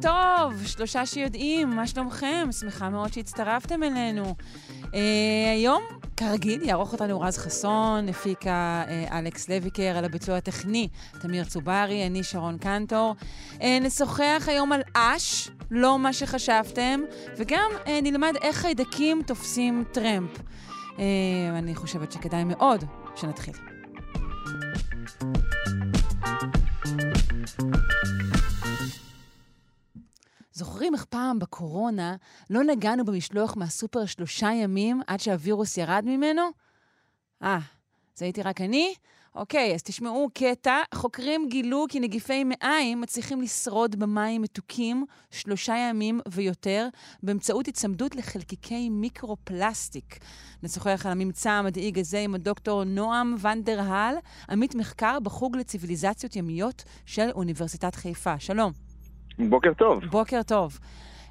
טוב, שלושה שיודעים, מה שלומכם? שמחה מאוד שהצטרפתם אלינו. אה, היום, כרגיל, יערוך אותנו רז חסון, הפיקה אה, אלכס לויקר, על הביצוע הטכני, תמיר צוברי, אני שרון קנטור. אה, נשוחח היום על אש, לא מה שחשבתם, וגם אה, נלמד איך חיידקים תופסים טרמפ. אה, אני חושבת שכדאי מאוד שנתחיל. זוכרים איך פעם בקורונה לא נגענו במשלוח מהסופר שלושה ימים עד שהווירוס ירד ממנו? אה, זה הייתי רק אני? אוקיי, אז תשמעו קטע. חוקרים גילו כי נגיפי מעיים מצליחים לשרוד במים מתוקים שלושה ימים ויותר באמצעות הצמדות לחלקיקי מיקרו-פלסטיק. נשוחח על הממצא המדאיג הזה עם הדוקטור נועם ונדרהל, עמית מחקר בחוג לציוויליזציות ימיות של אוניברסיטת חיפה. שלום. בוקר טוב. בוקר טוב.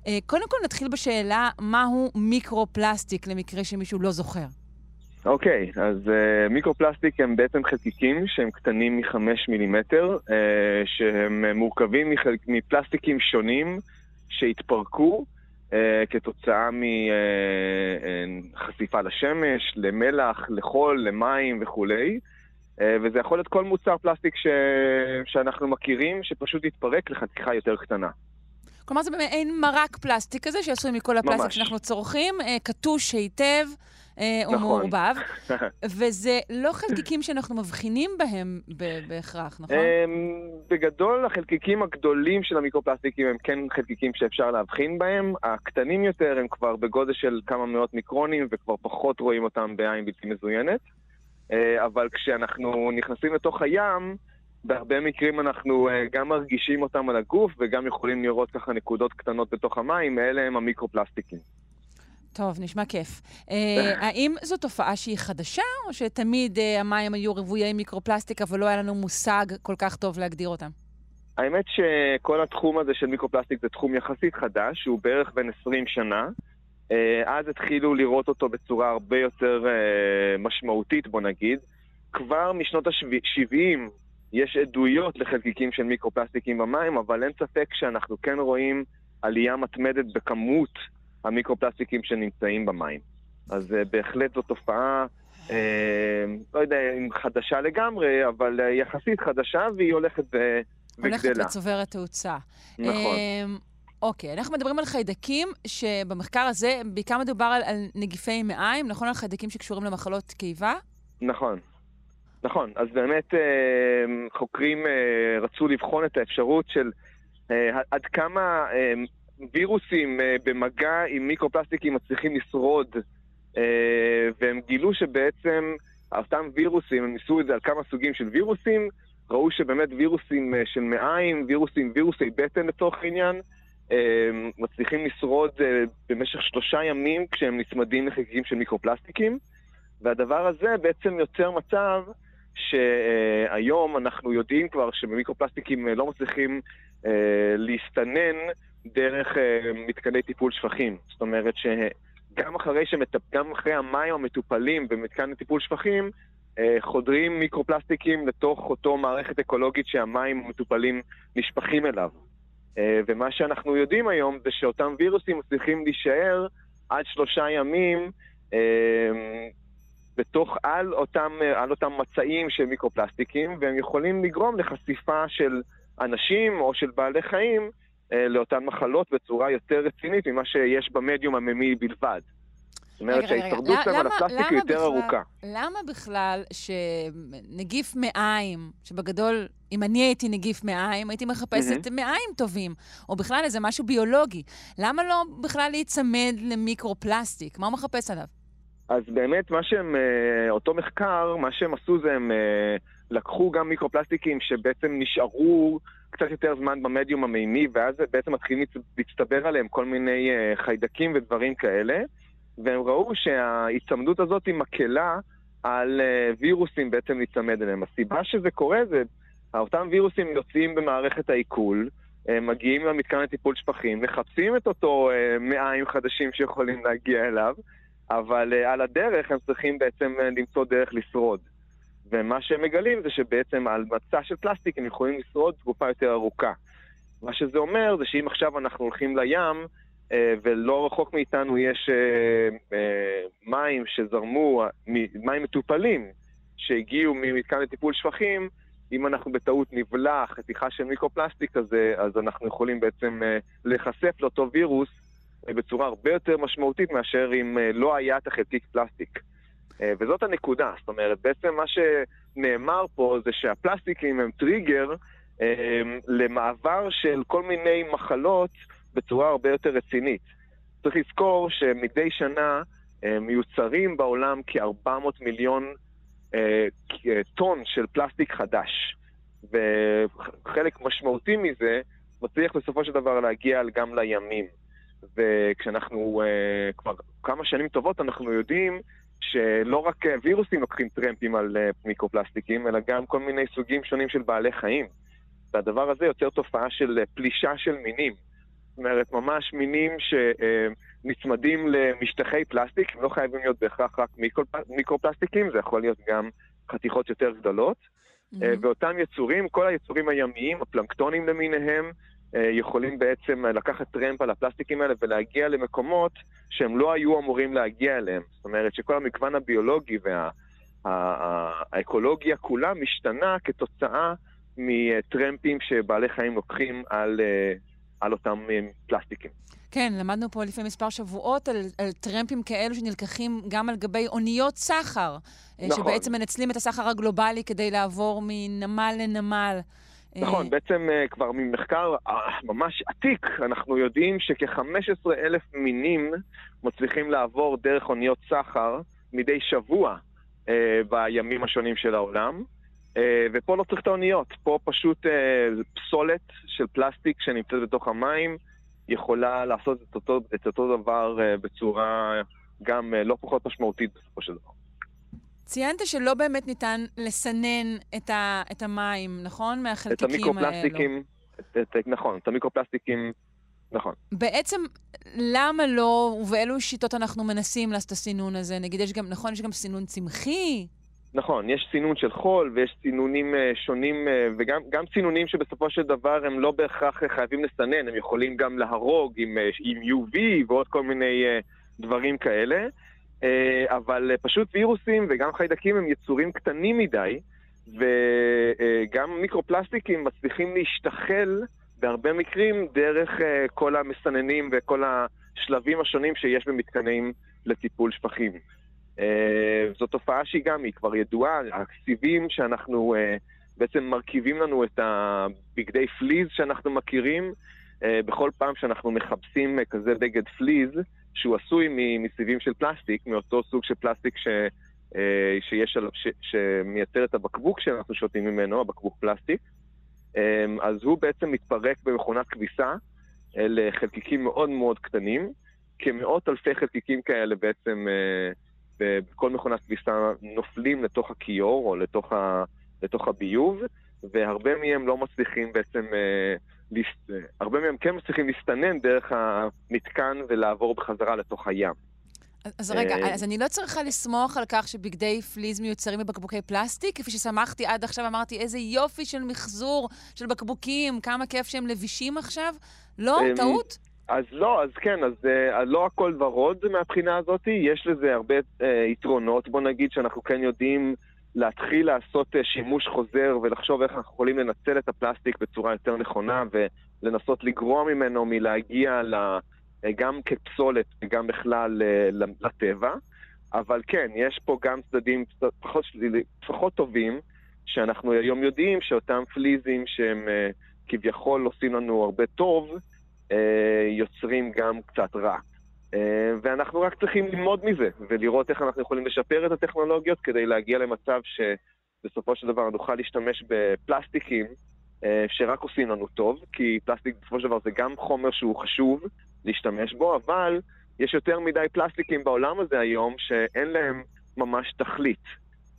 Uh, קודם כל נתחיל בשאלה, מהו מיקרו-פלסטיק, למקרה שמישהו לא זוכר. אוקיי, אז uh, מיקרו-פלסטיק הם בעצם חלקיקים שהם קטנים מחמש מילימטר, uh, שהם מורכבים מחל... מפלסטיקים שונים שהתפרקו uh, כתוצאה מחשיפה לשמש, למלח, לחול, למים וכולי. Uh, וזה יכול להיות כל מוצר פלסטיק ש... שאנחנו מכירים, שפשוט יתפרק לחתיכה יותר קטנה. כלומר, זה מעין מרק פלסטיק כזה, שעשוי מכל הפלסטיק ממש. שאנחנו צורכים, uh, קטוש היטב. אה, הוא נכון. מעורבב, וזה לא חלקיקים שאנחנו מבחינים בהם בהכרח, נכון? אמ, בגדול, החלקיקים הגדולים של המיקרופלסטיקים הם כן חלקיקים שאפשר להבחין בהם. הקטנים יותר הם כבר בגודל של כמה מאות מיקרונים וכבר פחות רואים אותם בעין בלתי מזוינת. אה, אבל כשאנחנו נכנסים לתוך הים, בהרבה מקרים אנחנו אה, גם מרגישים אותם על הגוף וגם יכולים לראות ככה נקודות קטנות בתוך המים, אלה הם המיקרופלסטיקים. טוב, נשמע כיף. אה, האם זו תופעה שהיא חדשה, או שתמיד המים היו רוויי מיקרופלסטיק, אבל לא היה לנו מושג כל כך טוב להגדיר אותם? האמת שכל התחום הזה של מיקרופלסטיק זה תחום יחסית חדש, שהוא בערך בין 20 שנה. אה, אז התחילו לראות אותו בצורה הרבה יותר אה, משמעותית, בוא נגיד. כבר משנות ה-70 יש עדויות לחלקיקים של מיקרופלסטיקים במים, אבל אין ספק שאנחנו כן רואים עלייה מתמדת בכמות המיקרופלסטיקים שנמצאים במים. אז אה, בהחלט זו תופעה, אה, לא יודע אם חדשה לגמרי, אבל יחסית חדשה, והיא הולכת ו- הולכת וגדלה. וצוברת תאוצה. נכון. אוקיי, אנחנו מדברים על חיידקים, שבמחקר הזה בעיקר מדובר על, על נגיפי מעיים, נכון? על חיידקים שקשורים למחלות קיבה? נכון. נכון, אז באמת אה, חוקרים אה, רצו לבחון את האפשרות של אה, עד כמה וירוסים במגע עם מיקרופלסטיקים מצליחים לשרוד, והם גילו שבעצם אותם וירוסים, הם ניסו את זה על כמה סוגים של וירוסים, ראו שבאמת וירוסים של מעיים, וירוסים, וירוסי בטן לצורך העניין, מצליחים לשרוד אה, במשך שלושה ימים כשהם נצמדים לחלקיקים של מיקרופלסטיקים. והדבר הזה בעצם יוצר מצב שהיום אנחנו יודעים כבר שבמיקרופלסטיקים אה, לא מצליחים אה, להסתנן דרך מתקני טיפול שפכים. זאת אומרת שגם אחרי, שמטפ... אחרי המים המטופלים במתקן לטיפול שפכים, חודרים מיקרופלסטיקים לתוך אותו מערכת אקולוגית שהמים המטופלים נשפכים אליו. אה, ומה שאנחנו יודעים היום זה שאותם וירוסים מצליחים להישאר עד שלושה ימים אה, בתוך, על אותם, על אותם מצעים של מיקרופלסטיקים, והם יכולים לגרום לחשיפה של אנשים או של בעלי חיים אה, לאותן מחלות בצורה יותר רצינית ממה שיש במדיום הממי בלבד. זאת אומרת שההישרדות. שלהם על הפלסטיק היא יותר בכלל- ארוכה. למה בכלל שנגיף מעיים, שבגדול, אם אני הייתי נגיף מעיים, הייתי מחפשת מעיים טובים, או בכלל איזה משהו ביולוגי. למה לא בכלל להיצמד למיקרופלסטיק? מה הוא מחפש עליו? אז באמת, מה שהם, אה, אותו מחקר, מה שהם עשו זה הם אה, לקחו גם מיקרופלסטיקים שבעצם נשארו קצת יותר זמן במדיום המימי, ואז בעצם מתחילים להצטבר עליהם כל מיני אה, חיידקים ודברים כאלה, והם ראו שההיצמדות הזאת היא מקלה על וירוסים בעצם להיצמד אליהם. הסיבה שזה קורה זה, אותם וירוסים יוצאים במערכת העיכול, מגיעים למתקן לטיפול שפכים, מחפשים את אותו מעיים חדשים שיכולים להגיע אליו, אבל uh, על הדרך הם צריכים בעצם למצוא דרך לשרוד. ומה שהם מגלים זה שבעצם על מצע של פלסטיק הם יכולים לשרוד תקופה יותר ארוכה. מה שזה אומר זה שאם עכשיו אנחנו הולכים לים, ולא רחוק מאיתנו יש uh, uh, מים שזרמו, מים מטופלים, שהגיעו ממתקן לטיפול שפכים, אם אנחנו בטעות נבלע חתיכה של מיקרופלסטיק כזה, אז אנחנו יכולים בעצם להיחשף לאותו וירוס בצורה הרבה יותר משמעותית מאשר אם אה, לא היה את החלקיק פלסטיק. אה, וזאת הנקודה, זאת אומרת, בעצם מה שנאמר פה זה שהפלסטיקים הם טריגר אה, למעבר של כל מיני מחלות בצורה הרבה יותר רצינית. צריך לזכור שמדי שנה מיוצרים בעולם כ-400 מיליון טון של פלסטיק חדש. וחלק משמעותי מזה מצליח בסופו של דבר להגיע גם לימים. וכשאנחנו כבר כמה שנים טובות אנחנו יודעים שלא רק אה, וירוסים לוקחים טרמפים על מיקרופלסטיקים, אלא גם כל מיני סוגים שונים של בעלי חיים. והדבר הזה יוצר תופעה של פלישה של מינים. אומרת, ממש מינים שנצמדים למשטחי פלסטיק, הם לא חייבים להיות בהכרח רק מיקרופלסטיקים, זה יכול להיות גם חתיכות יותר גדולות. Mm-hmm. ואותם יצורים, כל היצורים הימיים, הפלנקטונים למיניהם, אה, יכולים בעצם לקחת טרמפ על הפלסטיקים האלה ולהגיע למקומות שהם לא היו אמורים להגיע אליהם. זאת אומרת שכל המגוון הביולוגי והאקולוגיה וה, כולה משתנה כתוצאה מטרמפים שבעלי חיים לוקחים על, אה, על אותם אה, פלסטיקים. כן, למדנו פה לפני מספר שבועות על, על טרמפים כאלו שנלקחים גם על גבי אוניות סחר. נכון. שבעצם מנצלים את הסחר הגלובלי כדי לעבור מנמל לנמל. נכון, אה, בעצם אה, כבר ממחקר אה, ממש עתיק, אנחנו יודעים שכ-15 אלף מינים מצליחים לעבור דרך אוניות סחר מדי שבוע בימים השונים של העולם. ופה לא צריך את האוניות, פה פשוט פסולת של פלסטיק שנמצאת בתוך המים יכולה לעשות את אותו, את אותו דבר בצורה גם לא פחות משמעותית בסופו של דבר. ציינת שלא באמת ניתן לסנן את, ה, את המים, נכון? מהחלקיקים האלו. את המיקרופלסטיקים, את, את, נכון, את המיקרופלסטיקים, נכון. בעצם, למה לא, ובאילו שיטות אנחנו מנסים לעשות את הסינון הזה? נגיד, יש גם, נכון, יש גם סינון צמחי? נכון, יש סינון של חול ויש סינונים uh, שונים, uh, וגם סינונים שבסופו של דבר הם לא בהכרח חייבים לסנן, הם יכולים גם להרוג עם, עם UV ועוד כל מיני דברים כאלה. אה, אבל פשוט וירוסים וגם חיידקים הם יצורים קטנים מדי, וגם מיקרופלסטיקים מצליחים להשתחל בהרבה מקרים דרך אה, כל המסננים וכל השלבים השונים שיש במתקנים לטיפול שפכים. אה, זו תופעה שהיא גם, היא כבר ידועה, הסיבים שאנחנו בעצם מרכיבים לנו את הבגדי פליז שאנחנו מכירים, בכל פעם שאנחנו מכבסים כזה בגד פליז, שהוא עשוי מסיבים של פלסטיק, מאותו סוג של פלסטיק ש, אה, שיש עליו, ש, שמייצר את הבקבוק שאנחנו שותים ממנו, הבקבוק פלסטיק. אה, אז הוא בעצם מתפרק במכונת כביסה לחלקיקים מאוד מאוד קטנים. כמאות אלפי חלקיקים כאלה בעצם אה, בכל מכונת כביסה נופלים לתוך הכיור או לתוך, ה, לתוך הביוב, והרבה מהם לא מצליחים בעצם הרבה מהם כן מצליחים להסתנן דרך המתקן ולעבור בחזרה לתוך הים. אז רגע, אה, אז אני לא צריכה לסמוך על כך שבגדי פליז מיוצרים בבקבוקי פלסטיק? כפי ששמחתי עד עכשיו, אמרתי, איזה יופי של מחזור של בקבוקים, כמה כיף שהם לבישים עכשיו? לא? אמ, טעות? אז לא, אז כן, אז uh, לא הכל ורוד מהבחינה הזאת, יש לזה הרבה uh, יתרונות, בוא נגיד שאנחנו כן יודעים להתחיל לעשות אה, שימוש חוזר ולחשוב איך אנחנו יכולים לנצל את הפלסטיק בצורה יותר נכונה ולנסות לגרוע ממנו מלהגיע אה, גם כפסולת וגם בכלל אה, לטבע. אבל כן, יש פה גם צדדים פחות, פחות טובים, שאנחנו היום יודעים שאותם פליזים שהם כביכול עושים לנו הרבה טוב, יוצרים גם קצת רע. אה, ואנחנו רק צריכים ללמוד מזה, ולראות איך אנחנו יכולים לשפר את הטכנולוגיות כדי להגיע למצב שבסופו של דבר נוכל להשתמש בפלסטיקים אה, שרק עושים לנו טוב, כי פלסטיק בסופו של דבר זה גם חומר שהוא חשוב להשתמש בו, אבל יש יותר מדי פלסטיקים בעולם הזה היום שאין להם ממש תכלית.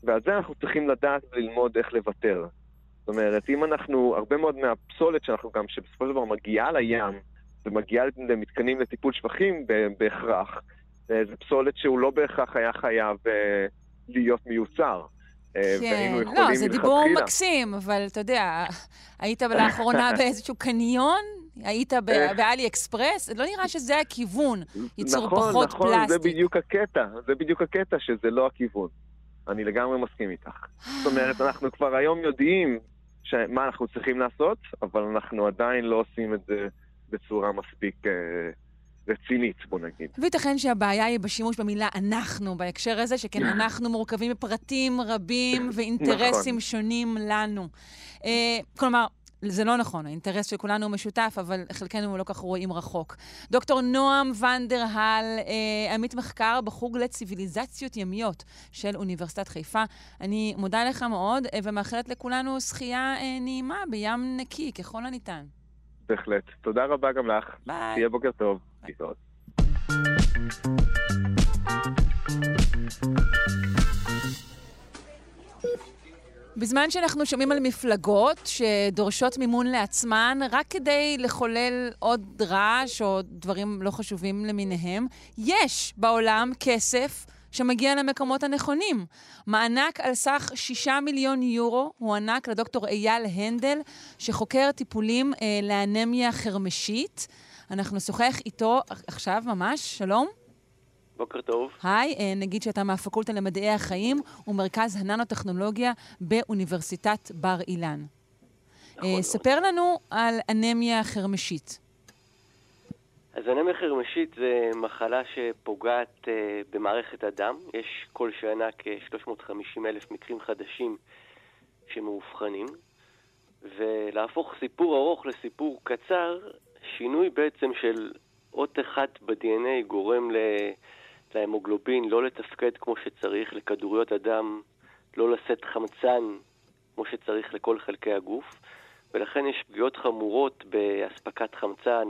ועל זה אנחנו צריכים לדעת וללמוד איך לוותר. זאת אומרת, אם אנחנו, הרבה מאוד מהפסולת שאנחנו גם, שבסופו של דבר מגיעה לים, ומגיעה למתקנים לטיפול שפכים בהכרח, אה, זה פסולת שהוא לא בהכרח היה חייב אה, להיות מיוצר. אה, כן, לא, זה דיבור מקסים, אבל אתה יודע, היית לאחרונה באיזשהו קניון? היית באלי אקספרס? לא נראה שזה הכיוון, ייצור נכון, פחות נכון, פלסטיק. נכון, נכון, זה בדיוק הקטע, זה בדיוק הקטע, שזה לא הכיוון. אני לגמרי מסכים איתך. זאת אומרת, אנחנו כבר היום יודעים מה אנחנו צריכים לעשות, אבל אנחנו עדיין לא עושים את זה בצורה מספיק אה, רצינית, בוא נגיד. וייתכן שהבעיה היא בשימוש במילה אנחנו בהקשר הזה, שכן אנחנו מורכבים מפרטים רבים ואינטרסים נכון. שונים לנו. אה, כלומר, זה לא נכון, האינטרס של כולנו הוא משותף, אבל חלקנו לא כך רואים רחוק. דוקטור נועם ונדרהל, אה, עמית מחקר בחוג לציוויליזציות ימיות של אוניברסיטת חיפה. אני מודה לך מאוד, אה, ומאחלת לכולנו שחייה אה, נעימה בים נקי, ככל הניתן. בהחלט. תודה רבה גם לך. ביי. תהיה בוקר טוב. ביי. בזמן שאנחנו שומעים על מפלגות שדורשות מימון לעצמן רק כדי לחולל עוד רעש או דברים לא חשובים למיניהם, יש בעולם כסף שמגיע למקומות הנכונים. מענק על סך 6 מיליון יורו הוענק לדוקטור אייל הנדל, שחוקר טיפולים אה, לאנמיה חרמשית. אנחנו נשוחח איתו עכשיו ממש, שלום. בוקר טוב. היי, אה, נגיד שאתה מהפקולטה למדעי החיים ומרכז הננו-טכנולוגיה באוניברסיטת בר אילן. נכון. אה, ספר לנו על אנמיה חרמשית. אז אנמיה חרמשית זה מחלה שפוגעת uh, במערכת הדם. יש כל שנה כ-350 אלף מקרים חדשים שמאובחנים. ולהפוך סיפור ארוך לסיפור קצר, שינוי בעצם של אות אחת ב-DNA גורם ל... להמוגלובין לא לתפקד כמו שצריך, לכדוריות הדם לא לשאת חמצן כמו שצריך לכל חלקי הגוף, ולכן יש פגיעות חמורות באספקת חמצן,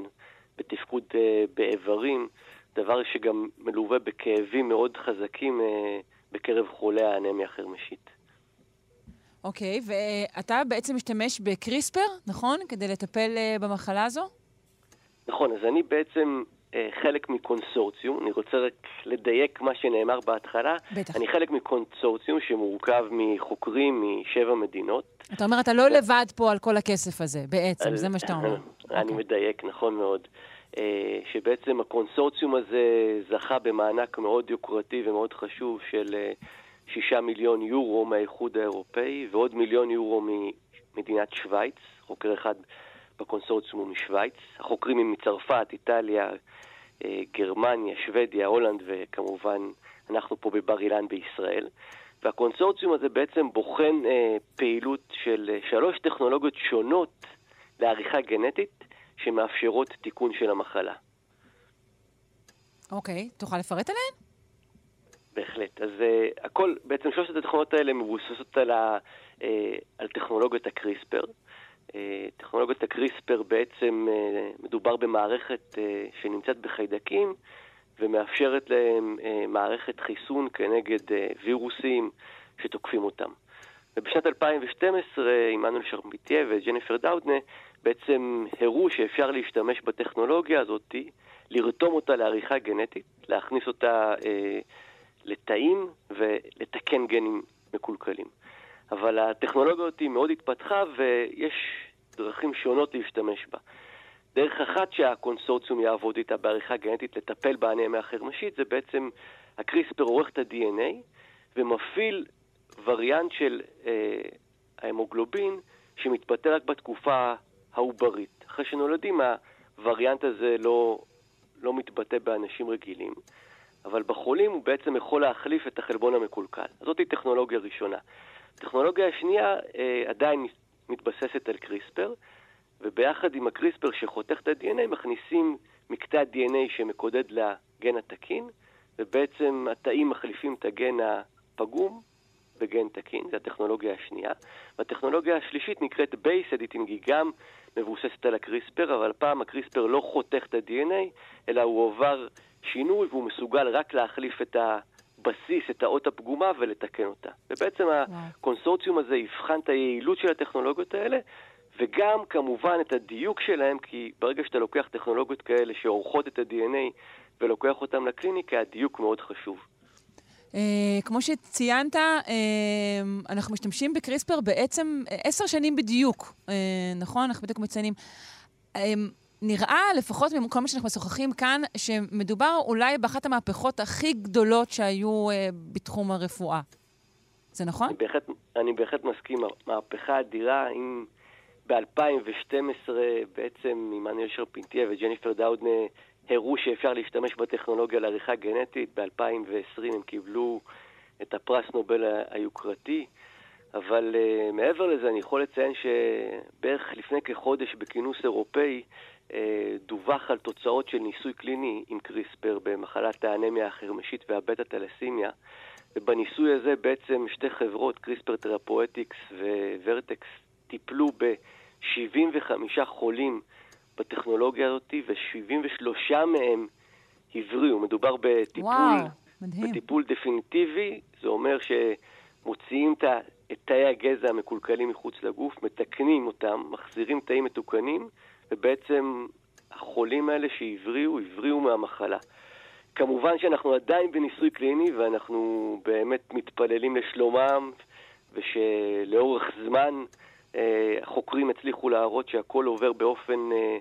בתפקוד uh, באיברים, דבר שגם מלווה בכאבים מאוד חזקים uh, בקרב חולי האנמיה החרמשית. אוקיי, okay, ואתה בעצם משתמש בקריספר, נכון? כדי לטפל uh, במחלה הזו? נכון, אז אני בעצם אה, חלק מקונסורציום, אני רוצה רק לדייק מה שנאמר בהתחלה. בטח. אני חלק מקונסורציום שמורכב מחוקרים משבע מדינות. אתה אומר, אתה לא לבד פה על כל הכסף הזה, בעצם, על... זה מה שאתה אומר. אני okay. אוקיי. מדייק, נכון מאוד. אה, שבעצם הקונסורציום הזה זכה במענק מאוד יוקרתי ומאוד חשוב של אה, שישה מיליון יורו מהאיחוד האירופאי ועוד מיליון יורו ממדינת שווייץ, חוקר אחד בקונסורציום הוא משוויץ. החוקרים הם מצרפת, איטליה, אה, גרמניה, שוודיה, הולנד וכמובן אנחנו פה בבר אילן בישראל. והקונסורציום הזה בעצם בוחן פעילות של שלוש טכנולוגיות שונות לעריכה גנטית שמאפשרות תיקון של המחלה. אוקיי, okay, תוכל לפרט עליהן? בהחלט. אז uh, הכל, בעצם שלושת הטכנולוגיות האלה מבוססות על, ה, uh, על טכנולוגיות הקריספר. אה, טכנולוגיית הקריספר בעצם אה, מדובר במערכת אה, שנמצאת בחיידקים ומאפשרת להם מערכת חיסון כנגד וירוסים שתוקפים אותם. ובשנת 2012 עמנואל שרמיטיה וג'ניפר דאודנה בעצם הראו שאפשר להשתמש בטכנולוגיה הזאת, לרתום אותה לעריכה גנטית, להכניס אותה אה, לתאים ולתקן גנים מקולקלים. אבל הטכנולוגיה הזאת מאוד התפתחה ויש דרכים שונות להשתמש בה. דרך אחת שהקונסורציום יעבוד איתה בעריכה גנטית לטפל באנמיה החרמשית זה בעצם הקריספר עורך את ה-DNA ומפעיל וריאנט של אה, ההמוגלובין שמתבטא רק בתקופה העוברית. אחרי שנולדים הווריאנט הזה לא, לא מתבטא באנשים רגילים, אבל בחולים הוא בעצם יכול להחליף את החלבון המקולקל. זאת היא טכנולוגיה ראשונה. הטכנולוגיה השנייה אה, עדיין מתבססת על קריספר, וביחד עם הקריספר שחותך את ה-DNA מכניסים מקטע ה-DNA שמקודד לגן התקין, ובעצם התאים מחליפים את הגן הפגום בגן תקין, זו הטכנולוגיה השנייה. והטכנולוגיה השלישית נקראת Base Editing, היא גם מבוססת על הקריספר, אבל הפעם הקריספר לא חותך את ה-DNA, אלא הוא עובר שינוי והוא מסוגל רק להחליף את הבסיס, את האות הפגומה ולתקן אותה. ובעצם הקונסורציום הזה יבחן את היעילות של הטכנולוגיות האלה, וגם כמובן את הדיוק שלהם, כי ברגע שאתה לוקח טכנולוגיות כאלה שעורכות את ה-DNA ולוקח אותם לקליניקה, הדיוק מאוד חשוב. Uh, כמו שציינת, uh, אנחנו משתמשים בקריספר בעצם עשר שנים בדיוק, uh, נכון? אנחנו בדיוק מציינים. Uh, נראה, לפחות מכל מה שאנחנו משוחחים כאן, שמדובר אולי באחת המהפכות הכי גדולות שהיו uh, בתחום הרפואה. זה נכון? אני בהחלט, אני בהחלט מסכים. מהפכה אדירה, אם ב-2012 בעצם עמנואל שרפינטיה וג'ניפר דאודנה הראו שאפשר להשתמש בטכנולוגיה לעריכה גנטית. ב-2020 הם קיבלו את הפרס נובל היוקרתי. אבל uh, מעבר לזה, אני יכול לציין שבערך לפני כחודש בכינוס אירופאי uh, דווח על תוצאות של ניסוי קליני עם קריספר במחלת האנמיה החרמשית והבטה-טלסימיה. ובניסוי הזה בעצם שתי חברות, קריספר תרפואטיקס וורטקס, טיפלו ב-75 חולים בטכנולוגיה הזאת, ו-73 מהם הבריאו. מדובר בטיפול, וואו, מדהים. בטיפול דפיניטיבי, זה אומר שמוציאים את תאי הגזע המקולקלים מחוץ לגוף, מתקנים אותם, מחזירים תאים מתוקנים, ובעצם החולים האלה שהבריאו, הבריאו מהמחלה. כמובן שאנחנו עדיין בניסוי קליני, ואנחנו באמת מתפללים לשלומם, ושלאורך זמן החוקרים הצליחו להראות שהכל עובר באופן אה,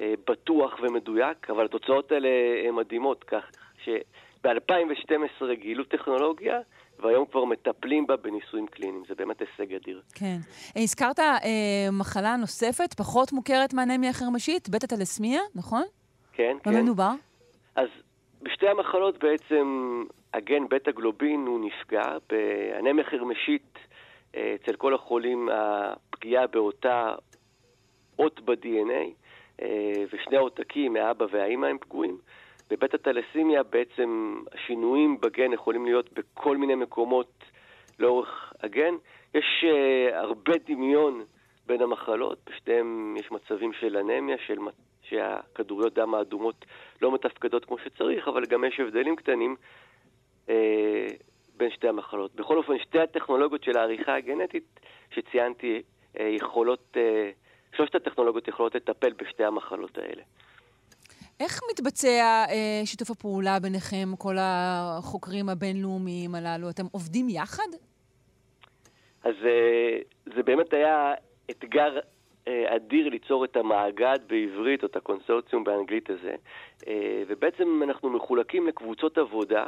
אה, בטוח ומדויק, אבל התוצאות האלה הן מדהימות, כך שב-2012 גילו טכנולוגיה, והיום כבר מטפלים בה בניסויים קליניים. זה באמת הישג אדיר. כן. הזכרת אה, מחלה נוספת, פחות מוכרת מאנמיה חרמשית, בטא טלסמיה, נכון? כן, כן. במה מדובר? אז בשתי המחלות בעצם הגן בטא גלובין הוא נפגע. באנמיה חרמשית אצל כל החולים הפגיעה באותה אות ב-DNA, אה, ושני העותקים, האבא והאימא, הם פגועים. בבית הטלסימיה בעצם השינויים בגן יכולים להיות בכל מיני מקומות לאורך הגן. יש uh, הרבה דמיון בין המחלות, בשתיהם יש מצבים של אנמיה, של, שהכדוריות דם האדומות לא מתפקדות כמו שצריך, אבל גם יש הבדלים קטנים. Uh, בין שתי המחלות. בכל אופן, שתי הטכנולוגיות של העריכה הגנטית שציינתי אה, יכולות, אה, שלושת הטכנולוגיות יכולות לטפל בשתי המחלות האלה. איך מתבצע אה, שיתוף הפעולה ביניכם, כל החוקרים הבינלאומיים הללו? אתם עובדים יחד? אז אה, זה באמת היה אתגר אה, אדיר ליצור את המאגד בעברית, או את הקונסורציום באנגלית הזה. אה, ובעצם אנחנו מחולקים לקבוצות עבודה.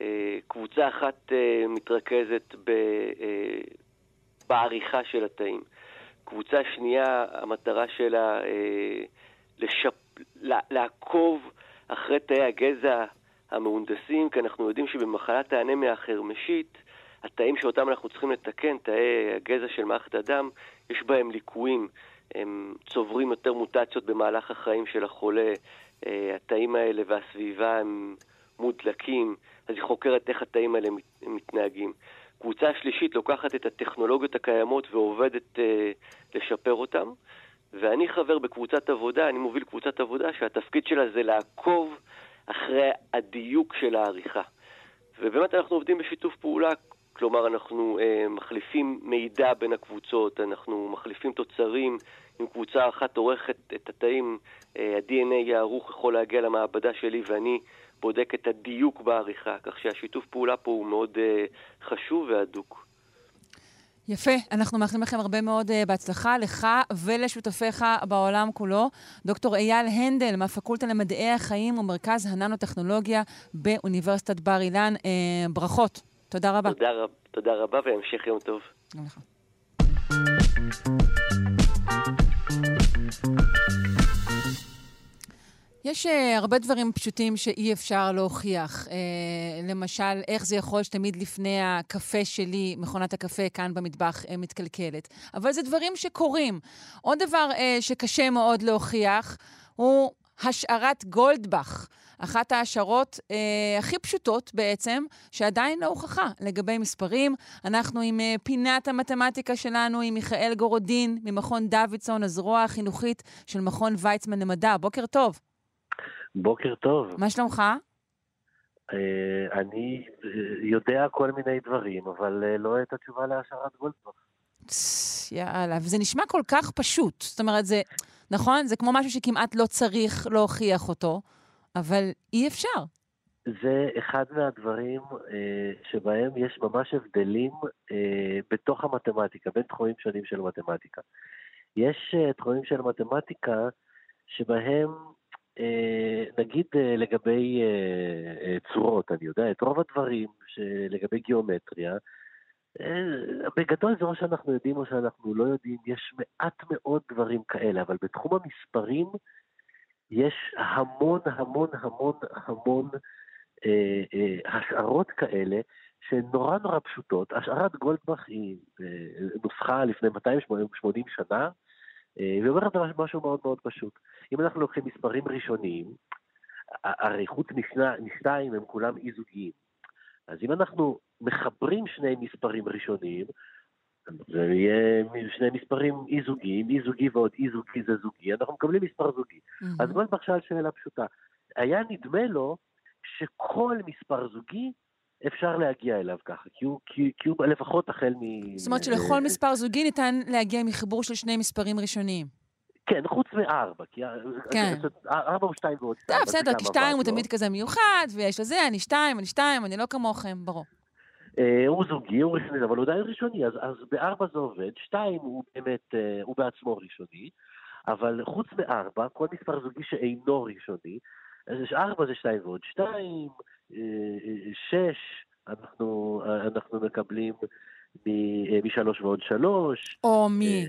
אה, קבוצה אחת אה, מתרכזת ב, אה, בעריכה של התאים. קבוצה שנייה, המטרה שלה לשפ... לעקוב אחרי תאי הגזע המהונדסים, כי אנחנו יודעים שבמחלת האנמיה החרמשית, התאים שאותם אנחנו צריכים לתקן, תאי הגזע של מערכת הדם, יש בהם ליקויים. הם צוברים יותר מוטציות במהלך החיים של החולה. התאים האלה והסביבה הם מודלקים. אז היא חוקרת איך התאים האלה מתנהגים. קבוצה שלישית לוקחת את הטכנולוגיות הקיימות ועובדת אה, לשפר אותן, ואני חבר בקבוצת עבודה, אני מוביל קבוצת עבודה שהתפקיד שלה זה לעקוב אחרי הדיוק של העריכה. ובאמת אנחנו עובדים בשיתוף פעולה, כלומר אנחנו אה, מחליפים מידע בין הקבוצות, אנחנו מחליפים תוצרים, אם קבוצה אחת עורכת את התאים, אה, ה-DNA יהיה ערוך, יכול להגיע למעבדה שלי ואני בודק את הדיוק בעריכה, כך שהשיתוף פעולה פה הוא מאוד uh, חשוב והדוק. יפה, אנחנו מאחלים לכם הרבה מאוד uh, בהצלחה, לך ולשותפיך בעולם כולו. דוקטור אייל הנדל מהפקולטה למדעי החיים ומרכז הננו-טכנולוגיה באוניברסיטת בר אילן. Uh, ברכות. תודה רבה. תודה, רב, תודה רבה והמשך יום טוב. גם לך. יש uh, הרבה דברים פשוטים שאי אפשר להוכיח. Uh, למשל, איך זה יכול שתמיד לפני הקפה שלי, מכונת הקפה כאן במטבח uh, מתקלקלת. אבל זה דברים שקורים. עוד דבר שקשה מאוד להוכיח הוא השערת גולדבך, אחת ההשערות אה, הכי פשוטות בעצם, שעדיין לא הוכחה לגבי מספרים. אנחנו עם אה, פינת המתמטיקה שלנו, עם מיכאל גורודין ממכון דוידסון, הזרוע החינוכית של מכון ויצמן למדע. בוקר טוב. בוקר טוב. מה שלומך? אה, אני אה, יודע כל מיני דברים, אבל אה, לא את התשובה להשערת גולדבך. פס, יאללה, וזה נשמע כל כך פשוט. זאת אומרת, זה, נכון? זה כמו משהו שכמעט לא צריך להוכיח אותו, אבל אי אפשר. זה אחד מהדברים אה, שבהם יש ממש הבדלים אה, בתוך המתמטיקה, בין תחומים שונים של מתמטיקה. יש אה, תחומים של מתמטיקה שבהם, נגיד אה, לגבי אה, אה, צורות, אני יודע, את רוב הדברים שלגבי גיאומטריה, אה, בגדול זה או שאנחנו יודעים או שאנחנו לא יודעים, יש מעט מאוד דברים כאלה, אבל בתחום המספרים יש המון המון המון המון אה, אה, השערות כאלה שהן נורא נורא פשוטות. השערת גולדבך היא אה, נוסחה לפני 280 שנה, אה, והיא אומרת משהו מאוד מאוד פשוט. אם אנחנו לוקחים מספרים ראשוניים, הרי חוץ משניים הם כולם אי-זוגיים. אז אם אנחנו מחברים שני מספרים ראשוניים, זה יהיה שני מספרים אי-זוגיים, אי-זוגי ועוד אי-זוגי זה זוגי, אנחנו מקבלים מספר זוגי. Mm-hmm. אז גולדבך שאל שאלה פשוטה. היה נדמה לו שכל מספר זוגי אפשר להגיע אליו ככה, כי הוא, כי, כי הוא לפחות החל מ... זאת אומרת שלכל מספר זוגי ניתן להגיע מחיבור של שני מספרים ראשוניים. כן, חוץ מארבע, כי כן. ארבע הוא שתיים ועוד שתיים. טוב, בסדר, כי שתיים הוא לו. תמיד כזה מיוחד, ויש לזה, אני שתיים, אני שתיים, אני לא כמוכם, ברור. אה, הוא זוגי, הוא ראשוני, אבל הוא עדיין ראשוני, אז, אז בארבע זה עובד, שתיים הוא באמת, אה, הוא בעצמו ראשוני, אבל חוץ מארבע, כל מספר זוגי שאינו ראשוני, אז ארבע זה שתיים ועוד שתיים, אה, אה, שש, אנחנו, אנחנו מקבלים מ- משלוש ועוד שלוש. או מי?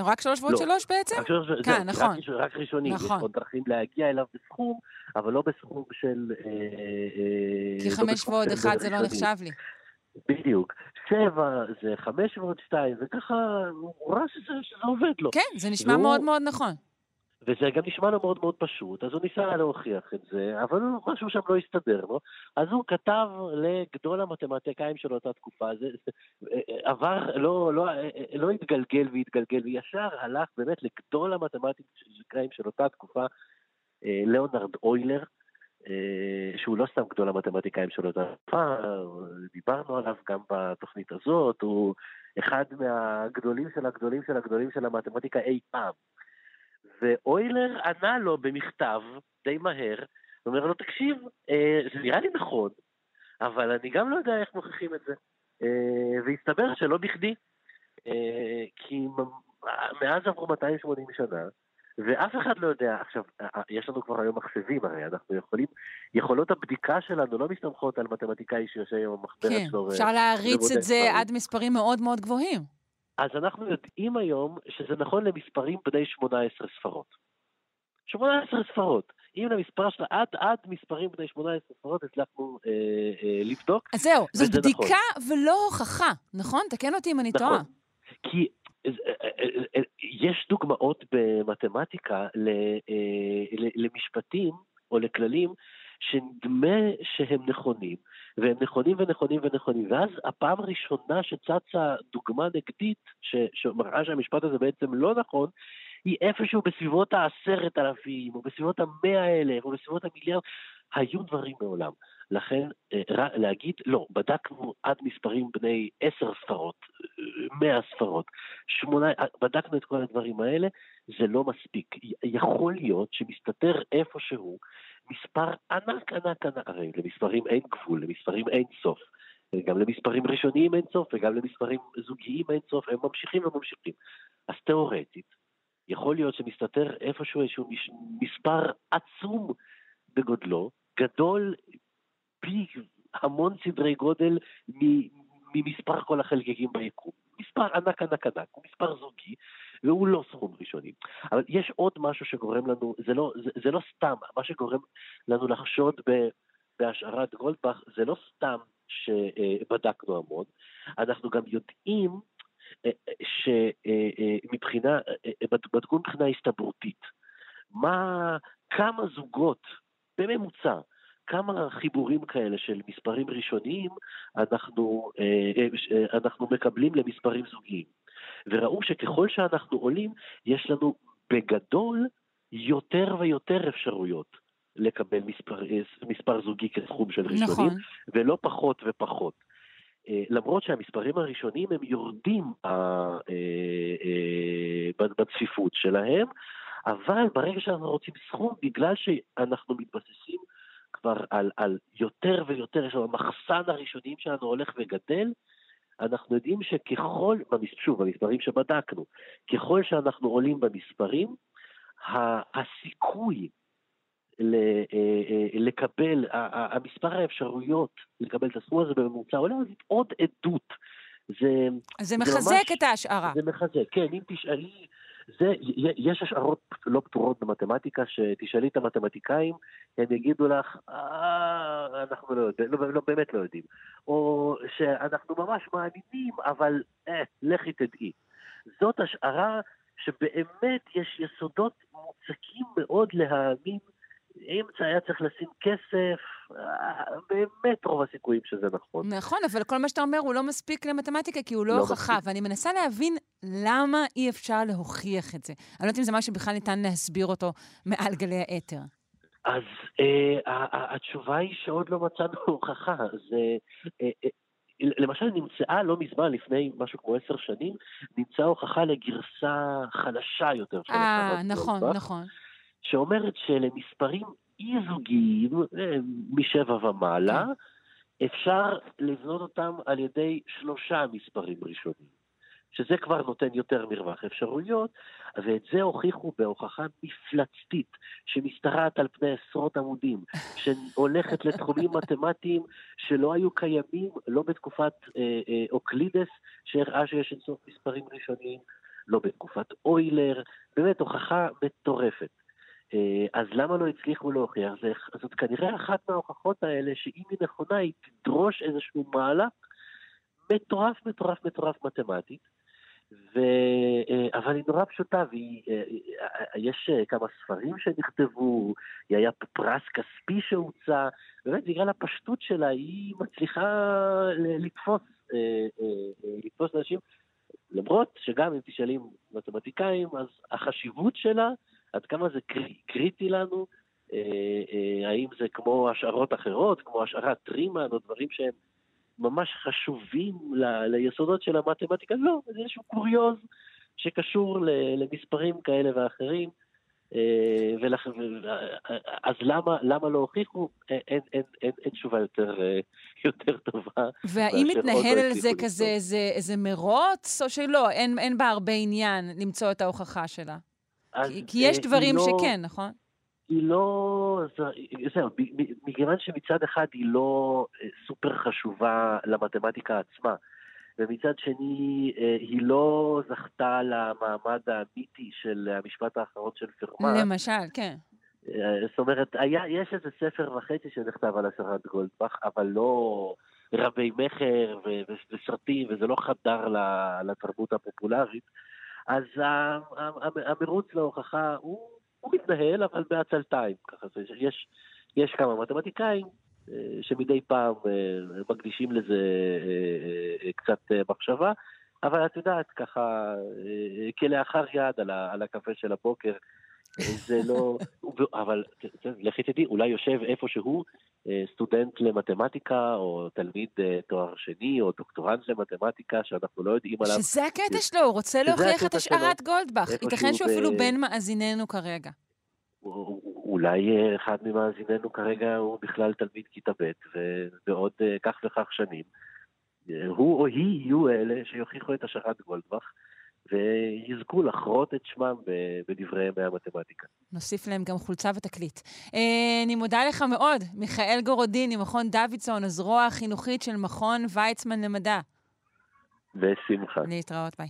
אה, רק שלוש ועוד לא. שלוש בעצם? רק שלוש- זהו, כן, כי נכון. רק, רק ראשונים, נכון. יש עוד דרכים להגיע אליו בסכום, אבל לא בסכום של... אה, אה, כי לא חמש בסכום ועוד אחד זה לא ראשוני. נחשב לי. בדיוק. שבע זה חמש ועוד שתיים, וככה הוא ראה שזה, שזה עובד לו. כן, זה נשמע והוא- מאוד מאוד נכון. וזה גם נשמע לו מאוד מאוד פשוט, אז הוא ניסה להוכיח את זה, אבל משהו שם לא הסתדר לו. אז הוא כתב לגדול המתמטיקאים של אותה תקופה, זה, עבר, לא, לא, לא התגלגל והתגלגל, וישר הלך באמת לגדול המתמטיקאים של אותה תקופה, אה, ליאונרד אוילר, אה, שהוא לא סתם גדול המתמטיקאים של אותה תקופה, דיברנו עליו גם בתוכנית הזאת, הוא אחד מהגדולים של הגדולים של הגדולים של המתמטיקה אי פעם. ואוילר ענה לו במכתב, די מהר, הוא אומר לו, תקשיב, אה, זה נראה לי נכון, אבל אני גם לא יודע איך מוכיחים את זה. אה, והסתבר שלא בכדי, אה, כי מאז עברו 280 שנה, ואף אחד לא יודע, עכשיו, יש לנו כבר היום מחשבים הרי, אנחנו יכולים, יכולות הבדיקה שלנו לא מסתמכות על מתמטיקאי שיושב עם המחברת כן, שלו. ו- אפשר להריץ את זה. עד מספרים מאוד מאוד גבוהים. אז אנחנו יודעים היום שזה נכון למספרים בני 18 ספרות. 18 ספרות. אם למספר שלה, עד, עד מספרים בני 18 ספרות הצלחנו אה, אה, לבדוק. אז זהו, זאת וזה בדיקה ולא הוכחה, נכון? תקן אותי אם אני טועה. נכון. כי אה, אה, אה, יש דוגמאות במתמטיקה למשפטים או לכללים שנדמה שהם נכונים, והם נכונים ונכונים ונכונים, ואז הפעם הראשונה שצצה דוגמה נגדית ש, שמראה שהמשפט הזה בעצם לא נכון, היא איפשהו בסביבות העשרת אלפים, או בסביבות המאה אלף, או בסביבות המיליארד, היו דברים מעולם. לכן, אה, להגיד, לא, בדקנו עד מספרים בני עשר ספרות, אה, מאה ספרות, שמונה, אה, בדקנו את כל הדברים האלה, זה לא מספיק. יכול להיות שמסתתר איפשהו מספר ענק ענק ענק, הרי למספרים אין גבול, למספרים אין סוף. גם למספרים ראשוניים אין סוף, וגם למספרים זוגיים אין סוף, הם ממשיכים וממשיכים. אז תאורטית, יכול להיות שמסתתר איפשהו איזשהו מספר עצום בגודלו, גדול פי המון סדרי גודל ממספר כל החלקיקים ביקום. מספר ענק ענק ענק, הוא מספר זוגי, והוא לא סכום ראשוני. אבל יש עוד משהו שגורם לנו, זה לא, זה, זה לא סתם, מה שגורם לנו לחשוד ב, בהשערת גולדבך, זה לא סתם שבדקנו המון, אנחנו גם יודעים שמבחינה, בדקו מבחינה הסתברותית. מה, כמה זוגות, בממוצע, כמה חיבורים כאלה של מספרים ראשוניים אנחנו, אה, אה, אנחנו מקבלים למספרים זוגיים. וראו שככל שאנחנו עולים, יש לנו בגדול יותר ויותר אפשרויות לקבל מספר, מספר זוגי כסכום של ראשונים, נכון. ולא פחות ופחות. אה, למרות שהמספרים הראשונים הם יורדים אה, אה, בצפיפות שלהם, אבל ברגע שאנחנו רוצים סכום, בגלל שאנחנו מתבססים כבר על, על יותר ויותר, יש לנו המחסן הראשונים שלנו הולך וגדל, אנחנו יודעים שככל, שוב, במספרים שבדקנו, ככל שאנחנו עולים במספרים, הסיכוי אה, אה, לקבל, המספר האפשרויות לקבל את הסכום הזה בממוצע עולה, אז עוד עדות. זה, זה מחזק ממש, את ההשערה. זה מחזק, כן, אם תשאלי, זה, יש השערות לא פתורות במתמטיקה, שתשאלי את המתמטיקאים, הם יגידו לך, אה, אנחנו לא יודעים, לא, לא, באמת לא יודעים. או שאנחנו ממש מאמינים, אבל אה, לכי תדעי. זאת השערה שבאמת יש יסודות מוצקים מאוד להאמין אם היה צריך לשים כסף, אה, באמת רוב הסיכויים שזה נכון. נכון, אבל כל מה שאתה אומר הוא לא מספיק למתמטיקה, כי הוא לא, לא הוכחה, מספיק. ואני מנסה להבין למה אי אפשר להוכיח את זה. אני לא יודעת אם זה משהו שבכלל ניתן להסביר אותו מעל גלי האתר. אז אה, התשובה היא שעוד לא מצאנו הוכחה. זה, אה, אה, למשל נמצאה לא מזמן, לפני משהו כמו עשר שנים, נמצאה הוכחה לגרסה חלשה יותר אה, נכון, נכון. שאומרת שלמספרים אי-זוגיים, אה, משבע ומעלה, אפשר לבנות אותם על ידי שלושה מספרים ראשונים. שזה כבר נותן יותר מרווח אפשרויות, ואת זה הוכיחו בהוכחה מפלצתית, שמשתרעת על פני עשרות עמודים, שהולכת לתחומים מתמטיים שלא היו קיימים, לא בתקופת אה, אה, אוקלידס, שהראה שיש אינסוף מספרים ראשונים, לא בתקופת אוילר, באמת הוכחה מטורפת. אה, אז למה לא הצליחו להוכיח? זאת כנראה אחת מההוכחות האלה, שאם היא נכונה, היא תדרוש איזשהו מהלך מטורף, מטורף, מטורף מתמטית. ו... אה, אבל היא נורא פשוטה, ויש אה, כמה ספרים שנכתבו, היה פרס כספי שהוצע, באמת בגלל הפשטות שלה היא מצליחה לתפוס, לתפוס אנשים, למרות שגם אם תשאלים מתמטיקאים, אז החשיבות שלה עד כמה זה קריטי לנו, אה, אה, האם זה כמו השערות אחרות, כמו השערת טרימן, או דברים שהם ממש חשובים ל, ליסודות של המתמטיקה, לא, זה איזשהו קוריוז שקשור למספרים כאלה ואחרים. אה, ולכ... אז למה, למה לא הוכיחו? אין, אין, אין, אין תשובה יותר, יותר טובה. והאם מתנהל לא על זה כזה איזה, איזה מרוץ, או שלא, אין, אין בה הרבה עניין למצוא את ההוכחה שלה? כי, כי יש דברים לא, שכן, נכון? היא לא... זהו, מכיוון שמצד אחד היא לא אה, סופר חשובה למתמטיקה עצמה, ומצד שני אה, היא לא זכתה למעמד המיתי של המשפט האחרון של פרמה. למשל, כן. אה, זאת אומרת, היה, יש איזה ספר וחצי שנכתב על השרת גולדבך, אבל לא רבי מכר וסרטים, וזה לא חדר לתרבות הפופולרית. אז המרוץ להוכחה הוא, הוא מתנהל, אבל בעצלתיים. ככה יש, יש כמה מתמטיקאים אה, שמדי פעם אה, מקדישים לזה אה, קצת מחשבה, אבל את יודעת, ככה, כלאחר יד על הקפה של הבוקר, זה לא... אבל לכי תדעי, אולי יושב איפשהו אה, סטודנט למתמטיקה, או תלמיד אה, תואר שני, או דוקטורנט למתמטיקה, שאנחנו לא יודעים עליו. שזה הקטע שלו, הוא רוצה להוכיח את השערת גולדבך. ייתכן שהוא אפילו בין מאזיננו כרגע. אולי אה, אחד ממאזיננו כרגע הוא בכלל תלמיד כיתה ב', ובעוד כך וכך שנים, הוא או היא יהיו אלה שיוכיחו את השערת גולדבך. ויזכו לחרות את שמם בדברי ימי המתמטיקה. נוסיף להם גם חולצה ותקליט. אה, אני מודה לך מאוד, מיכאל גורודיני, מכון דוידסון, הזרוע החינוכית של מכון ויצמן למדע. בשמחה. להתראות, ביי.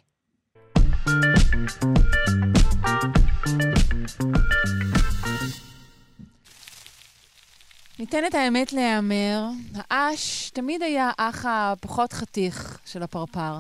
ניתן את האמת להיאמר, האש תמיד היה האח הפחות חתיך של הפרפר.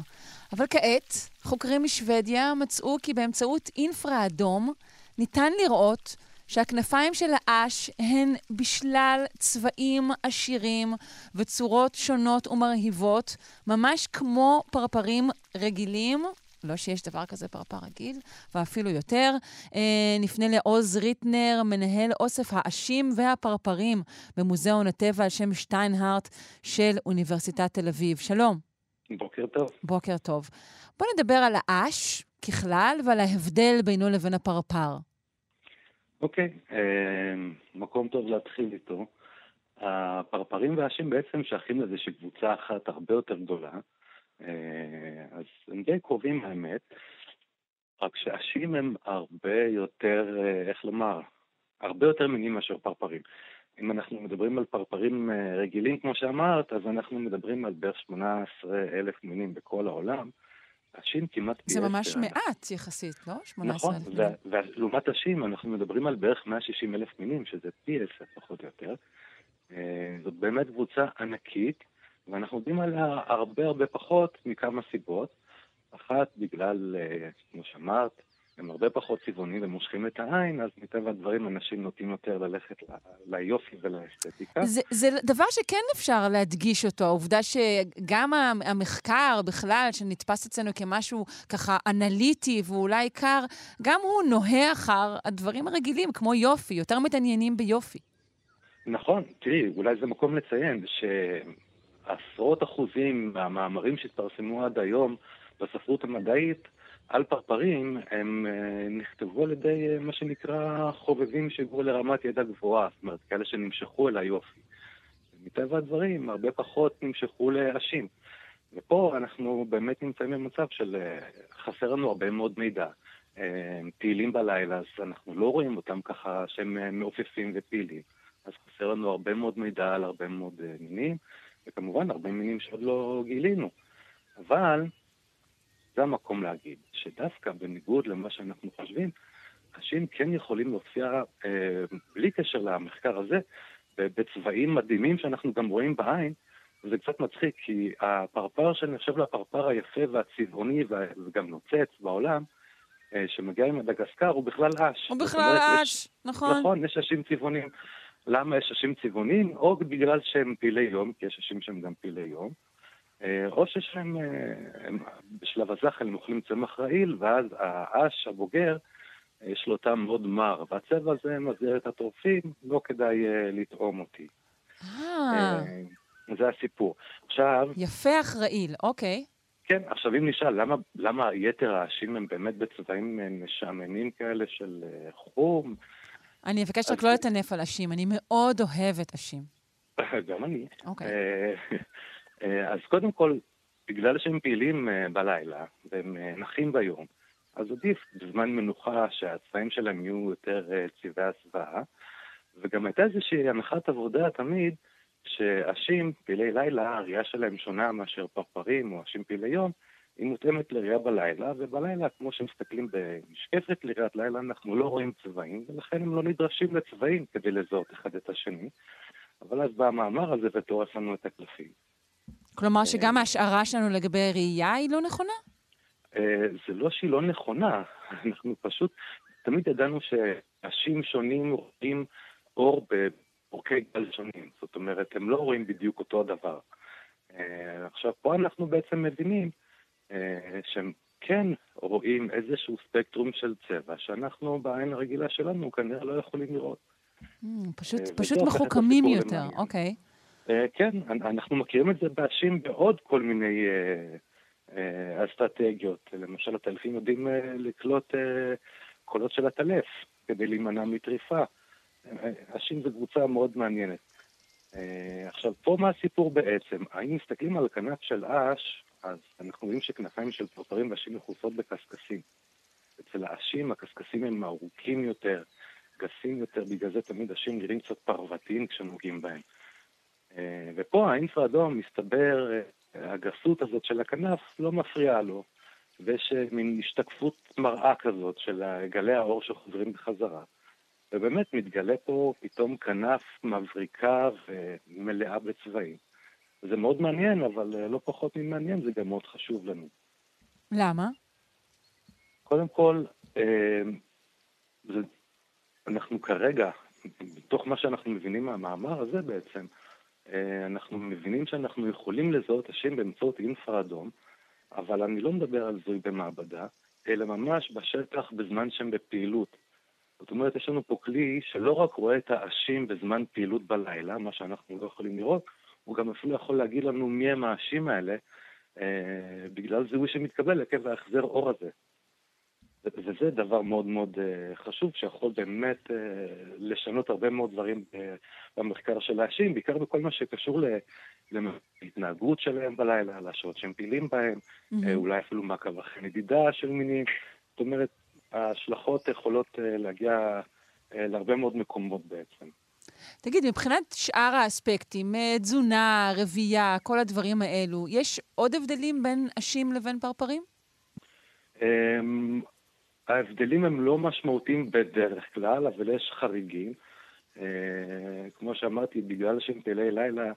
אבל כעת, חוקרים משוודיה מצאו כי באמצעות אינפרה אדום ניתן לראות שהכנפיים של האש הן בשלל צבעים עשירים וצורות שונות ומרהיבות, ממש כמו פרפרים רגילים, לא שיש דבר כזה פרפר רגיל, ואפילו יותר. אה, נפנה לעוז ריטנר, מנהל אוסף האשים והפרפרים במוזיאון הטבע על שם שטיינהארט של אוניברסיטת תל אביב. שלום. בוקר טוב. בוקר טוב. בוא נדבר על האש ככלל ועל ההבדל בינו לבין הפרפר. אוקיי, אה, מקום טוב להתחיל איתו. הפרפרים והאשים בעצם שייכים לאיזושהי קבוצה אחת הרבה יותר גדולה, אה, אז הם די קרובים האמת, רק שאשים הם הרבה יותר, אה, איך לומר, הרבה יותר מינים מאשר פרפרים. אם אנחנו מדברים על פרפרים אה, רגילים, כמו שאמרת, אז אנחנו מדברים על בערך 18 אלף מינים בכל העולם. השים כמעט פי עשר. זה ממש מעט יחסית, לא? 18 אלף מינים. נכון, ולעומת השים אנחנו מדברים על בערך 160 אלף מינים, שזה פי עשר פחות או יותר. זאת באמת קבוצה ענקית. ואנחנו יודעים עליה הרבה הרבה פחות מכמה סיבות. אחת, בגלל, אה, כמו שאמרת, הם הרבה פחות צבעונים ומושכים את העין, אז מטבע הדברים אנשים נוטים יותר ללכת ליופי ולאסתטיקה. זה, זה דבר שכן אפשר להדגיש אותו, העובדה שגם המחקר בכלל, שנתפס אצלנו כמשהו ככה אנליטי ואולי קר, גם הוא נוהה אחר הדברים הרגילים, כמו יופי, יותר מתעניינים ביופי. נכון, תראי, אולי זה מקום לציין ש... עשרות אחוזים מהמאמרים שהתפרסמו עד היום בספרות המדעית על פרפרים, הם אה, נכתבו על ידי אה, מה שנקרא חובבים שהגיעו לרמת ידע גבוהה, זאת אומרת, כאלה שנמשכו אל היופי. מטבע הדברים, הרבה פחות נמשכו לאשים. ופה אנחנו באמת נמצאים במצב של אה, חסר לנו הרבה מאוד מידע. פעילים בלילה, אז אנחנו לא רואים אותם ככה שהם מעופפים ופעילים. אז חסר לנו הרבה מאוד מידע על הרבה מאוד מינים. וכמובן הרבה מינים שעוד לא גילינו. אבל זה המקום להגיד שדווקא בניגוד למה שאנחנו חושבים, נשים כן יכולים להופיע, אה, בלי קשר למחקר הזה, בצבעים מדהימים שאנחנו גם רואים בעין, וזה קצת מצחיק, כי הפרפר שנחשב לפרפר היפה והצבעוני וגם נוצץ בעולם, אה, שמגיע עם הדגסקר, הוא בכלל אש. הוא בכלל אש, יש, נכון. נכון, יש אשים צבעונים. למה יש עשים צבעונים, או בגלל שהם פעילי יום, כי יש עשים שהם גם פעילי יום, או שיש להם, אה, בשלב הזחל הם אוכלים צמח רעיל, ואז האש הבוגר, יש לו טעם מאוד מר, והצבע הזה מזהיר את הטורפים, לא כדאי אה, לטעום אותי. אה. זה הסיפור. עכשיו... יפה אך רעיל, אוקיי. כן, עכשיו אם נשאל למה, למה יתר האשים הם באמת בצבעים משעממים כאלה של חום, אני אבקש רק לא לטנף על אשים, אני מאוד אוהבת אשים. גם אני. אוקיי. אה, אה, אז קודם כל, בגלל שהם פעילים אה, בלילה והם נחים ביום, אז עדיף בזמן מנוחה שהצבעים שלהם יהיו יותר צבעי הסוואה. וגם הייתה איזושהי הנחת עבודה תמיד, שאשים, פעילי לילה, הראייה שלהם שונה מאשר פרפרים או אשים פעילי יום, היא מותאמת לראייה בלילה, ובלילה, כמו שמסתכלים במשקפת לראיית לילה, אנחנו לא רואים צבעים, ולכן הם לא נדרשים לצבעים כדי לזהות אחד את השני. אבל אז בא המאמר הזה וטורף לנו את הקלפים. כלומר שגם ההשערה שלנו לגבי ראייה היא לא נכונה? אה, זה לא שהיא לא נכונה, אנחנו פשוט תמיד ידענו שאנשים שונים רואים אור באורכי גל שונים. זאת אומרת, הם לא רואים בדיוק אותו הדבר. אה, עכשיו, פה אנחנו בעצם מבינים אה, שהם כן רואים איזשהו ספקטרום של צבע שאנחנו בעין הרגילה שלנו כנראה לא יכולים לראות. פשוט, אה, פשוט מחוכמים יותר, אוקיי. אה, כן, אנחנו מכירים את זה באשים בעוד כל מיני אסטרטגיות. למשל, הטלפים יודעים לקלוט קולות של הטלף כדי להימנע מטריפה. אשים זו קבוצה מאוד מעניינת. עכשיו, פה מה הסיפור בעצם? האם מסתכלים על כנף של אש, אז אנחנו רואים שכנפיים של פרפרים ואשים מכוסות בקשקשים. אצל האשים הקשקשים הם ארוכים יותר, גסים יותר, בגלל זה תמיד אשים נראים קצת פרוותיים כשנוגעים בהם. אה, ופה האינפרה-אדום, מסתבר, אה, הגסות הזאת של הכנף לא מפריעה לו, ויש מין השתקפות מראה כזאת של גלי האור שחוזרים בחזרה. ובאמת מתגלה פה פתאום כנף מבריקה ומלאה בצבעים. זה מאוד מעניין, אבל אה, לא פחות ממעניין, זה גם מאוד חשוב לנו. למה? קודם כל, זה, אנחנו כרגע, בתוך מה שאנחנו מבינים מהמאמר הזה בעצם, אנחנו מבינים שאנחנו יכולים לזהות עשן באמצעות אינפרה אדום, אבל אני לא מדבר על זיהוי במעבדה, אלא ממש בשטח בזמן שהם בפעילות. זאת אומרת, יש לנו פה כלי שלא רק רואה את העשים בזמן פעילות בלילה, מה שאנחנו לא יכולים לראות, הוא גם אפילו יכול להגיד לנו מי הם העשים האלה, אה, בגלל זיהוי שמתקבל עקב ההחזר אור הזה. וזה דבר מאוד מאוד אה, חשוב, שיכול באמת אה, לשנות הרבה מאוד דברים אה, במחקר של העשים, בעיקר בכל מה שקשור להתנהגות שלהם בלילה, לשעות שהם פעילים בהם, mm-hmm. אולי אפילו מעקב אחרי נדידה של מינים. זאת אומרת, ההשלכות יכולות להגיע להרבה מאוד מקומות בעצם. תגיד, מבחינת שאר האספקטים, תזונה, רבייה, כל הדברים האלו, יש עוד הבדלים בין עשים לבין פרפרים? ההבדלים הם לא משמעותיים בדרך כלל, אבל יש חריגים. אה, כמו שאמרתי, בגלל שהם פעילי לילה,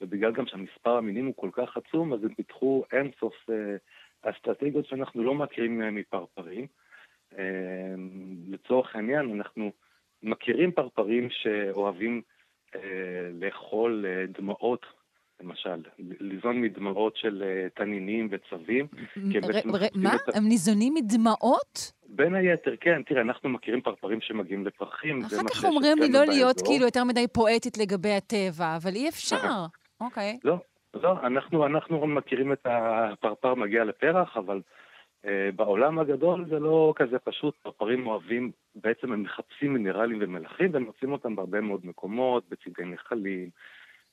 ובגלל גם שהמספר המינים הוא כל כך עצום, אז הם פיתחו אינסוף אה, אסטרטגיות שאנחנו לא מכירים מפרפרים. אה, לצורך העניין, אנחנו מכירים פרפרים שאוהבים לאכול דמעות למשל, ליזון מדמעות של אה, תנינים וצבים. מה? הם ניזונים מדמעות? בין היתר, כן. תראה, אנחנו מכירים פרפרים שמגיעים לפרחים. אחר כך אומרים לי לא להיות כאילו יותר מדי פואטית לגבי הטבע, אבל אי אפשר. אוקיי. לא, לא, אנחנו, אנחנו מכירים את הפרפר מגיע לפרח, אבל uh, בעולם הגדול זה לא כזה פשוט. פרפרים אוהבים, בעצם הם מחפשים מינרלים ומלחים, והם מוצאים אותם בהרבה מאוד מקומות, בצדי נחלים.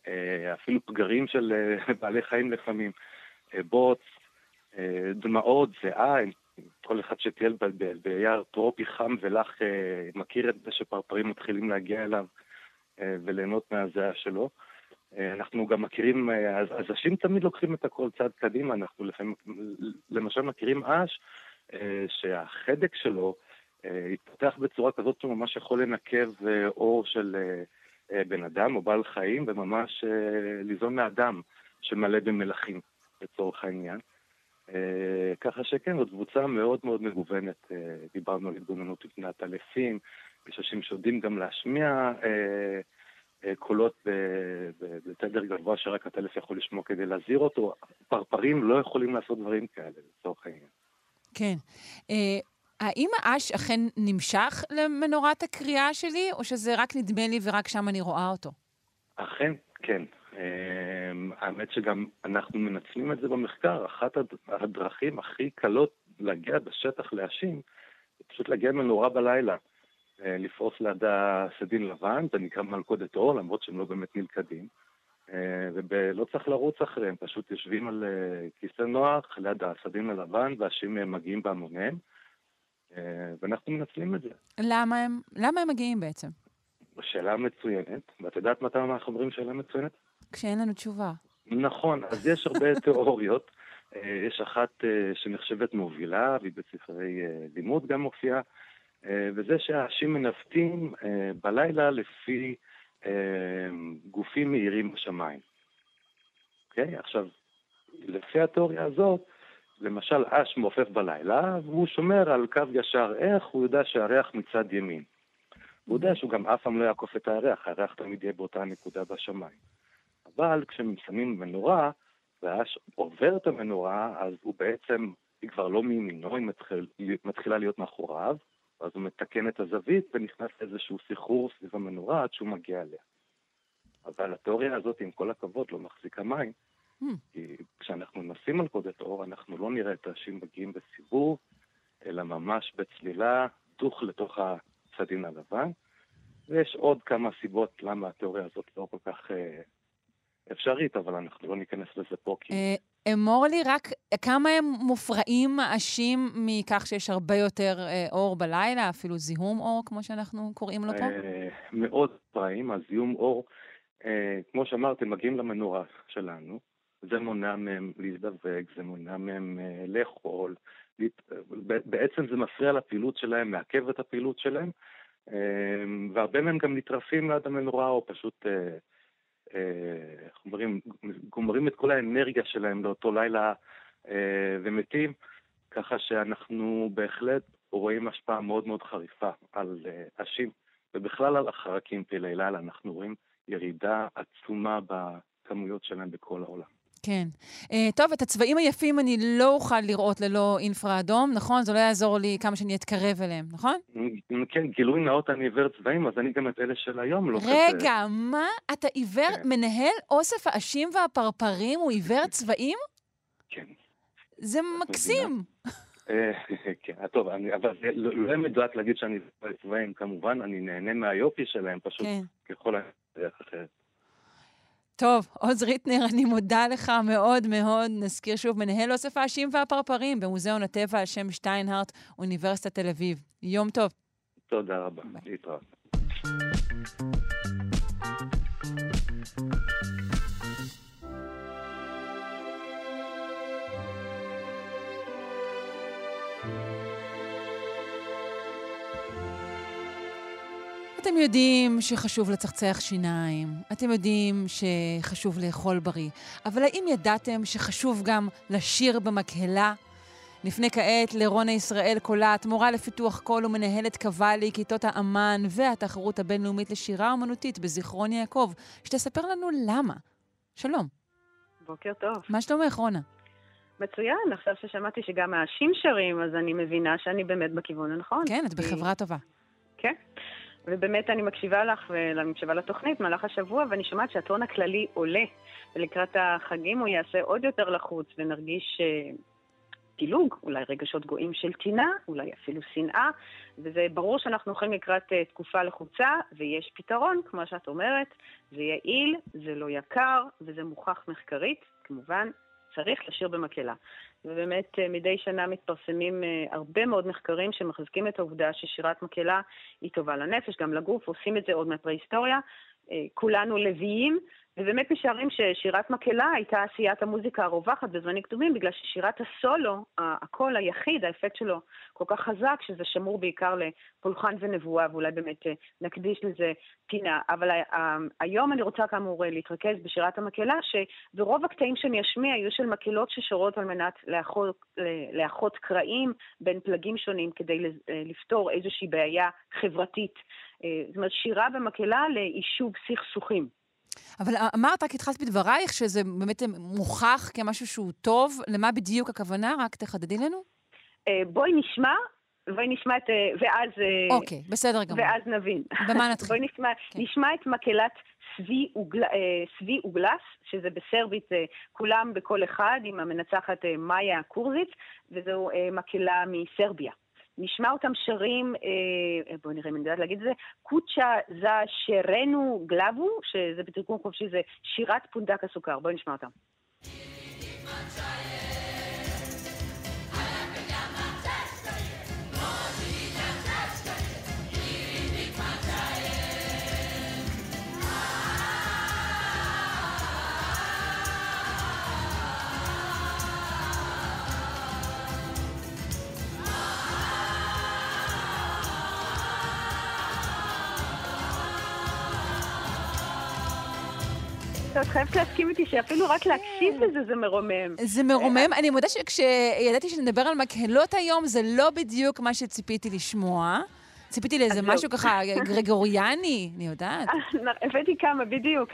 אה, אפילו פגרים של אה, בעלי חיים לפעמים, אה, בוץ, דמעות, זיעה, כל אחד שטייל ביער טרופי חם ולח מכיר את זה שפרפרים מתחילים להגיע אליו וליהנות מהזיעה שלו. אנחנו גם מכירים, אז אנשים תמיד לוקחים את הכל צעד קדימה, אנחנו לפעמים, למשל מכירים אש, שהחדק שלו התפתח בצורה כזאת שהוא ממש יכול לנקב אור של בן אדם או בעל חיים, וממש אה, ליזום מאדם שמלא במלחים, לצורך העניין. אה, ככה שכן, זאת קבוצה מאוד מאוד מגוונת. דיברנו על התגוננות מפני עטלפים, יש שיודעים גם להשמיע קולות בתדר גבוה שרק הטלף יכול לשמוע כדי להזהיר אותו. פרפרים לא יכולים לעשות דברים כאלה, לצורך העניין. כן. האם האש אכן נמשך למנורת הקריאה שלי, או שזה רק נדמה לי ורק שם אני רואה אותו? אכן, כן. אמ, האמת שגם אנחנו מנצלים את זה במחקר. אחת הדרכים הכי קלות להגיע בשטח להאשים, זה פשוט להגיע מנורה בלילה. אה, לפרוס לידה סדין לבן, זה נקרא מלכודת אור, למרות שהם לא באמת נלכדים. אה, ולא צריך לרוץ אחריהם, פשוט יושבים על אה, כיסא נוח ליד הסדין הלבן, והאשים מגיעים בהמוניהם. אה, ואנחנו מנצלים את זה. למה הם, למה הם מגיעים בעצם? שאלה מצוינת, ואת יודעת מתי אנחנו אומרים שאלה מצוינת? כשאין לנו תשובה. נכון, אז יש הרבה תיאוריות. אה, יש אחת אה, שנחשבת מובילה, והיא בספרי לימוד גם מופיעה, וזה שהאנשים מנווטים בלילה לפי גופים מהירים בשמיים. אוקיי? עכשיו, לפי התיאוריה הזאת, למשל אש מעופף בלילה, והוא שומר על קו ישר איך, הוא יודע שהריח מצד ימין. הוא יודע שהוא גם אף פעם לא יעקוף את הירח, הירח תמיד יהיה באותה נקודה בשמיים. אבל כשהם שמים מנורה, והאש עובר את המנורה, אז הוא בעצם, היא כבר לא מימינו, היא מתחיל, מתחילה להיות מאחוריו, אז הוא מתקן את הזווית ונכנס לאיזשהו סחרור סביב המנורה עד שהוא מגיע אליה. אבל התיאוריה הזאת, עם כל הכבוד, לא מחזיקה מים, Hmm. כי כשאנחנו נשים מלכודת אור, אנחנו לא נראה את האנשים מגיעים בסיבוב, אלא ממש בצלילה, דוך לתוך הצדין הלבן. ויש עוד כמה סיבות למה התיאוריה הזאת לא כל כך אה, אפשרית, אבל אנחנו לא ניכנס לזה פה כי... אה, אמור לי רק כמה הם מופרעים האשים מכך שיש הרבה יותר אה, אור בלילה, אפילו זיהום אור, כמו שאנחנו קוראים לו פה? אה, מאוד מופרעים, הזיהום אור, אה, כמו שאמרתם, מגיעים למנורה שלנו, זה מונע מהם להזדווג, זה מונע מהם uh, לאכול, בעצם זה מפריע לפעילות שלהם, מעכב את הפעילות שלהם, uh, והרבה מהם גם נטרפים ליד המנורה או פשוט, אה, איך uh, אומרים, גומרים את כל האנרגיה שלהם לאותו לילה ומתים, ככה שאנחנו בהחלט רואים השפעה מאוד מאוד חריפה על אשים ובכלל על החרקים פעילי לילה. אנחנו רואים ירידה עצומה בכמויות שלהם בכל העולם. כן. Uh, טוב, את הצבעים היפים אני לא אוכל לראות ללא אינפרה אדום, נכון? זה לא יעזור לי כמה שאני אתקרב אליהם, נכון? כן, גילוי נאות אני עיוור צבעים, אז אני גם את אלה של היום לא רגע, כזה... מה? אתה עיוור, כן. מנהל אוסף העשים והפרפרים הוא עיוור צבעים? כן. זה מקסים. אה, כן, טוב, אבל זה לא, לא מדויק להגיד שאני צבעים, כמובן, אני נהנה מהיופי שלהם, פשוט כן. ככל הדרך אחרת. טוב, עוז ריטנר, אני מודה לך מאוד מאוד. נזכיר שוב, מנהל אוסף העשים והפרפרים במוזיאון הטבע על שם שטיינהארט, אוניברסיטת תל אביב. יום טוב. תודה רבה. להתראות. אתם יודעים שחשוב לצחצח שיניים, אתם יודעים שחשוב לאכול בריא, אבל האם ידעתם שחשוב גם לשיר במקהלה? נפנה כעת לרונה ישראל קולט, מורה לפיתוח קול ומנהלת קוואלי, כיתות האמן והתחרות הבינלאומית לשירה אומנותית בזיכרון יעקב, שתספר לנו למה. שלום. בוקר טוב. מה שלומך, רונה? מצוין, עכשיו ששמעתי שגם האשים שרים, אז אני מבינה שאני באמת בכיוון הנכון. כן, את בחברה טובה. כן. ובאמת אני מקשיבה לך ואני מקשיבה לתוכנית במהלך השבוע, ואני שומעת שהטון הכללי עולה, ולקראת החגים הוא יעשה עוד יותר לחוץ, ונרגיש uh, פילוג, אולי רגשות גואים של טינה, אולי אפילו שנאה, וזה ברור שאנחנו הולכים לקראת uh, תקופה לחוצה, ויש פתרון, כמו שאת אומרת, זה יעיל, זה לא יקר, וזה מוכח מחקרית, כמובן, צריך לשיר במקהלה. ובאמת אה, מדי שנה מתפרסמים אה, הרבה מאוד מחקרים שמחזקים את העובדה ששירת מקהלה היא טובה לנפש, גם לגוף, עושים את זה עוד מהפרה-היסטוריה. אה, כולנו לוויים, ובאמת משערים ששירת מקהלה הייתה עשיית המוזיקה הרווחת בזמנים קדומים, בגלל ששירת הסולו, הקול היחיד, האפקט שלו כל כך חזק, שזה שמור בעיקר לפולחן ונבואה, ואולי באמת אה, נקדיש לזה פינה. אבל היום אני רוצה כאמור אה, להתרכז בשירת המקהלה, שברוב הקטעים שאני אשמיע היו של מקהלות ששורות על מנת לאחות, לאחות קרעים בין פלגים שונים כדי אה, לפתור איזושהי בעיה חברתית. זאת אומרת, שירה במקהלה ליישוב סכסוכים. אבל אמרת, רק התחלת בדברייך, שזה באמת מוכח כמשהו שהוא טוב. למה בדיוק הכוונה? רק תחדדי לנו. אה, בואי נשמע, בואי נשמע את... אה, ואז... אה, אוקיי, בסדר גמור. ואז נבין. במה נתחיל? בואי נשמע, כן. נשמע את מקהלת סבי, אוגל, סבי אוגלס, שזה בסרבית כולם בקול אחד, עם המנצחת מאיה קורזיץ, וזו מקהלה מסרביה. נשמע אותם שרים, אה, בואו נראה אם אני יודעת להגיד את זה, קוצ'ה זה שרנו גלבו, שזה בתרגום חופשי זה שירת פונדק הסוכר. בואו נשמע אותם. את חייבת להסכים איתי שאפילו רק להקשיב כן. לזה זה מרומם. זה מרומם. אני מודה שכשידעתי שנדבר על מקהלות היום, זה לא בדיוק מה שציפיתי לשמוע. ציפיתי לאיזה משהו ככה גרגוריאני, אני יודעת. הבאתי כמה, בדיוק.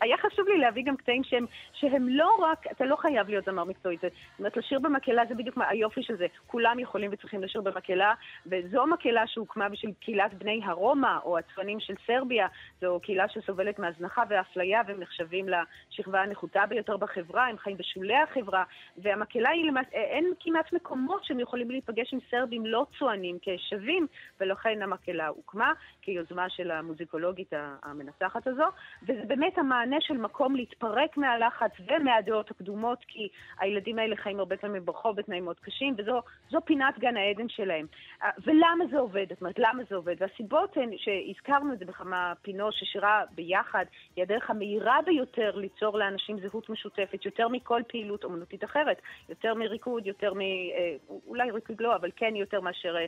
היה חשוב לי להביא גם קטעים שהם, שהם לא רק, אתה לא חייב להיות זמר מקצועי. זאת אומרת, לשיר במקהלה זה בדיוק היופי של זה. כולם יכולים וצריכים לשיר במקהלה, וזו מקהלה שהוקמה בשביל קהילת בני הרומא, או הצפנים של סרביה. זו קהילה שסובלת מהזנחה ואפליה, והם נחשבים לשכבה הנחותה ביותר בחברה, הם חיים בשולי החברה, והמקהלה היא למעשה, אין כמעט מקומות שהם יכולים להיפגש עם סרבים לא צוענים כשווים, ולכן לכן המקהלה הוקמה כיוזמה של המוזיקולוגית המנצחת הזו, וזה באמת המענה של מקום להתפרק מהלחץ ומהדעות הקדומות, כי הילדים האלה חיים הרבה פעמים ברחוב בתנאים מאוד קשים, וזו פינת גן העדן שלהם. אה, ולמה זה עובד? זאת אומרת, למה זה עובד? והסיבות הן שהזכרנו את זה בכמה פינות ששירה ביחד, היא הדרך המהירה ביותר ליצור לאנשים זהות משותפת, יותר מכל פעילות אומנותית אחרת, יותר מריקוד, יותר מ... אה, אולי ריקוד לא, אבל כן יותר מאשר אה,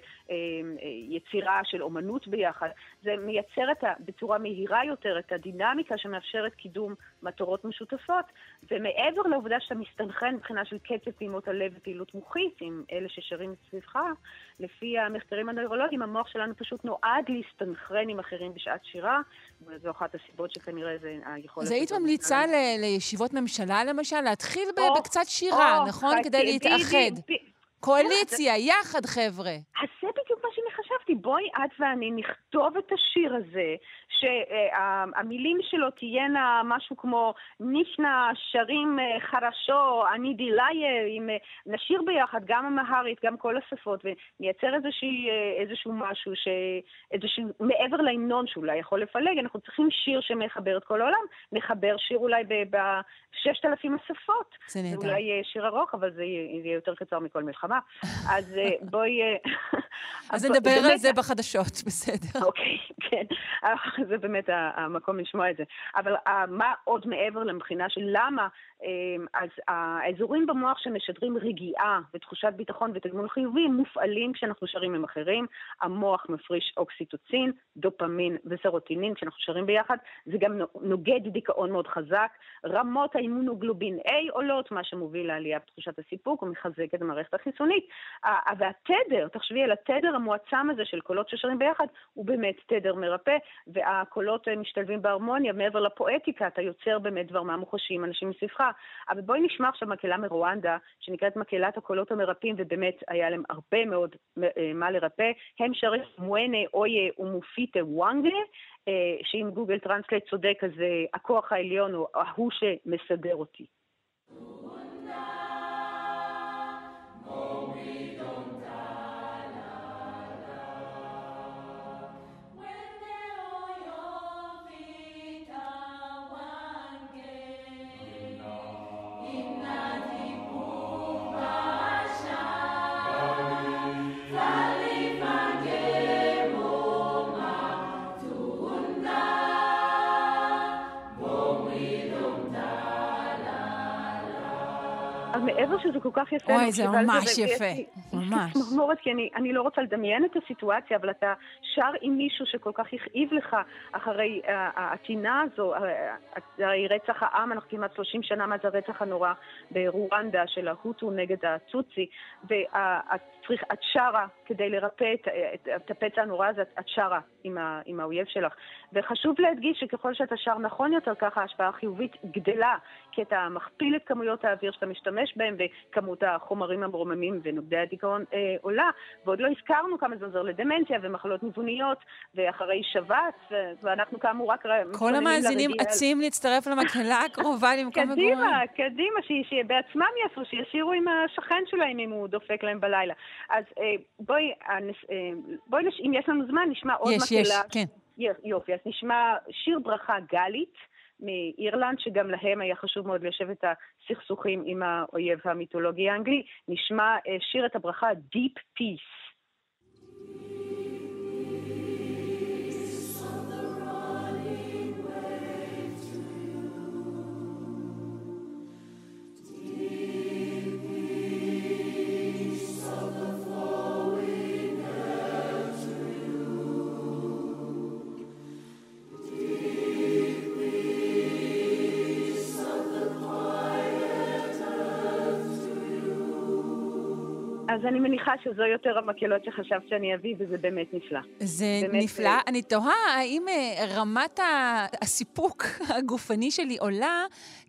יצירה של אומנות ביחד. זה מייצר את ה, בצורה מהירה יותר את הדינמיקה שמאפשרת קידום מטרות משותפות, ומעבר לעובדה שאתה מסתנכרן מבחינה של קצב פעימות הלב ופעילות מוחית עם אלה ששרים סביבך, לפי המחקרים הנוירולוגיים, המוח שלנו פשוט נועד להסתנכרן עם אחרים בשעת שירה, וזו אחת הסיבות שכנראה זה היכולת... אז היית ממליצה ל- לישיבות ממשלה, למשל, להתחיל ב- בקצת שירה, או, נכון? כדי להתאחד. בדיוק, קואליציה, יחד, חבר'ה. אז זה בדיוק מה שאני חשבתי. בואי את ואני נכתוב את השיר הזה, שהמילים שלו תהיינה משהו כמו נישנה שרים אה, חרשו, אני דיליה, עם, אה, נשיר ביחד גם אמהרית, גם כל השפות, ונייצר איזושהי, אה, איזשהו משהו, ש... איזשהו, מעבר להמנון שאולי יכול לפלג, אנחנו צריכים שיר שמחבר את כל העולם, נחבר שיר אולי בששת אלפים השפות. זה נהדר. זה אולי שיר ארוך, אבל זה יהיה יותר קצר מכל מלחמה. אז אה, בואי... אה, אז נדבר על זה בחדשות, בסדר. אוקיי, כן. זה באמת המקום לשמוע את זה. אבל אה, מה עוד מעבר לבחינה של למה, אז האזורים במוח שמשדרים רגיעה ותחושת ביטחון ותגמול חיובי מופעלים כשאנחנו שרים עם אחרים. המוח מפריש אוקסיטוצין, דופמין וסרוטינין כשאנחנו שרים ביחד. זה גם נוגד דיכאון מאוד חזק. רמות האימונוגלובין A עולות, מה שמוביל לעלייה בתחושת הסיפוק ומחזק את המערכת החיסונית. והתדר, תחשבי על התדר המועצם הזה של קולות ששרים ביחד, הוא באמת תדר מרפא, והקולות אה, משתלבים בהרמוניה, מעבר לפואטיקה, אתה יוצר באמת דבר מה מוחשיים, אנשים מסביבך. אבל בואי נשמע עכשיו מקהלה מרואנדה, שנקראת מקהלת הקולות המרפאים, ובאמת היה להם הרבה מאוד אה, מה לרפא. הם שרים מואנה אויה ומופיטה וואנגה, אה, שאם גוגל טרנסלייט צודק, אז אה, הכוח העליון הוא ההוא שמסדר אותי. שזה כל כך יפה, אוי, זה ממש יפה, ממש. צמרמורת, כי אני, אני לא רוצה לדמיין את הסיטואציה, אבל אתה שר עם מישהו שכל כך הכאיב לך אחרי uh, הטינה הזו, uh, הרי רצח העם, אנחנו כמעט 30 שנה מאז הרצח הנורא ברואנדה של ההוטו נגד הצוצי, ואת שרה כדי לרפא את, את, את הפצע הנורא הזה, את שרה עם, ה, עם האויב שלך. וחשוב להדגיש שככל שאתה שר נכון יותר, ככה ההשפעה החיובית גדלה, כי אתה מכפיל את כמויות האוויר שאתה משתמש בהם, וכמות החומרים המרוממים ונוגדי הדיכאון אה, עולה. ועוד לא הזכרנו כמה זה עוזר לדמנציה ומחלות ניווניות, ואחרי שבץ, ו- ואנחנו כאמור רק... כל המאזינים אצים להצטרף למקהלה הקרובה למקום מגורים. קדימה, קדימה, ש- שבעצמם יעשו, שישירו עם השכן שלהם אם הוא דופק להם בלילה. אז אה, בואי, הנס- אה, בואי, נש- אם יש לנו זמן, נשמע עוד יש, מקהלה. יש, כן. יופי, אז נשמע שיר ברכה גלית מאירלנד, שגם להם היה חשוב מאוד ליישב את הסכסוכים עם האויב המיתולוגי האנגלי. נשמע אה, שיר את הברכה Deep Peace. אז אני מניחה שזו יותר המקהלות שחשבת שאני אביא, וזה באמת נפלא. זה באמת, נפלא. אה, אני תוהה האם אה, רמת הסיפוק הגופני שלי עולה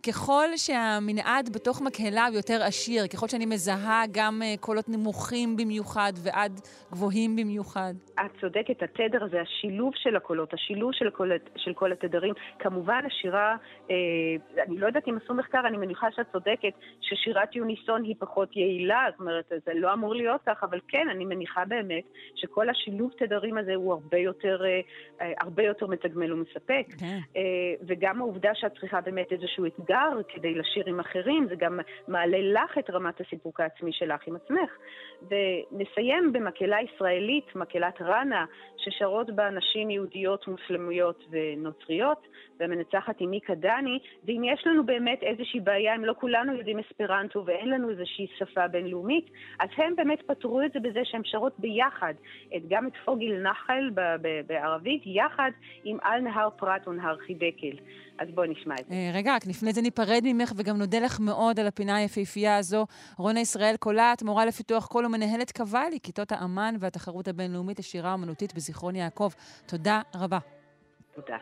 ככל שהמנעד בתוך מקהלה הוא יותר עשיר, ככל שאני מזהה גם אה, קולות נמוכים במיוחד ועד גבוהים במיוחד. את צודקת, התדר הזה, השילוב של הקולות, השילוב של כל, של כל התדרים. כמובן, השירה, אה, אני לא יודעת אם עשו מחקר, אני מניחה שאת צודקת, ששירת יוניסון היא פחות יעילה, זאת אומרת, זה לא אמור להיות כך, אבל כן, אני מניחה באמת שכל השילוב תדרים הזה הוא הרבה יותר, אה, אה, הרבה יותר מתגמל ומספק. כן. אה, וגם העובדה שאת צריכה באמת איזשהו אתגר כדי לשיר עם אחרים, זה גם מעלה לך את רמת הסיפוק העצמי שלך עם עצמך. ונסיים במקהלה ישראלית, מקהלת ראנה, ששרות בה נשים יהודיות, מוסלמיות ונוצריות, והמנצחת היא מיקה דני, ואם יש לנו באמת איזושהי בעיה, אם לא כולנו יודעים אספרנטו ואין לנו איזושהי שפה בינלאומית, אז הם באמת פתרו את זה בזה שהם שרות ביחד, את, גם את פוגיל נחל ב- ב- בערבית, יחד עם על נהר פרת ונהר חידקל. אז בואי נשמע את זה. אה, רגע, רק לפני זה ניפרד ממך וגם נודה לך מאוד על הפינה היפהפייה הזו. רונה ישראל קולט, מורה לפיתוח קול ומנהלת קוואלי, כיתות האמן והתחרות הבינלאומית לשירה אומנותית בזיכרון יעקב. תודה רבה. תודה.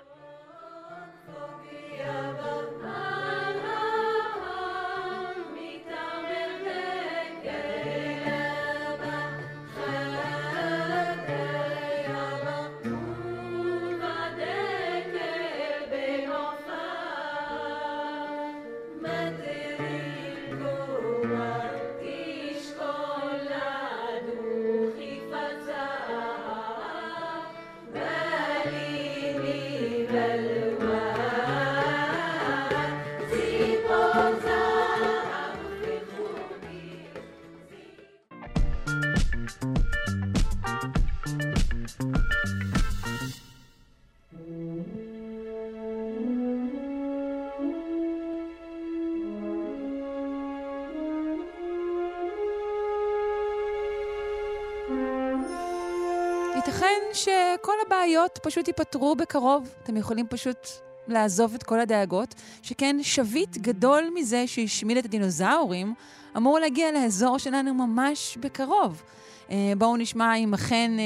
הבעיות פשוט ייפתרו בקרוב. אתם יכולים פשוט לעזוב את כל הדאגות, שכן שביט גדול מזה שהשמיד את הדינוזאורים, אמור להגיע לאזור שלנו ממש בקרוב. אה, בואו נשמע אם אכן אה,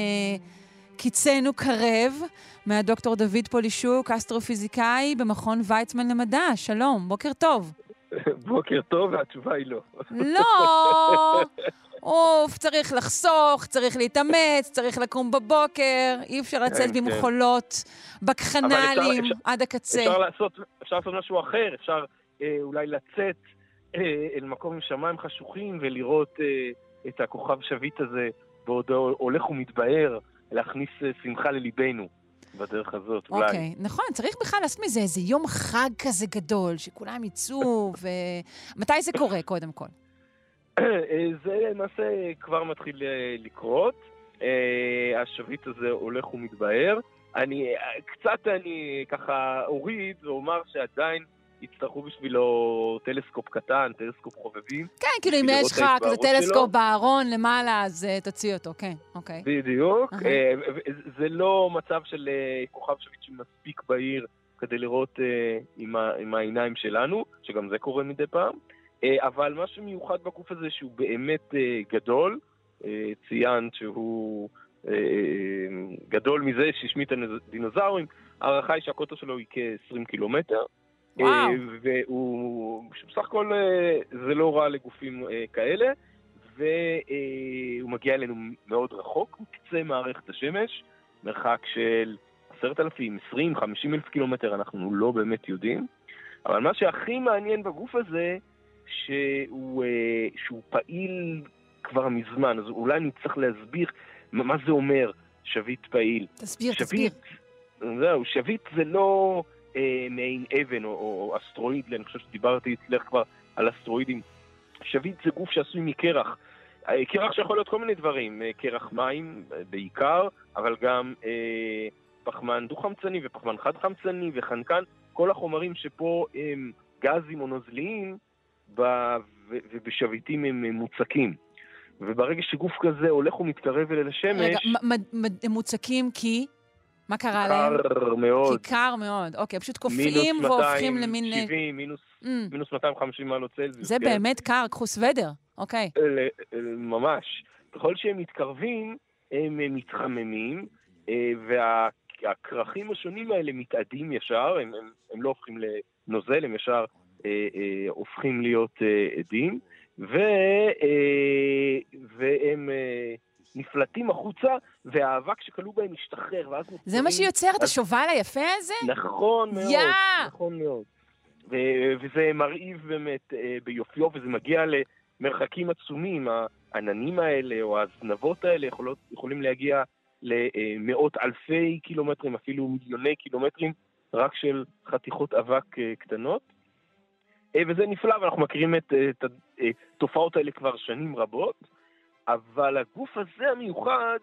קיצנו קרב מהדוקטור דוד פולישוק, אסטרופיזיקאי במכון ויצמן למדע. שלום, בוקר טוב. בוקר טוב, והתשובה היא לא. לא! אוף, צריך לחסוך, צריך להתאמץ, צריך לקום בבוקר, אי אפשר לצאת כן, כן. במחולות, בקחנלים, עד הקצה. אפשר לעשות, אפשר לעשות משהו אחר, אפשר אה, אולי לצאת אה, אל מקום עם שמיים חשוכים ולראות אה, את הכוכב שביט הזה בעוד הולך ומתבהר, להכניס אה, שמחה לליבנו בדרך הזאת, אולי. אוקיי, נכון, צריך בכלל לעשות מזה איזה יום חג כזה גדול, שכולם יצאו, ו... מתי זה קורה, קודם כל? אה, זה למעשה כבר מתחיל אה, לקרות. אה, השביט הזה הולך ומתבהר. אני, קצת אני ככה אוריד ואומר שעדיין יצטרכו בשבילו טלסקופ קטן, טלסקופ חובבים. כן, כאילו, אם יש לך כזה ההתבהרות טלסקופ שלו. בארון למעלה, אז אה, תוציא אותו, כן, אוקיי. בדיוק. אהה. אה, ו- ו- זה לא מצב של אה, כוכב שביט שמספיק בהיר כדי לראות אה, עם ה- עם העיניים שלנו, שגם זה קורה מדי פעם. אה, אבל מה שמיוחד בגוף הזה שהוא באמת אה, גדול, אה, ציינת שהוא אה, גדול מזה שהשמיט הדינוזאורים, ההערכה היא שהקוטר שלו היא כ-20 קילומטר. וואו. אה, והוא, בסך הכל אה, זה לא רע לגופים אה, כאלה, והוא מגיע אלינו מאוד רחוק, מקצה מערכת השמש, מרחק של 10,000, 20, 50 אלף קילומטר, אנחנו לא באמת יודעים. אבל מה שהכי מעניין בגוף הזה, שהוא, שהוא פעיל כבר מזמן, אז אולי אני צריך להסביר מה זה אומר שביט פעיל. תסביר, תסביר. שביט, זהו, שביט זה לא אה, מעין אבן או, או אסטרואיד, אני חושב שדיברתי אצלך כבר על אסטרואידים. שביט זה גוף שעשוי מקרח. אה, קרח שיכול להיות כל מיני דברים, אה, קרח מים אה, בעיקר, אבל גם אה, פחמן דו-חמצני ופחמן חד-חמצני וחנקן, כל החומרים שפה הם גזים או נוזליים ב, ו, ובשביטים הם מוצקים. וברגע שגוף כזה הולך ומתקרב אל השמש, רגע, הם מוצקים כי? מה קרה להם? קר מאוד. כי קר מאוד. אוקיי, פשוט מינוס קופאים והופכים למין... אה, 270, מינוס, mm, מינוס 250 מעלות צלזיוס. זה כן? באמת קר, קחו סוודר. אוקיי. אלה- ממש. ככל שהם מתקרבים, הם אה, מתחממים, אה, והכרכים השונים האלה מתאדים ישר, הם, הם, הם לא הופכים לנוזל, הם ישר אה, אה, הופכים להיות אה, עדים, ו, אה, והם אה, נפלטים החוצה, והאבק שכלוא בהם משתחרר, ואז... זה מה שיוצר את השובל היפה הזה? נכון מאוד! נכון מאוד. וזה מרהיב באמת אה, ביופיו, וזה מגיע למרחקים עצומים. העננים האלה או הזנבות האלה יכולות, יכולים להגיע למאות אלפי קילומטרים, אפילו מיליוני קילומטרים, רק של חתיכות אבק אה, קטנות. אה, וזה נפלא, ואנחנו מכירים את, את התופעות האלה כבר שנים רבות, אבל הגוף הזה המיוחד,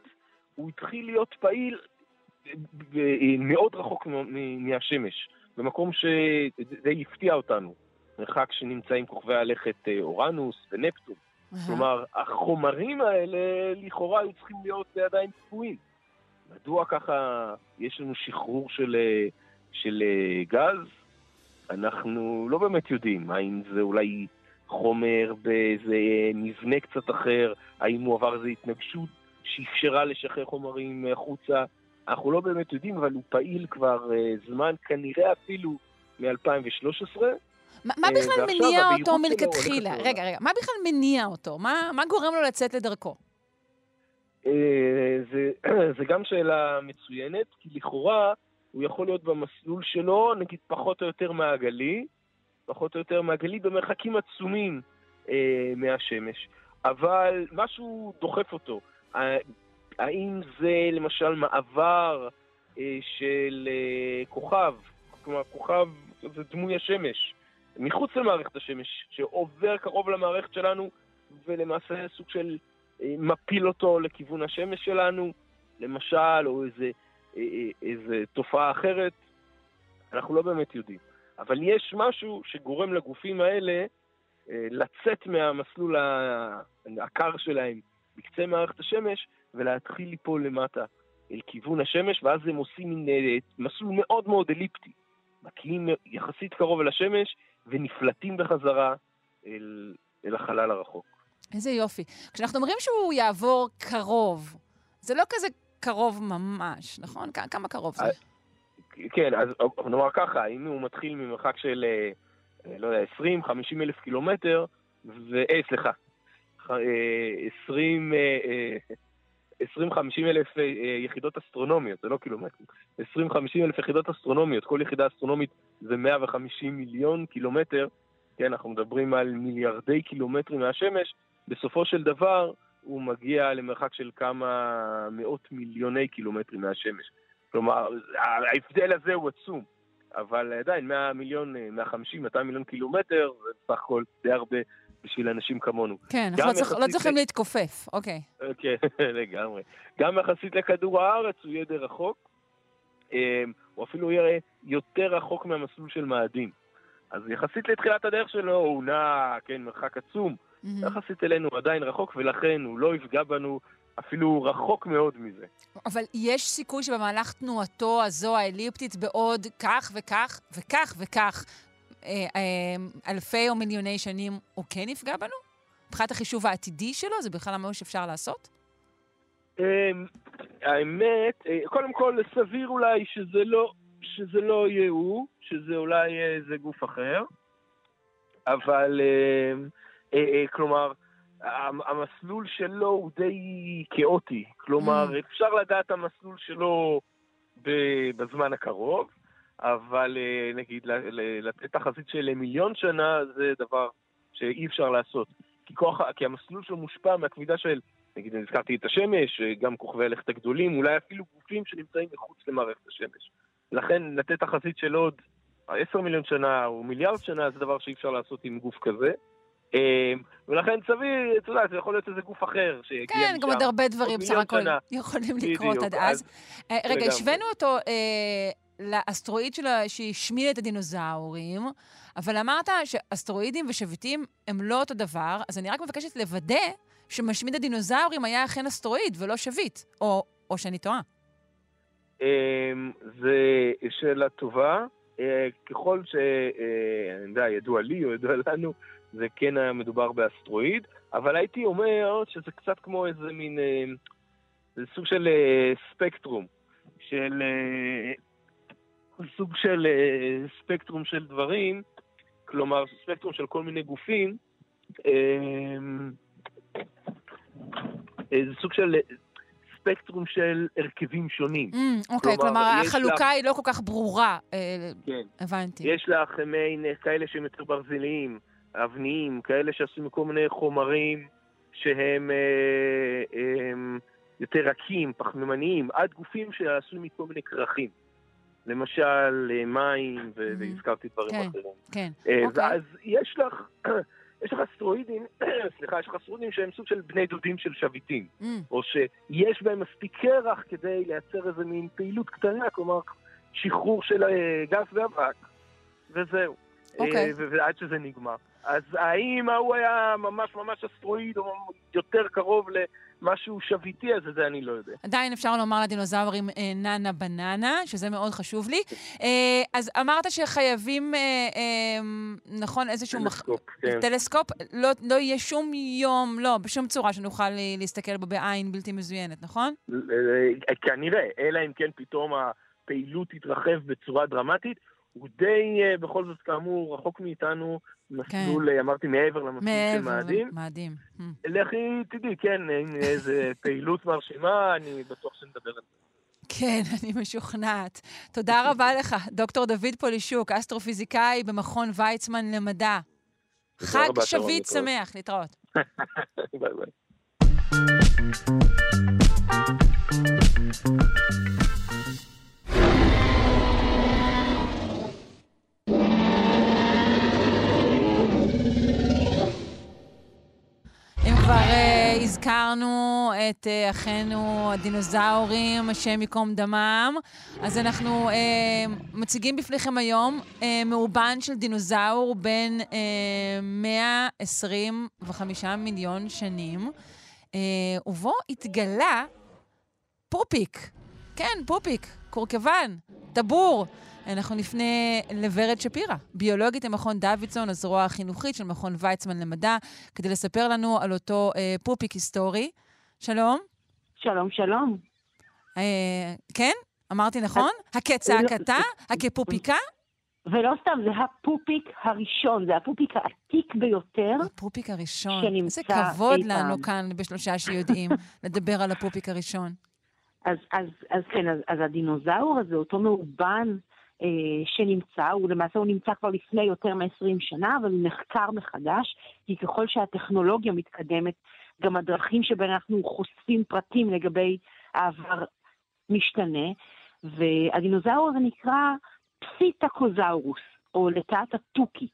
הוא התחיל להיות פעיל ב- ב- מאוד רחוק מהשמש, במקום שדי הפתיע אותנו. מרחק שנמצאים כוכבי הלכת אה, אורנוס ונפטון. אהה. כלומר, החומרים האלה לכאורה היו צריכים להיות עדיין צפויים. מדוע ככה יש לנו שחרור של, אה, של אה, גז? אנחנו לא באמת יודעים. האם זה אולי חומר באיזה מבנה קצת אחר? האם הוא עבר איזו התנגשות שאפשרה לשחרר חומרים החוצה? אנחנו לא באמת יודעים, אבל הוא פעיל כבר אה, זמן, כנראה אפילו מ-2013. מה מה אה, בכלל מניע אותו מלכתחילה? רגע, רגע, מה בכלל מניע אותו? מה מה גורם לו לצאת לדרכו? אה, זה, זה גם שאלה מצוינת, כי לכאורה הוא יכול להיות במסלול שלו, נגיד פחות או יותר מעגלי, פחות או יותר מעגלי במרחקים עצומים אה, מהשמש. אבל משהו דוחף אותו. האם זה למשל מעבר אה, של אה, כוכב, כלומר כוכב זה דמוי השמש, מחוץ למערכת השמש, שעובר קרוב למערכת שלנו, ולמעשה סוג של אה, מפיל אותו לכיוון השמש שלנו, למשל, או איזה, אה, אה, איזה תופעה אחרת, אנחנו לא באמת יודעים. אבל יש משהו שגורם לגופים האלה אה, לצאת מהמסלול הקר שלהם בקצה מערכת השמש ולהתחיל ליפול למטה אל כיוון השמש, ואז הם עושים מין אה, מסלול מאוד מאוד אליפטי. מגיעים יחסית קרוב אל השמש ונפלטים בחזרה אל, אל החלל הרחוק. איזה יופי. כשאנחנו אומרים שהוא יעבור קרוב, זה לא כזה קרוב ממש, נכון? כמה קרוב זה? כן, אז נאמר ככה, אם הוא מתחיל ממרחק של, אה, לא יודע, 20-50 אלף קילומטר, ו... אה, סליחה, ח- אה, 20... אה, אה, 20-50 אלף אה, אה, יחידות אסטרונומיות, זה לא קילומטרים. 20-50 אלף יחידות אסטרונומיות, כל יחידה אסטרונומית זה 150 מיליון קילומטר, כן, אנחנו מדברים על מיליארדי קילומטרים מהשמש, בסופו של דבר הוא מגיע למרחק של כמה מאות מיליוני קילומטרים מהשמש. כלומר, ההבדל הזה הוא עצום, אבל עדיין 100 מיליון, 150, 200 מיליון קילומטר, זה בסך הכל די הרבה בשביל אנשים כמונו. כן, אנחנו לא צריך- לא צריכים ל- להתכופף, אוקיי. כן, לגמרי. גם יחסית לכדור הארץ הוא יהיה די רחוק, אמ, הוא אפילו יהיה יותר רחוק מהמסלול של מאדים. אז יחסית לתחילת הדרך שלו הוא נע, כן, מרחק עצום. מהמם. יחסית אלינו הוא עדיין רחוק, ולכן הוא לא יפגע בנו אפילו רחוק מאוד מזה. אבל יש סיכוי שבמהלך תנועתו הזו, האליפטית, בעוד כך וכך וכך וכך אה, אה, אלפי או מיליוני שנים, הוא כן יפגע בנו? מבחינת החישוב העתידי שלו, זה בכלל משהו שאפשר לעשות? אמ, האמת, אה, קודם כל, סביר אולי שזה לא, שזה לא יהיה הוא, שזה אולי איזה גוף אחר, אבל, אמ, כלומר, המסלול שלו הוא די כאוטי. כלומר, Mm. אפשר לדעת המסלול שלו בזמן הקרוב, אבל אה, נגיד, לתת תחזית של מיליון שנה זה דבר שאי אפשר לעשות. כי, כוח, כי המסלול שלו מושפע מהכבידה של, נגיד, הזכרתי את השמש, אה, גם כוכבי הלכת הגדולים, אולי אפילו גופים שנמצאים מחוץ למערכת השמש. לכן, לתת תחזית של עוד 10 מיליון שנה או מיליארד שנה זה דבר שאי אפשר לעשות עם גוף כזה. אה, ולכן סביר, אתה יודע, זה יכול להיות איזה גוף אחר שיגיע כן, משם. גם עוד הרבה דברים בסך הכל. יכולים לקרות עד אז. אה, רגע. השווינו אותו אה, לאסטרואיד שלה שהשמיד את הדינוזאורים, אבל אמרת שאסטרואידים ושביטים הם לא אותו דבר, אז אני רק מבקשת לוודא שמשמיד הדינוזאורים היה אכן אסטרואיד ולא שביט, או, או שאני טועה. אמ, זה שאלה טובה. אה, ככל ש... אני יודע, ידוע לי או ידוע לנו, זה כן היה מדובר באסטרואיד, אבל הייתי אומר שזה קצת כמו איזה מין... אה, זה סוג של אה, ספקטרום. של... אה, סוג של ספקטרום של דברים, כלומר, ספקטרום של כל מיני גופים. זה סוג של ספקטרום של הרכבים שונים. Mm, אוקיי, כלומר, כלומר, החלוקה לך- היא לא כל כך ברורה. כן. הבנתי. יש לך מעין כאלה שהם יותר ברזליים, אבניים, כאלה שעשו מכל מיני חומרים שהם אה, הם יותר רכים, פחמימניים, עד גופים שעשו מכל מיני כרכים. למשל, אה, מים, ו- Mhm. והזכרתי דברים כן. אחרים. כן, אה, אוקיי. ואז יש לך, יש לך אסטרואידים, סליחה, יש לך אסטרואידים שהם סוג של בני דודים של שביטים. Mm, או שיש בהם מספיק קרח כדי לייצר איזה מין פעילות קטנה, כלומר שחרור של אה, גז ואבק, וזהו. אוקיי. אה, ועד שזה נגמר. אז האם ההוא היה ממש ממש אסטרואיד, או יותר קרוב למשהו שביטי, אז את זה אני לא יודע. עדיין אפשר לומר לדינוזאורים אה, ננה בננה, שזה מאוד חשוב לי. אה, אז אמרת שחייבים, נכון, איזשהו... מח- טלסקופ, כן. טלסקופ, לא, לא יהיה שום יום, לא, בשום צורה שנוכל להסתכל בו בעין בלתי מזוינת, נכון? אה, כנראה, אלא אם כן פתאום הפעילות תתרחב בצורה דרמטית. הוא די, אה, בכל זאת, כאמור, רחוק מאיתנו, מסלול, אה, אמרתי, מעבר למסלול של מעבר מאדים. למאדים. Hmm. לכי תדעי, כן, אם איזה פעילות מרשימה, אני בטוח שנדבר על זה. כן, אני משוכנעת. תודה רבה לך, דוקטור דוד פולישוק, אסטרופיזיקאי במכון ויצמן למדע. חג רבה, שביט. שמח, להתראות. ביי ביי. כבר uh, הזכרנו את uh, אחינו הדינוזאורים, השם ייקום דמם, אז אנחנו uh, מציגים בפניכם היום uh, מאובן של דינוזאור בן uh, 125 מיליון שנים, uh, ובו התגלה פופיק. כן, פופיק, קורקוון, טבור. אנחנו נפנה לוורד שפירא, ביולוגית למכון דוידסון, הזרוע החינוכית של מכון ויצמן למדע, כדי לספר לנו על אותו אה, פופיק היסטורי. שלום. שלום, שלום. אה, כן? אמרתי נכון? הקצעקתה? הקפופיקה? ולא סתם, זה הפופיק הראשון, זה הפופיק העתיק ביותר. הפופיק הראשון. שנמצא איזה כבוד לנו פעם. כאן בשלושה שיודעים לדבר על הפופיק הראשון. אז, אז, אז כן, אז, אז הדינוזאור הזה, אותו מאובן שנמצא, הוא למעשה הוא נמצא כבר לפני יותר מ-20 שנה, אבל הוא נחקר מחדש, כי ככל שהטכנולוגיה מתקדמת, גם הדרכים שבהן אנחנו חושפים פרטים לגבי העבר משתנה, והדינוזאור הזה נקרא פסיטקוזאורוס, או לטעת התוכי.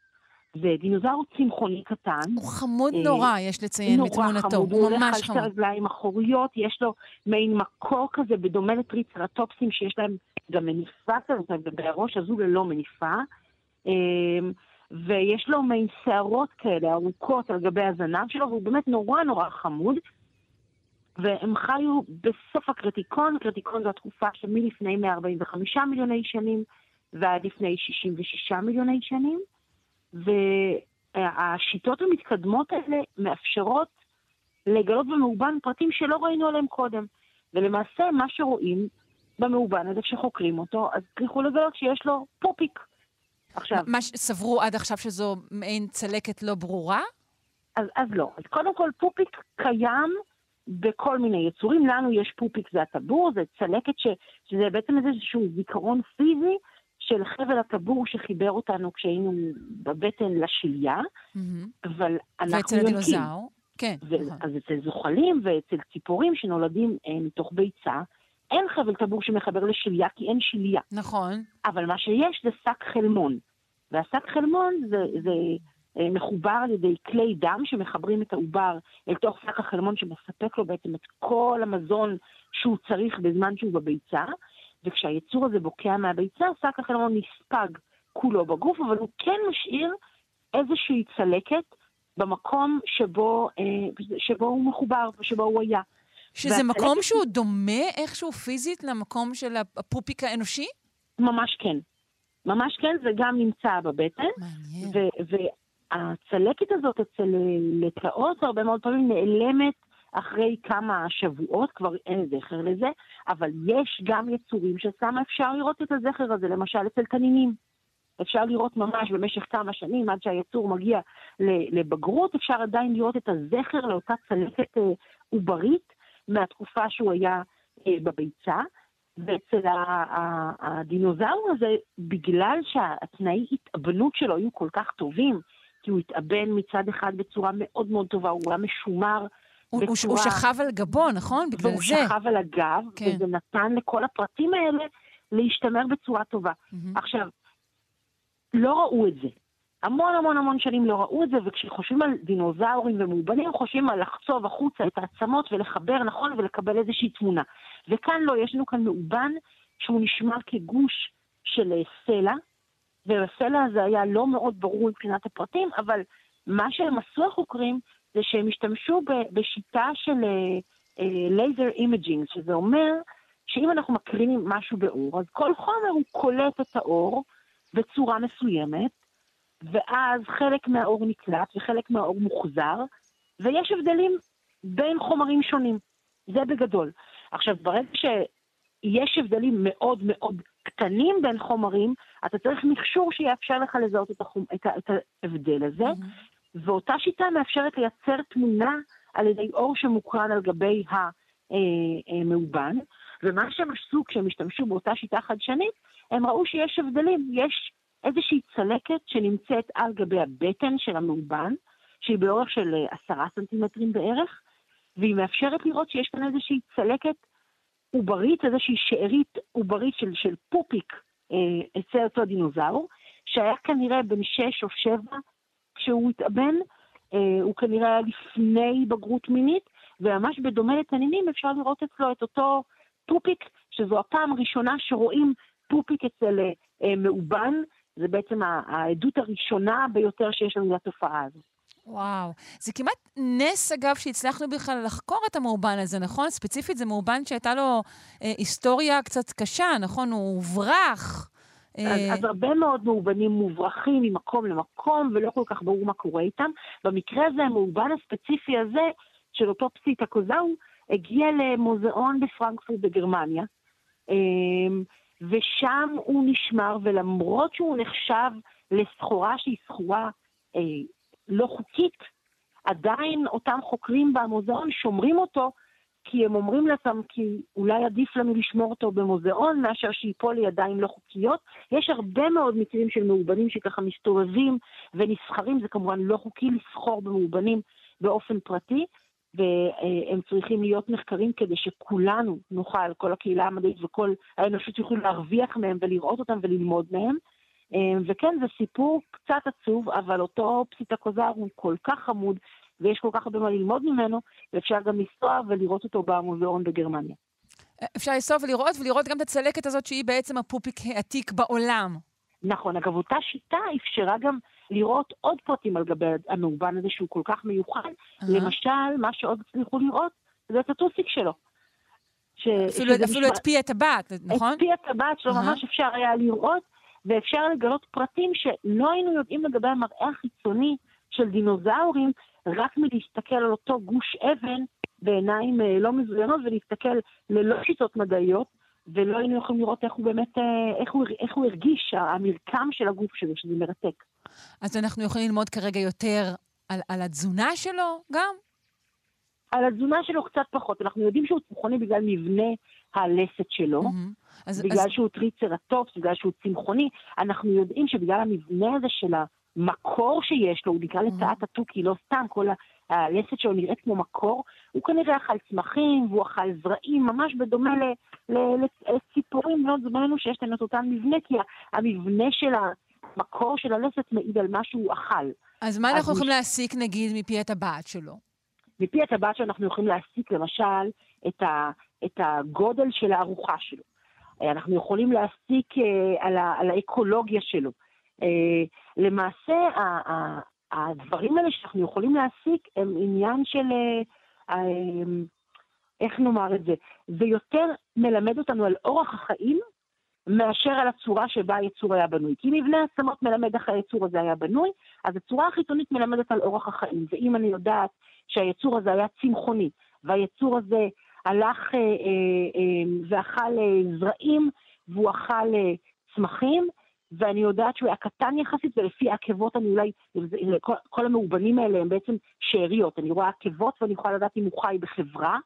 זה דינוזאור צמחוני קטן. הוא חמוד אה, נורא, יש לציין נורא מתמונתו. חמוד, הוא הולך על שתי. רגליים אחוריות, יש לו מעין מקור כזה בדומה לטריצרטופסים שיש להם גם מניפה כזאת, ובראש הזו ללא מניפה. אמ, ויש לו מעין שערות כאלה ארוכות על גבי הזנב שלו, והוא באמת נורא נורא חמוד. והם חיו בסוף הקרטיקון, קרטיקון זו התקופה שמלפני 145 מיליוני שנים ועד לפני 66 מיליוני שנים. והשיטות המתקדמות האלה מאפשרות לגלות במאובן פרטים שלא ראינו עליהם קודם. ולמעשה, מה שרואים במאובן הזה כשחוקרים אותו, אז תלכו לגלות שיש לו פופיק. עכשיו, מה שסברו עד עכשיו שזו מעין צלקת לא ברורה? אז, אז לא. אז קודם כל, פופיק קיים בכל מיני יצורים. לנו יש פופיק, זה הטבור, זה צלקת ש, שזה בעצם איזשהו זיכרון פיזי של חבל הטבור שחיבר אותנו כשהיינו בבטן לשליה, מהמם. אבל אנחנו ואצל יונקים. הדינוזאור? כן, ו- נכון. אז אצל זוחלים ואצל ציפורים שנולדים אה, מתוך ביצה, אין חבל טבור שמחבר לשליה כי אין שליה. נכון. אבל מה שיש זה שק חלמון. והשק חלמון זה, זה אה, מחובר על ידי כלי דם שמחברים את העובר אל תוך שק החלמון שמספק לו בעצם את כל המזון שהוא צריך בזמן שהוא בביצה, וכשהיצור הזה בוקע מהביצה, שק החלמון נספג כולו בגוף, אבל הוא כן משאיר איזושהי צלקת במקום שבו, אה, שבו הוא מחובר ושבו הוא היה. שזה מקום שהוא דומה איכשהו פיזית למקום של הפופיק האנושי? ממש כן. ממש כן, זה גם נמצא בבטן. מעניין. והצלקת הזאת אצל לטאות הרבה מאוד פעמים נעלמת אחרי כמה שבועות, כבר אין זכר לזה, אבל יש גם יצורים ששם אפשר לראות את הזכר הזה, למשל אצל תנינים. אפשר לראות ממש במשך כמה שנים, עד שהיצור מגיע לבגרות, אפשר עדיין לראות את הזכר לאותה צלקת אה, עוברית מהתקופה שהוא היה אה, בביצה. ואצל הדינוזאור הזה, בגלל שהתנאי התאבנות שלו היו כל כך טובים, כי הוא התאבן מצד אחד בצורה מאוד מאוד טובה, הוא היה משומר הוא- בצורה... הוא שכב על גבו, נכון? בגלל והוא זה. שכב על הגב, כן. וזה נתן לכל הפרטים האלה להשתמר בצורה טובה. מהמם. עכשיו, לא ראו את זה. המון המון המון שנים לא ראו את זה, וכשחושבים על דינוזאורים ומאובנים, חושבים על לחצוב החוצה את העצמות ולחבר נכון ולקבל איזושהי תמונה. וכאן לא, יש לנו כאן מאובן שהוא נשמר כגוש של אה, סלע, והסלע הזה היה לא מאוד ברור מבחינת הפרטים, אבל מה שהם עשו החוקרים זה שהם השתמשו בשיטה של laser uh, imaging, שזה אומר שאם אנחנו מקרינים משהו באור, אז כל חומר הוא קולט את האור בצורה מסוימת, ואז חלק מהאור נקלט וחלק מהאור מוחזר, ויש הבדלים בין חומרים שונים. זה בגדול. עכשיו, ברגע שיש הבדלים מאוד מאוד קטנים בין חומרים, אתה צריך מכשור שיאפשר לך לזהות את, החומ... את, את ההבדל הזה, mm-hmm. ואותה שיטה מאפשרת לייצר תמונה על ידי אור שמוקרן על גבי המאובן, ומה שהם עשו כשהם השתמשו באותה שיטה חדשנית, הם ראו שיש הבדלים. יש איזושהי צלקת שנמצאת על גבי הבטן של המאובן, שהיא באורך של עשרה סנטימטרים בערך, והיא מאפשרת לראות שיש כאן איזושהי צלקת עוברית, איזושהי שארית עוברית של, של פופיק אה, אצל אותו דינוזאור, שהיה כנראה בן שש או שבע כשהוא התאבן, אה, הוא כנראה היה לפני בגרות מינית, וממש בדומה לתנינים אפשר לראות אצלו את אותו פופיק, שזו הפעם הראשונה שרואים פופיק אצל אה, מאובן, זה בעצם העדות הראשונה ביותר שיש לנו לתופעה הזאת. וואו. זה כמעט נס, אגב, שהצלחנו בכלל לחקור את המאובן הזה, נכון? ספציפית זה מאובן שהייתה לו אה, היסטוריה קצת קשה, נכון? הוא הוברח. אה, אז, אז הרבה מאוד מאובנים מוברחים ממקום למקום, ולא כל כך ברור מה קורה איתם. במקרה הזה, המאובן הספציפי הזה, של אותו פסיטה קוזאו, הגיע למוזיאון בפרנקפורט בגרמניה, אה, ושם הוא נשמר, ולמרות שהוא נחשב לסחורה שהיא סחורה אה, לא חוקית, עדיין אותם חוקרים במוזיאון שומרים אותו, כי הם אומרים לעצמם כי אולי עדיף לנו לשמור אותו במוזיאון מאשר שיפול לידיים לא חוקיות. יש הרבה מאוד מקרים של מאובנים שככה מסתובבים ונסחרים, זה כמובן לא חוקי לסחור במאובנים באופן פרטי, והם צריכים להיות נחקרים כדי שכולנו נוכל, כל הקהילה המדעית וכל האנושות יוכלו להרוויח מהם ולראות אותם וללמוד מהם. אמ, וכן, זה סיפור קצת עצוב, אבל אותו פסיטקוזר הוא כל כך חמוד, ויש כל כך הרבה מה ללמוד ממנו, ואפשר גם לנסוע ולראות אותו במוזיאון בגרמניה. אפשר לנסוע ולראות, ולראות גם את הצלקת הזאת שהיא בעצם הפופיק העתיק בעולם. נכון, אגב, אותה שיטה אפשרה גם לראות עוד פרטים על גבי המאובן הזה שהוא כל כך מיוחד. Uh-huh. למשל, מה שעוד הצליחו לראות, זה את הטוסיק שלו. ש... אפילו, אפילו משמע... את פי הטבעת, נכון? את פי הטבעת שלו uh-huh. ממש אפשר היה לראות, ואפשר לגלות פרטים שלא היינו יודעים לגבי המראה החיצוני של דינוזאורים, רק מלהסתכל על אותו גוש אבן בעיניים אה, לא מזוינות ולהסתכל ללא שיטות מדעיות, ולא היינו יכולים לראות איך הוא באמת, אה, איך הוא, איך הוא הרגיש, המרקם של הגוף שלו, שזה מרתק. אז אנחנו יכולים ללמוד כרגע יותר על, על התזונה שלו גם? על התזונה שלו קצת פחות. אנחנו יודעים שהוא צמחוני בגלל מבנה הלסת שלו. Mm-hmm. אז, בגלל אז... שהוא טריצרטופס, בגלל שהוא צמחוני, אנחנו יודעים שבגלל המבנה הזה של המקור שיש לו, הוא נקרא mm-hmm. לצעת התוכי, לא סתם, כל הלסת שלו נראית כמו מקור, הוא כנראה אכל צמחים והוא אכל זרעים, ממש בדומה לציפורים מאוד דומה לנו שיש להם את אותן מבנה, כי המבנה של המקור של הלסת מעיד על מה שהוא אכל. אז מה אנחנו יכולים מש... להסיק, נגיד, מפי הטבעת שלו? מפי הטבעת שלו אנחנו יכולים להסיק, למשל, את, ה, את הגודל של הארוחה שלו. אנחנו יכולים להסיק אה, על, ה, על האקולוגיה שלו. אה, למעשה, הדברים האלה שאנחנו יכולים להסיק הם עניין של, אה, איך נאמר את זה, זה יותר מלמד אותנו על אורח החיים מאשר על הצורה שבה היצור היה בנוי. כי מבנה העצמות מלמד איך היצור הזה היה בנוי, אז הצורה החיצונית מלמדת על אורח החיים. ואם אני יודעת שהיצור הזה היה צמחוני, והיצור הזה הלך אה, אה, אה, ואכל אה, זרעים, והוא אכל אה, צמחים, ואני יודעת שהוא היה קטן יחסית, ולפי העקבות אני אולי, כל, כל המאובנים האלה הם בעצם שאריות. אני רואה עקבות ואני יכולה לדעת אם הוא חי בחברה,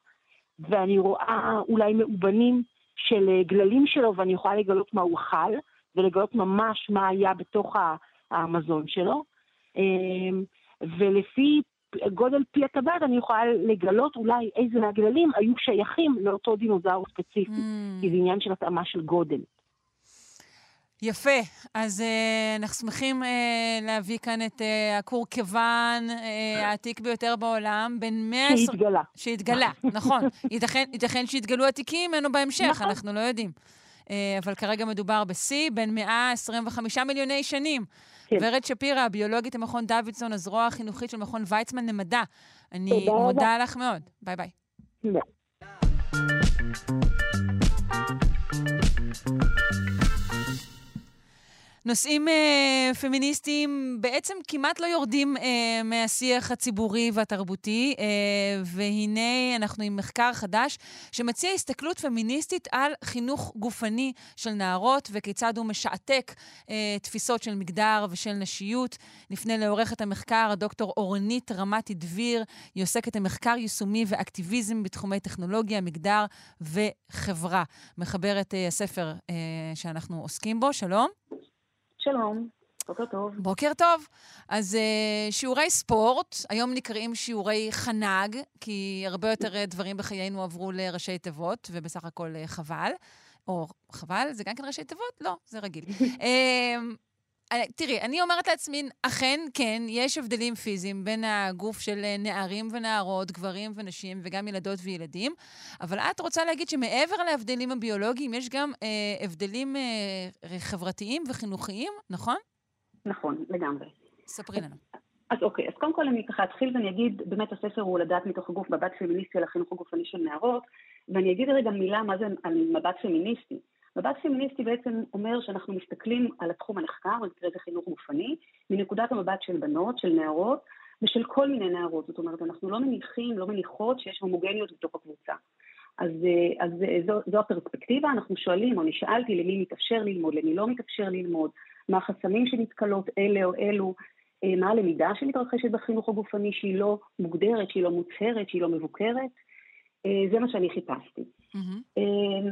ואני רואה אולי מאובנים של אה, גללים שלו, ואני יכולה לגלות מה הוא אכל, ולגלות ממש מה היה בתוך המזון שלו. אמ, ולפי גודל פי הטבעת אני יכולה לגלות אולי איזה מהגללים היו שייכים לאותו דינוזאור ספציפי, mm. כי זה עניין של התאמה של גודל. יפה. אז uh, אנחנו שמחים uh, להביא כאן את uh, הקורקוון uh, העתיק ביותר בעולם, בין מאה... שהתגלה. שהתגלה, נכון. ייתכן, ייתכן שיתגלו עתיקים ממנו בהמשך, נכון. אנחנו לא יודעים. אה, אבל כרגע מדובר בשיא, בין 125 מיליוני שנים. כן. ורד שפירא, הביולוגית במכון דוידסון, הזרוע החינוכית של מכון ויצמן למדע. אני. מודה לך מאוד. ביי ביי. תודה. נושאים אה, פמיניסטיים בעצם כמעט לא יורדים אה, מהשיח הציבורי והתרבותי, אה, והנה אנחנו עם מחקר חדש שמציע הסתכלות פמיניסטית על חינוך גופני של נערות וכיצד הוא משעתק אה, תפיסות של מגדר ושל נשיות. נפנה לעורכת המחקר, הדוקטור אורנית רמתי דביר. היא עוסקת במחקר יישומי ואקטיביזם בתחומי טכנולוגיה, מגדר וחברה. מחברת אה, הספר אה, שאנחנו עוסקים בו. שלום. שלום, בוקר טוב. בוקר טוב. אז uh, שיעורי ספורט, היום נקראים שיעורי חנג, כי הרבה יותר אה, דברים בחיינו עברו לראשי תיבות, ובסך הכל uh, חבל. או חבל, זה גם כן ראשי תיבות? לא, זה רגיל. uh, תראי, אני אומרת לעצמי, אכן, כן, יש הבדלים פיזיים בין הגוף של אה, נערים ונערות, גברים ונשים, וגם ילדות וילדים, אבל את רוצה להגיד שמעבר להבדלים הביולוגיים, יש גם אה, הבדלים אה, חברתיים וחינוכיים, נכון? נכון, לגמרי. ספרי לנו. אז אוקיי, אז קודם כל אני ככה אתחיל ואני אגיד, באמת הספר הוא לדעת מתוך הגוף מבט פמיניסטי על החינוך הגופני של נערות, ואני אגיד רגע מילה מה זה על מבט פמיניסטי. מבט פמיניסטי בעצם אומר שאנחנו מסתכלים על התחום הנחקר, במקרה זה חינוך גופני, מנקודת המבט של בנות, של נערות, ושל כל מיני נערות. זאת אומרת, אנחנו לא מניחים, לא מניחות שיש הומוגניות בתוך הקבוצה. אז, אה, אז אה, זו, זו הפרספקטיבה, אנחנו שואלים, או נשאלתי למי מתאפשר ללמוד, למי לא מתאפשר ללמוד, מה החסמים שנתקלות אלה או אלו, אה, מה הלמידה שמתרחשת בחינוך הגופני שהיא לא מוגדרת, שהיא לא מוצהרת, שהיא לא מבוקרת. זה מה שאני חיפשתי. Mm-hmm.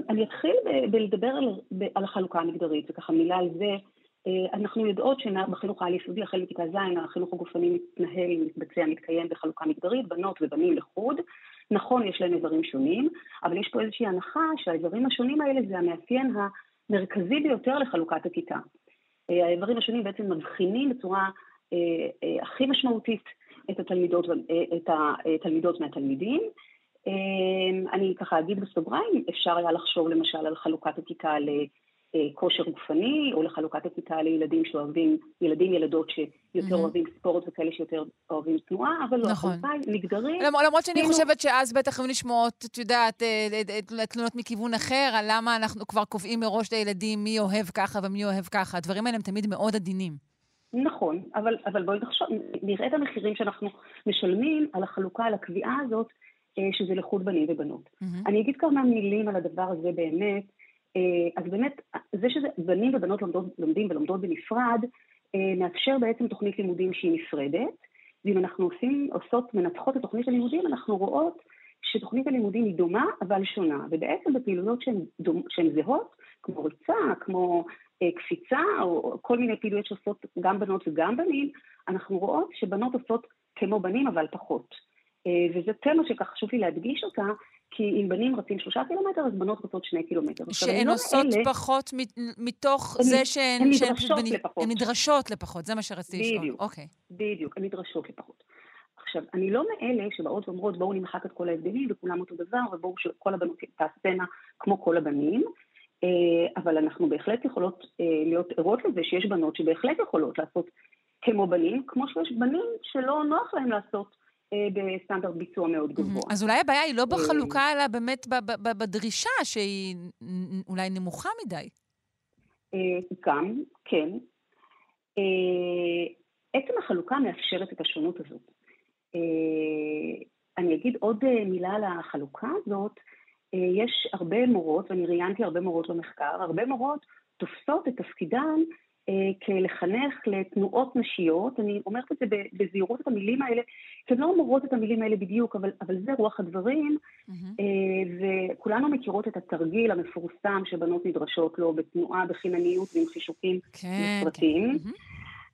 אני אתחיל בלדבר על, על החלוקה המגדרית, וככה מילה על זה. אנחנו יודעות שבחינוך העל-יסודי, החל מכיתה ז', החינוך הגופני מתנהל, מתבצע, מתקיים בחלוקה מגדרית, בנות ובנים לחוד. נכון, יש להם איברים שונים, אבל יש פה איזושהי הנחה שהאיברים השונים האלה זה המאפיין המרכזי ביותר לחלוקת הכיתה. האיברים השונים בעצם מבחינים בצורה אה, אה, הכי משמעותית את התלמידות, את התלמידות מהתלמידים. אה, אני ככה אגיד בסוגריים, אפשר היה לחשוב למשל על חלוקת הכיתה לכושר גופני, או לחלוקת הכיתה לילדים שאוהבים, ילדים, ילדות שיותר Mhm. אוהבים ספורט וכאלה שיותר אוהבים תנועה, אבל לא, נכון. החלוקה היא מגדרית. למ- למרות שאני כאילו- חושבת שאז בטח היו נשמעות, את יודעת, אה, אה, אה, תלונות מכיוון אחר, על למה אנחנו כבר קובעים מראש לילדים מי אוהב ככה ומי אוהב ככה. הדברים האלה הם תמיד מאוד עדינים. נכון, אבל, אבל בואי נחשוב, נראה את המחירים שאנחנו משלמים על החלוקה, על הקביעה הזאת, שזה לחוד בנים ובנות. מהמם. אני אגיד כמה מילים על הדבר הזה באמת. אה, אז באמת, זה שזה בנים ובנות לומדות, לומדים ולומדות בנפרד, אה, מאפשר בעצם תוכנית לימודים שהיא נפרדת, ואם אנחנו עושים, עושות, מנתחות את תוכנית הלימודים, אנחנו רואות שתוכנית הלימודים היא דומה אבל שונה, ובעצם בפעילויות שהן, דומ, שהן זהות, כמו ריצה, כמו אה, קפיצה, או כל מיני פעילויות שעושות גם בנות וגם בנים, אנחנו רואות שבנות עושות כמו בנים אבל פחות. אה, וזו תמה שכך חשוב לי להדגיש אותה, כי אם בנים רצים שלושה קילומטר, אז בנות רוצות שני קילומטר. שהן לא עושות מאלה- פחות מתוך הן- זה שהן... הן נדרשות בני- לפחות. הן נדרשות לפחות, זה מה שרציתי לשאול. בדיוק. אוקיי. בדיוק, הן נדרשות לפחות. עכשיו, אני לא מאלה שבאות ואומרות בואו נמחק את כל ההבדלים וכולם אותו דבר ובואו שכל הבנות תעשינה כמו כל הבנים, אה, אבל אנחנו בהחלט יכולות אה, להיות ערות לזה שיש בנות שבהחלט יכולות לעשות כמו בנים, כמו שיש בנים שלא נוח להם לעשות בסטנדרט ביצוע מאוד גבוה. אז אולי הבעיה היא לא אה, בחלוקה, אלא באמת בדרישה שהיא אולי נמוכה מדי. אה, גם, כן. אה, עצם החלוקה מאפשרת את השונות הזאת. אה, אני אגיד עוד אה, מילה על החלוקה הזאת. אה, יש הרבה מורות, ואני ראיינתי הרבה מורות במחקר, הרבה מורות תופסות את תפקידן אה, כלחנך לתנועות נשיות. אני אומרת את זה בזהירות את המילים האלה, כי הן לא אומרות את המילים האלה בדיוק, אבל, אבל זה רוח הדברים. אה, וכולנו מכירות את התרגיל המפורסם שבנות נדרשות לו בתנועה, בחינניות ועם חישוקים כן, כן. מפרטיים. מהמם.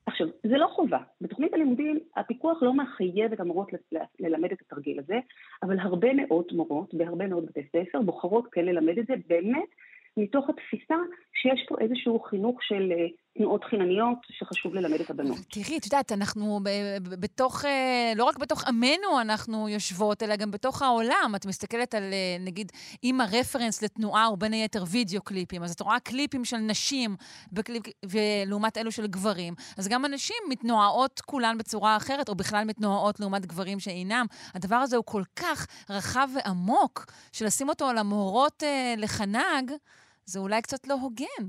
עכשיו, זה לא חובה. בתוכנית הלימודים הפיקוח לא מחייב את המורות ללמד את התרגיל הזה, אבל הרבה מאוד מורות בהרבה מאוד בתי ספר בוחרות כן ללמד את זה באמת מתוך התפיסה שיש פה איזשהו חינוך של אה, תנועות חינניות שחשוב ללמד את הבנות. תראי, את יודעת, אנחנו בתוך, אה, לא רק בתוך עמנו אנחנו יושבות, אלא גם בתוך העולם. את מסתכלת על, אה, נגיד, אם הרפרנס לתנועה הוא בין היתר וידאו קליפים, אז את רואה קליפים של נשים בקליפ, ולעומת אלו של גברים, אז גם הנשים מתנועות כולן בצורה אחרת, או בכלל מתנועות לעומת גברים שאינם. הדבר הזה הוא כל כך רחב ועמוק, שלשים אותו על המורות אה, לחנג, זה אולי קצת לא הוגן.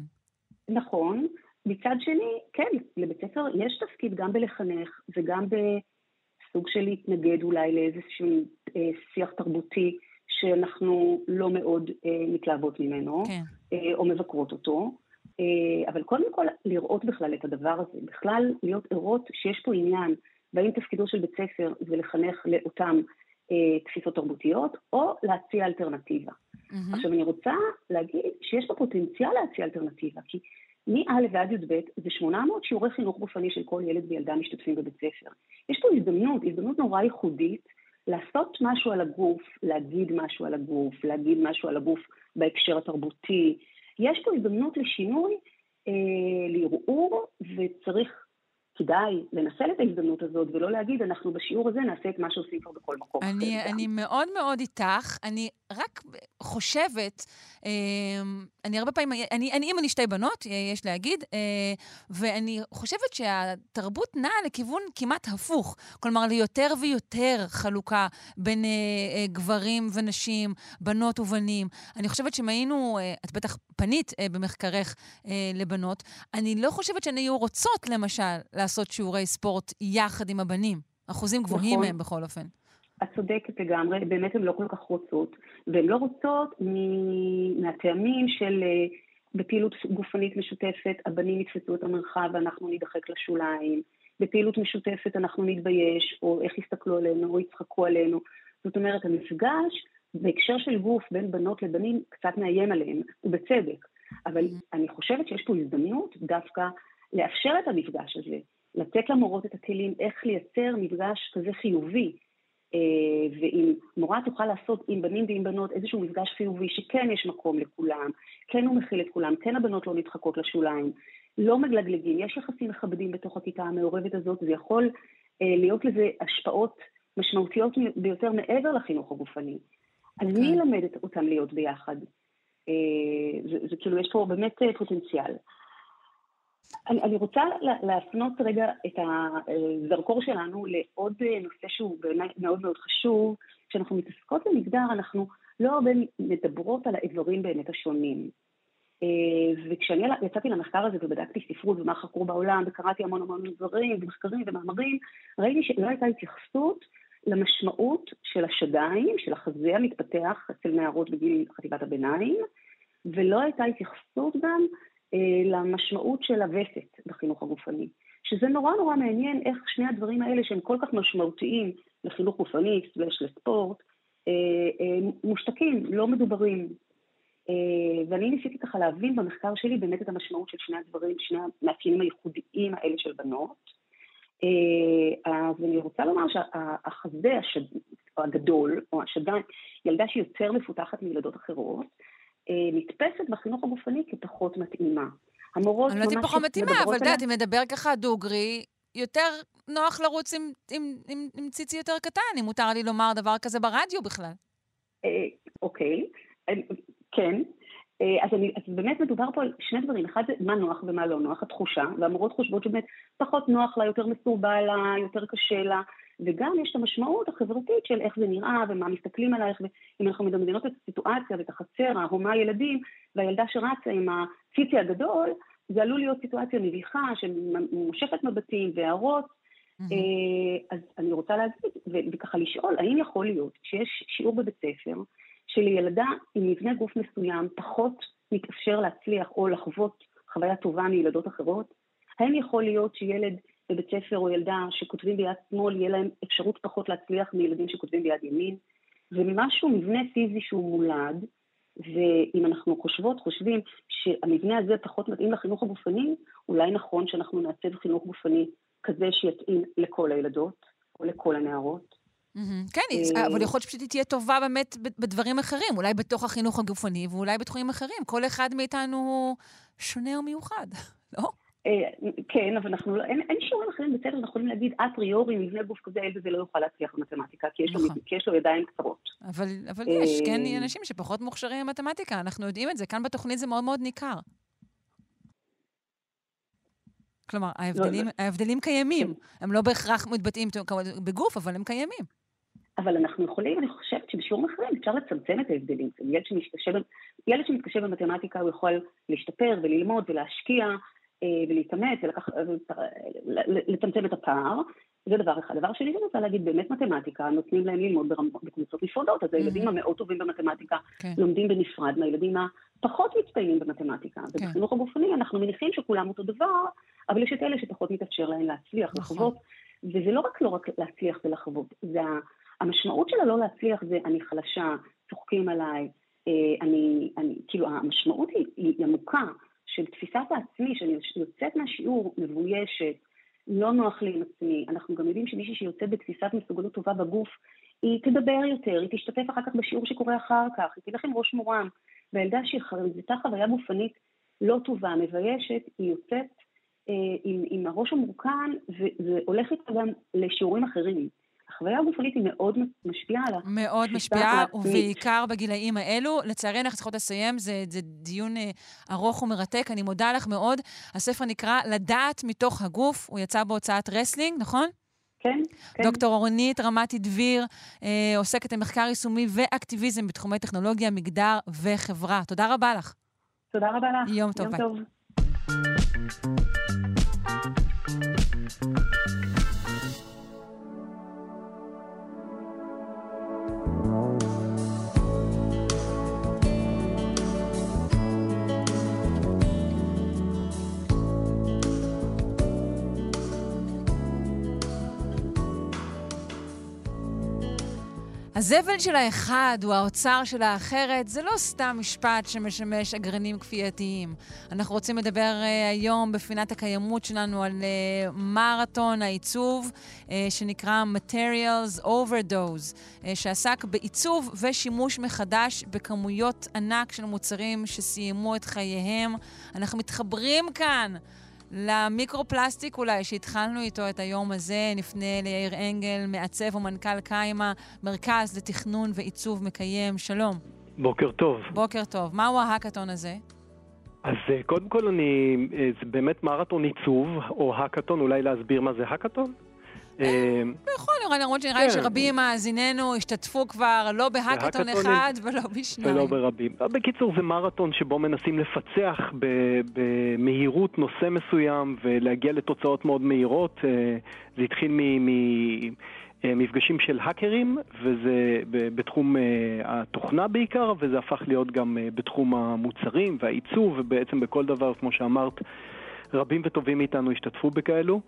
נכון. מצד שני, כן, לבית ספר יש תפקיד גם בלחנך וגם בסוג של להתנגד אולי לאיזשהו אה, שיח תרבותי שאנחנו לא מאוד אה, מתלהבות ממנו, כן. אה, או מבקרות אותו. אה, אבל קודם כל, לראות בכלל את הדבר הזה, בכלל להיות ערות שיש פה עניין, והאם תפקידו של בית ספר זה לחנך לאותן אה, תפיסות תרבותיות, או להציע אלטרנטיבה. Mm-hmm. עכשיו, אני רוצה להגיד שיש פה פוטנציאל להציע אלטרנטיבה, כי מא' ועד י"ב זה 800 שיעורי חינוך גופני של כל ילד וילדה משתתפים בבית ספר. יש פה הזדמנות, הזדמנות נורא ייחודית לעשות משהו על הגוף, להגיד משהו על הגוף, להגיד משהו על הגוף בהקשר התרבותי. יש פה הזדמנות לשינוי, אה, לערעור, וצריך כדאי לנצל את ההזדמנות הזאת ולא להגיד, אנחנו בשיעור הזה נעשה את מה שעושים כבר בכל מקום. אני, אני מאוד מאוד איתך. אני רק חושבת, אה, אני הרבה פעמים, אני, אני אימא לשתי בנות, יש להגיד, אה, ואני חושבת שהתרבות נעה לכיוון כמעט הפוך. כלומר, ליותר ויותר חלוקה בין אה, גברים ונשים, בנות ובנים. אני חושבת שאם היינו, את בטח פנית במחקרך לבנות, אני לא חושבת שהן היו רוצות, למשל, לעשות שיעורי ספורט יחד עם הבנים. אחוזים גבוהים נכון. מהם בכל אופן. את צודקת לגמרי, באמת הן לא כל כך רוצות, והן לא רוצות מהטעמים של אה, בפעילות גופנית משותפת, הבנים יתפסו את המרחב ואנחנו נידחק לשוליים, בפעילות משותפת אנחנו נתבייש, או איך יסתכלו עלינו, או יצחקו עלינו. זאת אומרת, המפגש בהקשר של גוף בין בנות לבנים קצת מאיים עליהם, ובצדק. אבל mm-hmm. אני חושבת שיש פה הזדמנות דווקא לאפשר את המפגש הזה, לתת למורות את הכלים איך לייצר מפגש כזה חיובי, אה, ואם מורה תוכל לעשות עם בנים ועם בנות איזשהו מפגש חיובי, שכן יש מקום לכולם, כן הוא מכיל את כולם, כן הבנות לא נדחקות לשוליים, לא מגלגלגים, יש יחסים מכבדים בתוך הכיתה המעורבת הזאת, זה יכול אה, להיות לזה השפעות משמעותיות ביותר מעבר לחינוך הגופני. אז מי כן. ילמד אותם להיות ביחד? אה, זה, זה כאילו, יש פה באמת פוטנציאל. אני, אני רוצה להפנות רגע את הזרקור שלנו לעוד נושא שהוא בעיניי מאוד מאוד חשוב. כשאנחנו מתעסקות במגדר, אנחנו לא הרבה מדברות על האיברים באמת השונים. אה, וכשאני יצאתי למחקר הזה ובדקתי ספרות ומה חקרו בעולם, וקראתי המון המון דברים ומחקרים ומאמרים, ראיתי שלא הייתה התייחסות למשמעות של השדיים, של החזה המתפתח אצל נערות בגיל חטיבת הביניים, ולא הייתה התייחסות גם אה, למשמעות של הווסת בחינוך הגופני. שזה נורא נורא מעניין איך שני הדברים האלה שהם כל כך משמעותיים לחינוך גופני, סלש לספורט, אה, אה, מושתקים, לא מדוברים. ואני ניסיתי ככה להבין במחקר שלי באמת את המשמעות של שני הדברים, שני המאפיינים הייחודיים האלה של בנות. אז אני רוצה לומר שהחזה השד... הגדול, או השדיים, ילדה שהיא יותר מפותחת מילדות אחרות, אה, נתפסת בחינוך הגופני כפחות מתאימה. המורות אני לא יודעת אם פחות מתאימה, אבל את יודעת, אם נדבר ככה דוגרי, יותר נוח לרוץ עם, עם, עם, עם ציצי יותר קטן, אם מותר לי לומר דבר כזה ברדיו בכלל. אה, אוקיי, אה, כן. אז, אני, אז באמת מדובר פה על שני דברים, אחד זה מה נוח ומה לא נוח, התחושה, והמורות חושבות שבאמת פחות נוח לה, יותר מסורבל לה, יותר קשה לה, וגם יש את המשמעות החברתית של איך זה נראה ומה מסתכלים עלייך, ואם אנחנו מדמיינות את הסיטואציה ואת החצר, ההומה ילדים, והילדה שרצה עם הציצי הגדול, זה עלול להיות סיטואציה מביכה שמושכת מבטים והערות. Mm-hmm. אז אני רוצה להגיד, וככה לשאול, האם יכול להיות שיש שיעור בבית ספר שלילדה עם מבנה גוף מסוים פחות מתאפשר להצליח או לחוות חוויה טובה מילדות אחרות? האם יכול להיות שילד בבית ספר או ילדה שכותבים ביד שמאל, יהיה להם אפשרות פחות להצליח מילדים שכותבים ביד ימין. זה משהו, מבנה פיזי שהוא מולד, ואם אנחנו חושבות, חושבים שהמבנה הזה פחות מתאים לחינוך הגופני, אולי נכון שאנחנו נעצב חינוך גופני כזה שיתאים לכל הילדות או לכל הנערות. כן, אה, אבל יכול להיות שפשוט היא תהיה טובה באמת בדברים אחרים, אולי בתוך החינוך הגופני ואולי בתחומים אחרים. כל אחד מאיתנו שונה ומיוחד, לא? אה, כן, אבל אנחנו לא, אין, אין שיעורים אחרים בסדר, אנחנו יכולים להגיד אפריורי מבנה גוף כזה, הילד הזה לא יוכל להצליח במתמטיקה, כי יש, לו, נכון. כי יש לו ידיים קצרות. אבל, אבל יש, כן, אה, אנשים שפחות מוכשרים במתמטיקה, אנחנו יודעים את זה, כאן בתוכנית זה מאוד מאוד ניכר. כלומר, ההבדלים, ההבדלים קיימים. הם לא בהכרח מתבטאים בגוף, אבל הם קיימים. אבל אנחנו יכולים, אני חושבת שבשיעורים אחרים אפשר לצמצם את ההבדלים. ילד שמתקשה, ילד שמתקשה במתמטיקה הוא יכול להשתפר וללמוד ולהשקיע ולהתאמץ ולצמצם את הפער. זה דבר אחד. דבר שני, אני רוצה להגיד, באמת מתמטיקה, נותנים להם ללמוד בקבוצות נפרדות, אז הילדים המאוד טובים במתמטיקה כן. לומדים בנפרד מהילדים הפחות מצטיינים במתמטיקה. כן. ובחינוך הגופני אנחנו מניחים שכולם אותו דבר, אבל יש את אלה שפחות מתאפשר להם להצליח, נכון. לחוות. וזה לא רק לא רק להצליח ולחוות, זה המשמעות של הלא להצליח זה אני חלשה, צוחקים עליי, אה, אני, אני, כאילו המשמעות היא, היא עמוקה של תפיסת העצמי, שאני יוצאת מהשיעור מבוישת, לא נוח לי עם עצמי. אנחנו גם יודעים שמישהי שיוצאת בתפיסת מסוגלות טובה בגוף, היא תדבר יותר, היא תשתתף אחר כך בשיעור שקורה אחר כך, היא תלך עם ראש מורם. והילדה שחוותה חוויה גופנית לא טובה, מביישת, היא יוצאת אה, עם, עם הראש המורכן, איתה גם לשיעורים אחרים. החוויה הגופנית היא מאוד משפיעה על התפיסה מאוד משפיעה. ובעיקר בגילאים האלו. לצערי, אנחנו צריכות לסיים, זה, זה דיון אה, ארוך ומרתק, אני מודה לך מאוד. הספר נקרא לדעת מתוך הגוף, הוא יצא בהוצאת רסלינג, נכון? כן, כן. דוקטור אורנית רמתי דביר אה, עוסקת במחקר יישומי ואקטיביזם בתחומי טכנולוגיה, מגדר וחברה. תודה רבה לך. תודה רבה לך. יום טוב, ביי. טוב. הזבל של האחד הוא האוצר של האחרת, זה לא סתם משפט שמשמש אגרנים כפייתיים. אנחנו רוצים לדבר uh, היום בפינת הקיימות שלנו על uh, מרתון העיצוב, uh, שנקרא Materials Overdose, uh, שעסק בעיצוב ושימוש מחדש בכמויות ענק של מוצרים שסיימו את חייהם. אנחנו מתחברים כאן. למיקרו-פלסטיק אולי, שהתחלנו איתו את היום הזה, נפנה ליאיר אנגל, מעצב ומנכ"ל קיימה, מרכז לתכנון ועיצוב מקיים. שלום. בוקר טוב. בוקר טוב. מהו ההאקתון הזה? אז אה, קודם כל אני, אה, זה באמת מרתון עיצוב, או האקתון, אולי להסביר מה זה האקתון? אה, נראה למרות שנראה לי כן. שרבים מאזיננו השתתפו כבר לא בהאקתון אחד ולא בשניים. ולא ברבים. בקיצור, זה מרתון שבו מנסים לפצח במהירות נושא מסוים ולהגיע לתוצאות מאוד מהירות. אה, זה התחיל ממפגשים של האקרים, וזה בתחום אה, התוכנה בעיקר, וזה הפך להיות גם אה, בתחום המוצרים והעיצוב, ובעצם בכל דבר, כמו שאמרת, רבים וטובים מאיתנו השתתפו בכאלו.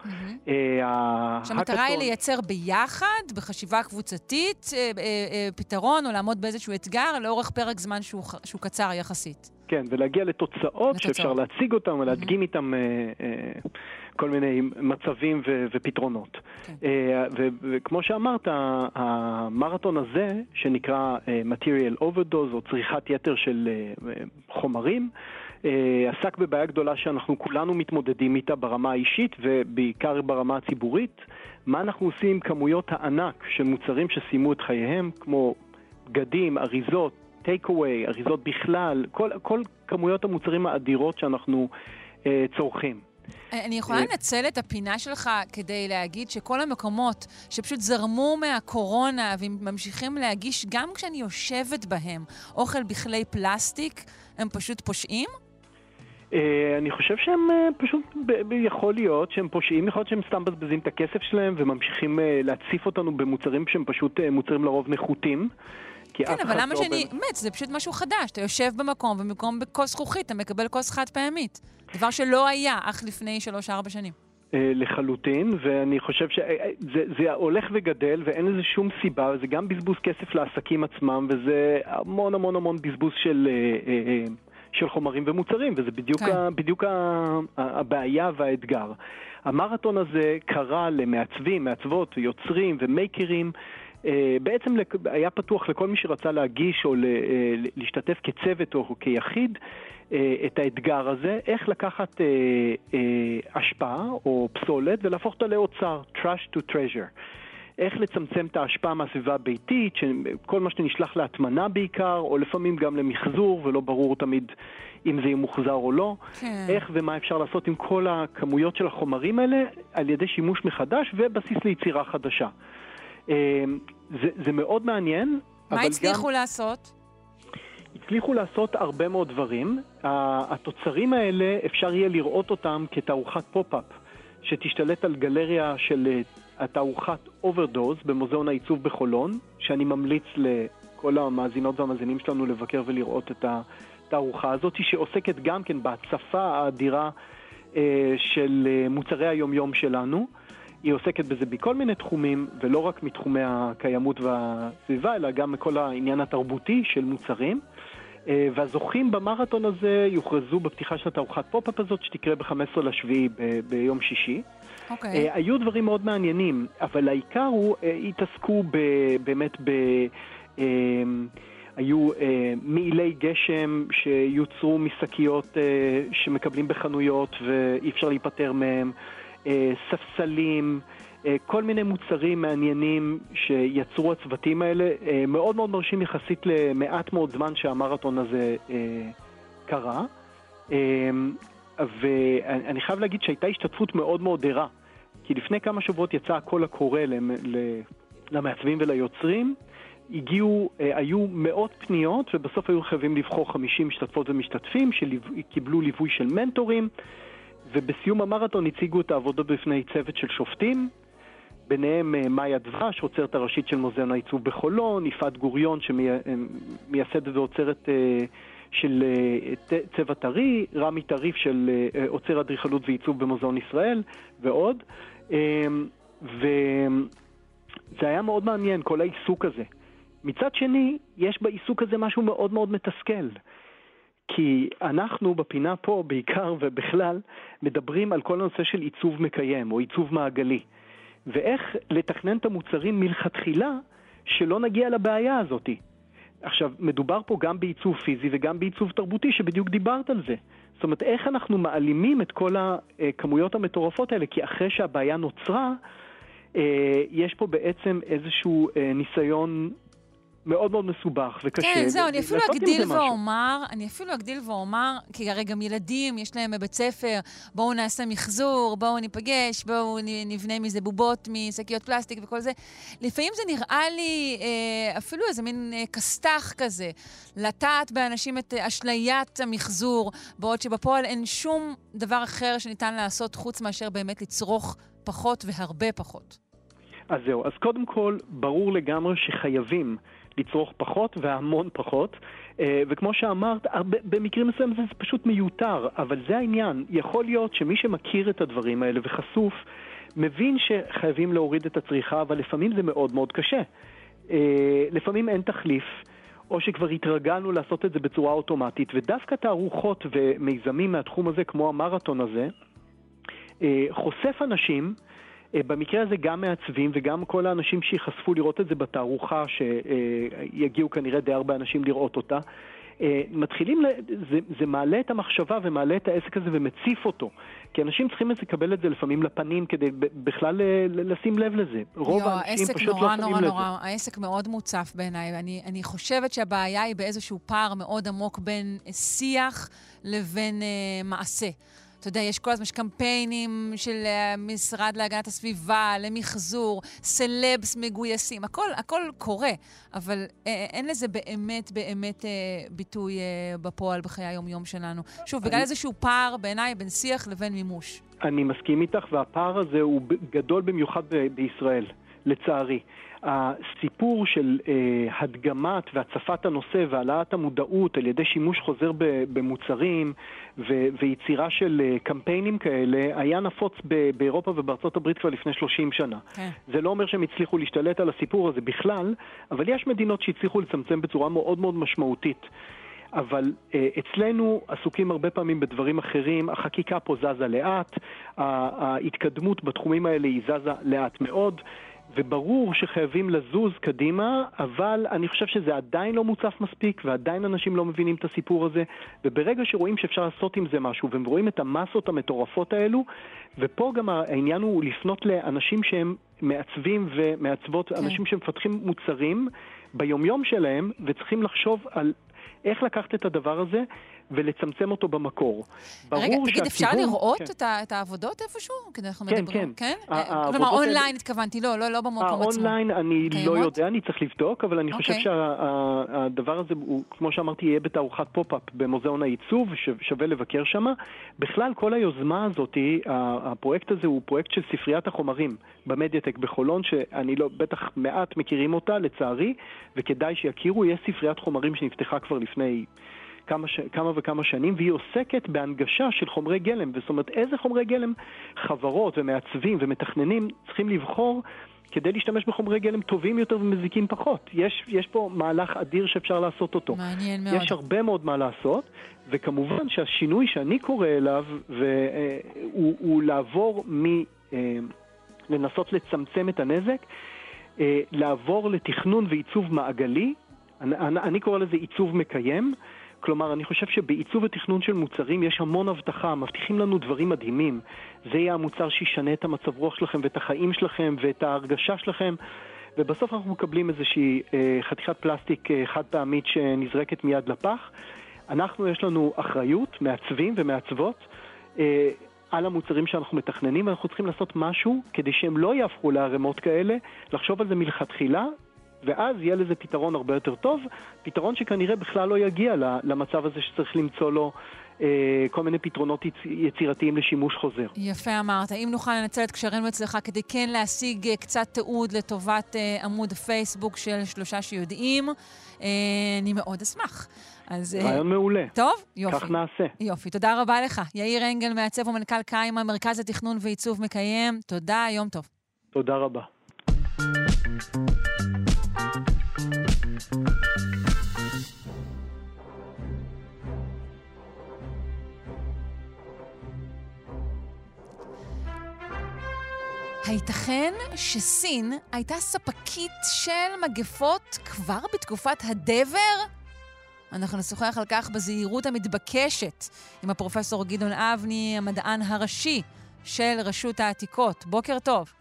אה, שהמטרה היא לייצר ביחד, בחשיבה קבוצתית, אה, אה, פתרון או לעמוד באיזשהו אתגר לאורך פרק זמן שהוא קצר יחסית. כן, ולהגיע לתוצאות שאפשר להציג אותן ולהדגים איתן כל מיני מצבים ו- ופתרונות. ו- וכמו שאמרת, המרתון הזה, שנקרא Material Overdose, או צריכת יתר של חומרים, עסק בבעיה גדולה שאנחנו כולנו מתמודדים איתה ברמה האישית ובעיקר ברמה הציבורית. מה אנחנו עושים עם כמויות הענק של מוצרים שסיימו את חייהם, כמו בגדים, אריזות, טייק אווי, אריזות בכלל, כל, כל כמויות המוצרים האדירות שאנחנו אה, צורכים. אני יכולה אה, לנצל את הפינה שלך כדי להגיד שכל המקומות שפשוט זרמו מהקורונה וממשיכים להגיש, גם כשאני יושבת בהם, אוכל בכלי פלסטיק, הם פשוט פושעים? אה, אני חושב שהם אה, פשוט, יכול להיות שהם פושעים, יכול להיות שהם סתם מבזבזים את הכסף שלהם וממשיכים אה, להציף אותנו במוצרים שהם פשוט מוצרים לרוב נחותים. כן, אבל למה לא שאני... באמת- זה פשוט משהו חדש. אתה יושב במקום, ובמקום בכוס זכוכית אתה מקבל כוס חד פעמית. דבר שלא היה אך לפני שלוש-ארבע שנים. לחלוטין, ואני חושב שזה זה הולך וגדל ואין לזה שום סיבה, זה גם בזבוז כסף לעסקים עצמם, וזה המון המון המון בזבוז של, אה, אה, אה, של חומרים ומוצרים, וזה בדיוק, כן. ה, בדיוק ה, הבעיה והאתגר. המרתון הזה קרא למעצבים, מעצבות, יוצרים ומייקרים בעצם היה פתוח לכל מי שרצה להגיש או להשתתף כצוות או כיחיד את האתגר הזה, איך לקחת אשפה או פסולת ולהפוך אותה לאוצר, trash to treasure. איך לצמצם את ההשפעה מהסביבה הביתית, כל מה שנשלח להטמנה בעיקר, או לפעמים גם למחזור, ולא ברור תמיד אם זה יהיה מוחזר או לא. כן. איך ומה אפשר לעשות עם כל הכמויות של החומרים האלה על ידי שימוש מחדש ובסיס ליצירה חדשה. אה, זה, זה מאוד מעניין. מה הצליחו גם... לעשות? הצליחו לעשות הרבה מאוד דברים. התוצרים האלה, אפשר יהיה לראות אותם כתערוכת pop-up, שתשתלט על גלריה של אה, התערוכת Overdose במוזיאון העיצוב בחולון, שאני ממליץ לכל המאזינות והמאזינים שלנו לבקר ולראות את התערוכה הזאת, שעוסקת גם כן בהצפה האדירה אה, של אה, מוצרי היומיום שלנו. היא עוסקת בזה בכל מיני תחומים, ולא רק מתחומי הקיימות והסביבה, אלא גם מכל העניין התרבותי של מוצרים. אה, והזוכים במרתון הזה יוכרזו בפתיחה של התערוכת פופ-אפ הזאת, שתקרה ב-15 לשביעי ביום שישי. Okay. אוקיי. Uh, היו דברים מאוד מעניינים, אבל העיקר הוא, אה, התעסקו ב, באמת ב... אה, היו אה, מעילי גשם שיוצרו משקיות אה, שמקבלים בחנויות ואי אפשר להיפטר מהם, uh, ספסלים, uh, כל מיני מוצרים מעניינים שיצרו הצוותים האלה, uh, מאוד מאוד מרשים יחסית למעט מאוד זמן שהמרתון הזה uh, קרה. Uh, ואני חייב להגיד שהייתה השתתפות מאוד מאוד ערה. כי לפני כמה שבועות יצא הקול הקורא למעצבים וליוצרים, הגיעו, אה, היו מאות פניות ובסוף היו חייבים לבחור 50 משתתפות ומשתתפים שקיבלו ליווי של מנטורים ובסיום המרתון הציגו את העבודות בפני צוות של שופטים ביניהם אה, מאיה דבש, אוצרת הראשית של מוזיאון העיצוב בחולון, יפעת גוריון שמייסדת אה, של צבע טרי, רמי טריף של עוצר אדריכלות ועיצוב במוזיאון ישראל ועוד. אמ, וזה היה מאוד מעניין, כל העיסוק הזה. מצד שני, יש בעיסוק הזה משהו מאוד מאוד מתסכל. כי אנחנו בפינה פה בעיקר ובכלל מדברים על כל הנושא של עיצוב מקיים או עיצוב מעגלי. ואיך לתכנן את המוצרים מלכתחילה שלא נגיע לבעיה הזאת. עכשיו, מדובר פה גם בעיצוב פיזי וגם בעיצוב תרבותי, שבדיוק דיברת על זה. זאת אומרת, איך אנחנו מעלימים את כל הכמויות המטורפות האלה? כי אחרי שהבעיה נוצרה, אה, יש פה בעצם איזשהו אה, ניסיון מאוד מאוד מסובך וקשה. כן, זהו, אני אפילו אגדיל ואומר, אני אפילו אגדיל ואומר, כי הרי גם ילדים, יש להם בבית ספר, בואו נעשה מחזור, בואו ניפגש, בואו נבנה מזה בובות משקיות פלסטיק וכל זה. לפעמים זה נראה לי אה, אפילו איזה מין אה, כסת"ח כזה, לטעת באנשים את אשליית המחזור, בעוד שבפועל אין שום דבר אחר שניתן לעשות חוץ מאשר באמת לצרוך פחות והרבה פחות. אז זהו, אז קודם כל, ברור לגמרי שחייבים לצרוך פחות והמון פחות. אה, וכמו שאמרת, במקרים מסוימים זה פשוט מיותר, אבל זה העניין. יכול להיות שמי שמכיר את הדברים האלה וחשוף, מבין שחייבים להוריד את הצריכה, אבל לפעמים זה מאוד מאוד קשה. אה, לפעמים אין תחליף. או שכבר התרגלנו לעשות את זה בצורה אוטומטית, ודווקא תערוכות ומיזמים מהתחום הזה, כמו המרתון הזה, אה, חושף אנשים במקרה הזה גם מעצבים וגם כל האנשים שיחשפו לראות את זה בתערוכה, שיגיעו כנראה די הרבה אנשים לראות אותה, אה, מתחילים, זה, זה מעלה את המחשבה ומעלה את העסק הזה ומציף אותו. כי אנשים צריכים לקבל את זה לפעמים לפנים כדי בכלל לשים לב לזה. רוב יו, האנשים פשוט נורא, לא שמים נורא, לזה. נורא, העסק מאוד מוצף בעיניי. אני, אני חושבת שהבעיה היא באיזשהו פער מאוד עמוק בין שיח לבין uh, מעשה. אתה יודע, יש כל הזמן, קמפיינים של המשרד להגנת הסביבה, למחזור, סלבס מגויסים, הכל, הכל קורה, אבל אה, אין לזה באמת באמת אה, ביטוי אה, בפועל בחיי היום-יום שלנו. שוב, בגלל איזשהו פער בעיניי בין שיח לבין מימוש. אני מסכים איתך, והפער הזה הוא גדול במיוחד בישראל, לצערי. הסיפור של אה, הדגמת והצפת הנושא והעלאת המודעות על ידי שימוש חוזר במוצרים ו- ויצירה של אה, קמפיינים כאלה היה נפוץ ב- באירופה ובארצות הברית כבר לפני 30 שנה. כן. זה לא אומר שהם הצליחו להשתלט על הסיפור הזה בכלל, אבל יש מדינות שהצליחו לצמצם בצורה מאוד מאוד משמעותית. אבל אה, אצלנו עסוקים הרבה פעמים בדברים אחרים, החקיקה פה זזה לאט, ההתקדמות בתחומים האלה היא זזה לאט מאוד. וברור שחייבים לזוז קדימה, אבל אני חושב שזה עדיין לא מוצף מספיק, ועדיין אנשים לא מבינים את הסיפור הזה, וברגע שרואים שאפשר לעשות עם זה משהו, והם רואים את המסות המטורפות האלו, ופה גם העניין הוא לפנות לאנשים שהם מעצבים ומעצבות, כן. אנשים שמפתחים מוצרים ביומיום שלהם, וצריכים לחשוב על איך לקחת את הדבר הזה ולצמצם אותו במקור. רגע, תגיד, אפשר לראות כן. את, את העבודות איפשהו? כדי אנחנו כן, מדברים, כן. כן? כלומר, אונליין התכוונתי, לא, לא, לא במקום עצמו. האונליין אני קיימות? לא יודע, אני צריך לבדוק, אבל אני חושב אוקיי. שהדבר הזה, הוא, כמו שאמרתי, יהיה בתערוכת פופ-אפ במוזיאון העיצוב, שווה לבקר שם. בכלל, כל היוזמה הזאת, הפרויקט הזה הוא פרויקט של ספריית החומרים במדיאטק בחולון, שאני לא, בטח מעט מכירים אותה, לצערי, וכדאי שיכירו, יש ספריית חומרים שנפתחה כבר לפני... כמה, ש... כמה וכמה שנים, והיא עוסקת בהנגשה של חומרי גלם. זאת אומרת, איזה חומרי גלם חברות ומעצבים ומתכננים צריכים לבחור כדי להשתמש בחומרי גלם טובים יותר ומזיקים פחות. יש, יש פה מהלך אדיר שאפשר לעשות אותו. מעניין מאוד. יש הרבה מאוד מה לעשות, וכמובן שהשינוי שאני קורא אליו הוא, הוא לעבור מ... אה, לנסות לצמצם את הנזק, אה, לעבור לתכנון ועיצוב מעגלי, אני, אני קורא לזה עיצוב מקיים, כלומר, אני חושב שבעיצוב ותכנון של מוצרים יש המון הבטחה, מבטיחים לנו דברים מדהימים. זה יהיה המוצר שישנה את המצב רוח שלכם ואת החיים שלכם ואת ההרגשה שלכם. ובסוף אנחנו מקבלים איזושהי אה, חתיכת פלסטיק אה, חד פעמית שנזרקת מיד לפח. אנחנו, יש לנו אחריות, מעצבים ומעצבות, אה, על המוצרים שאנחנו מתכננים, ואנחנו צריכים לעשות משהו כדי שהם לא יהפכו לערימות כאלה, לחשוב על זה מלכתחילה ואז יהיה לזה פתרון הרבה יותר טוב, פתרון שכנראה בכלל לא יגיע למצב הזה שצריך למצוא לו אה, כל מיני פתרונות יצירתיים לשימוש חוזר. יפה אמרת. אם נוכל לנצל את קשרינו אצלך כדי כן להשיג אה, קצת תיעוד לטובת אה, עמוד פייסבוק של שלושה שיודעים, אה, אני מאוד אשמח. אז... אה, רעיון מעולה. טוב, יופי. כך נעשה. יופי, תודה רבה לך. יאיר אנגל, מעצב ומנכ"ל קיימה, מרכז לתכנון ועיצוב מקיים. תודה, יום טוב. תודה רבה. הייתכן שסין הייתה ספקית של מגפות כבר בתקופת הדבר? אנחנו נשוחח על כך בזהירות המתבקשת עם הפרופסור גדעון אבני, המדען הראשי של רשות העתיקות. בוקר טוב.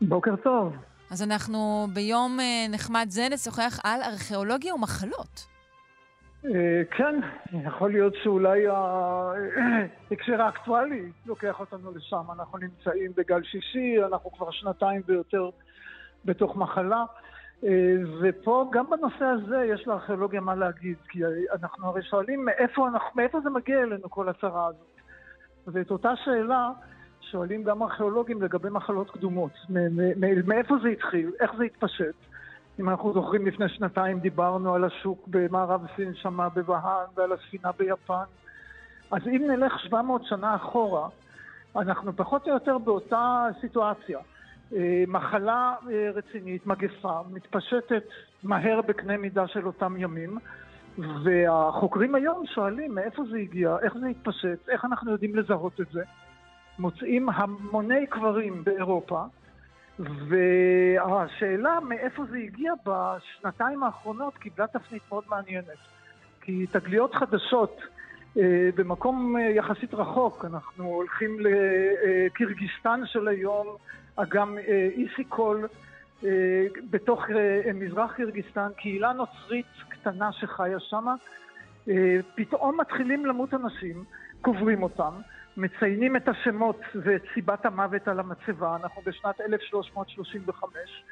בוקר טוב. אז אנחנו ביום אה, נחמד זה נשוחח על ארכיאולוגיה ומחלות. אה, כן, יכול להיות שאולי ההקשר האקטואלי לוקח אותנו לשם. אנחנו נמצאים בגל שישי, אנחנו כבר שנתיים ויותר בתוך מחלה. אה, ופה גם בנושא הזה יש לארכיאולוגיה מה להגיד, כי אנחנו הרי שואלים מאיפה, מאיפה זה מגיע אלינו כל הצרה הזאת. ואת אותה שאלה שואלים גם ארכיאולוגים לגבי מחלות קדומות. מאיפה זה התחיל? איך זה התפשט? אם אנחנו זוכרים, לפני שנתיים דיברנו על השוק במערב סין שמה בבהאן ועל הספינה ביפן. אז אם נלך 700 שנה אחורה, אנחנו פחות או יותר באותה סיטואציה. אה, מחלה אה, רצינית, מגפה, מתפשטת מהר בקנה מידה של אותם ימים, והחוקרים היום שואלים מאיפה זה הגיע, איך זה התפשט, איך אנחנו יודעים לזהות את זה. מוצאים המוני קברים באירופה, והשאלה מאיפה זה הגיע בשנתיים האחרונות קיבלה תפנית מאוד מעניינת. כי תגליות חדשות אה, במקום אה, יחסית רחוק, אנחנו הולכים לקירגיסטן של היום, אגם אה, איסיקול, בתוך מזרח קירגיסטן, קהילה נוצרית קטנה שחיה שמה, פתאום מתחילים למות אנשים, קוברים אותם. מציינים את השמות ואת סיבת המוות על המצבה, אנחנו בשנת 1335,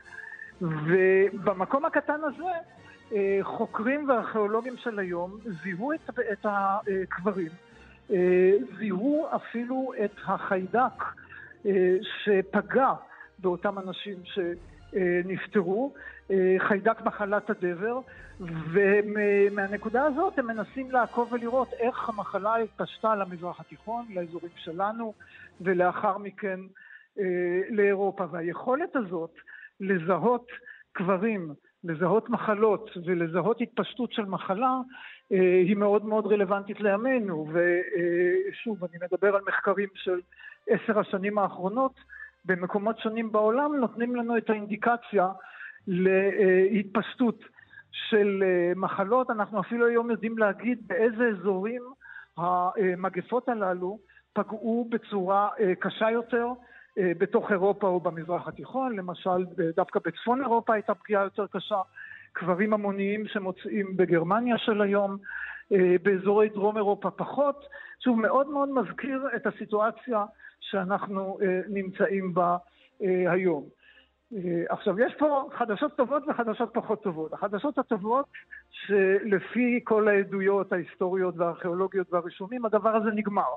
ובמקום הקטן הזה אה, חוקרים וארכיאולוגים של היום זיהו את, את הקברים, אה, זיהו אפילו את החיידק אה, שפגע באותם אנשים שנפטרו, חיידק מחלת הדבר, ומהנקודה הזאת הם מנסים לעקוב ולראות איך המחלה התפשטה למזרח התיכון, לאזורים שלנו, ולאחר מכן אה, לאירופה. והיכולת הזאת לזהות קברים, לזהות מחלות ולזהות התפשטות של מחלה, אה, היא מאוד מאוד רלוונטית לימינו. ושוב, אני מדבר על מחקרים של עשר השנים האחרונות, במקומות שונים בעולם נותנים לנו את האינדיקציה להתפשטות של אה, מחלות. אנחנו אפילו היום יודעים להגיד באיזה אזורים המגפות הללו פגעו בצורה אה, קשה יותר אה, בתוך אירופה או במזרח התיכון. למשל, דווקא בצפון אירופה הייתה פגיעה יותר קשה. קברים המוניים שמוצאים בגרמניה של היום, באזורי דרום אירופה פחות. שוב, מאוד מאוד מזכיר את הסיטואציה שאנחנו נמצאים בה היום. אה, עכשיו, יש פה חדשות טובות וחדשות פחות טובות. החדשות הטובות, שלפי כל העדויות ההיסטוריות והארכיאולוגיות והרישומים, הדבר הזה נגמר.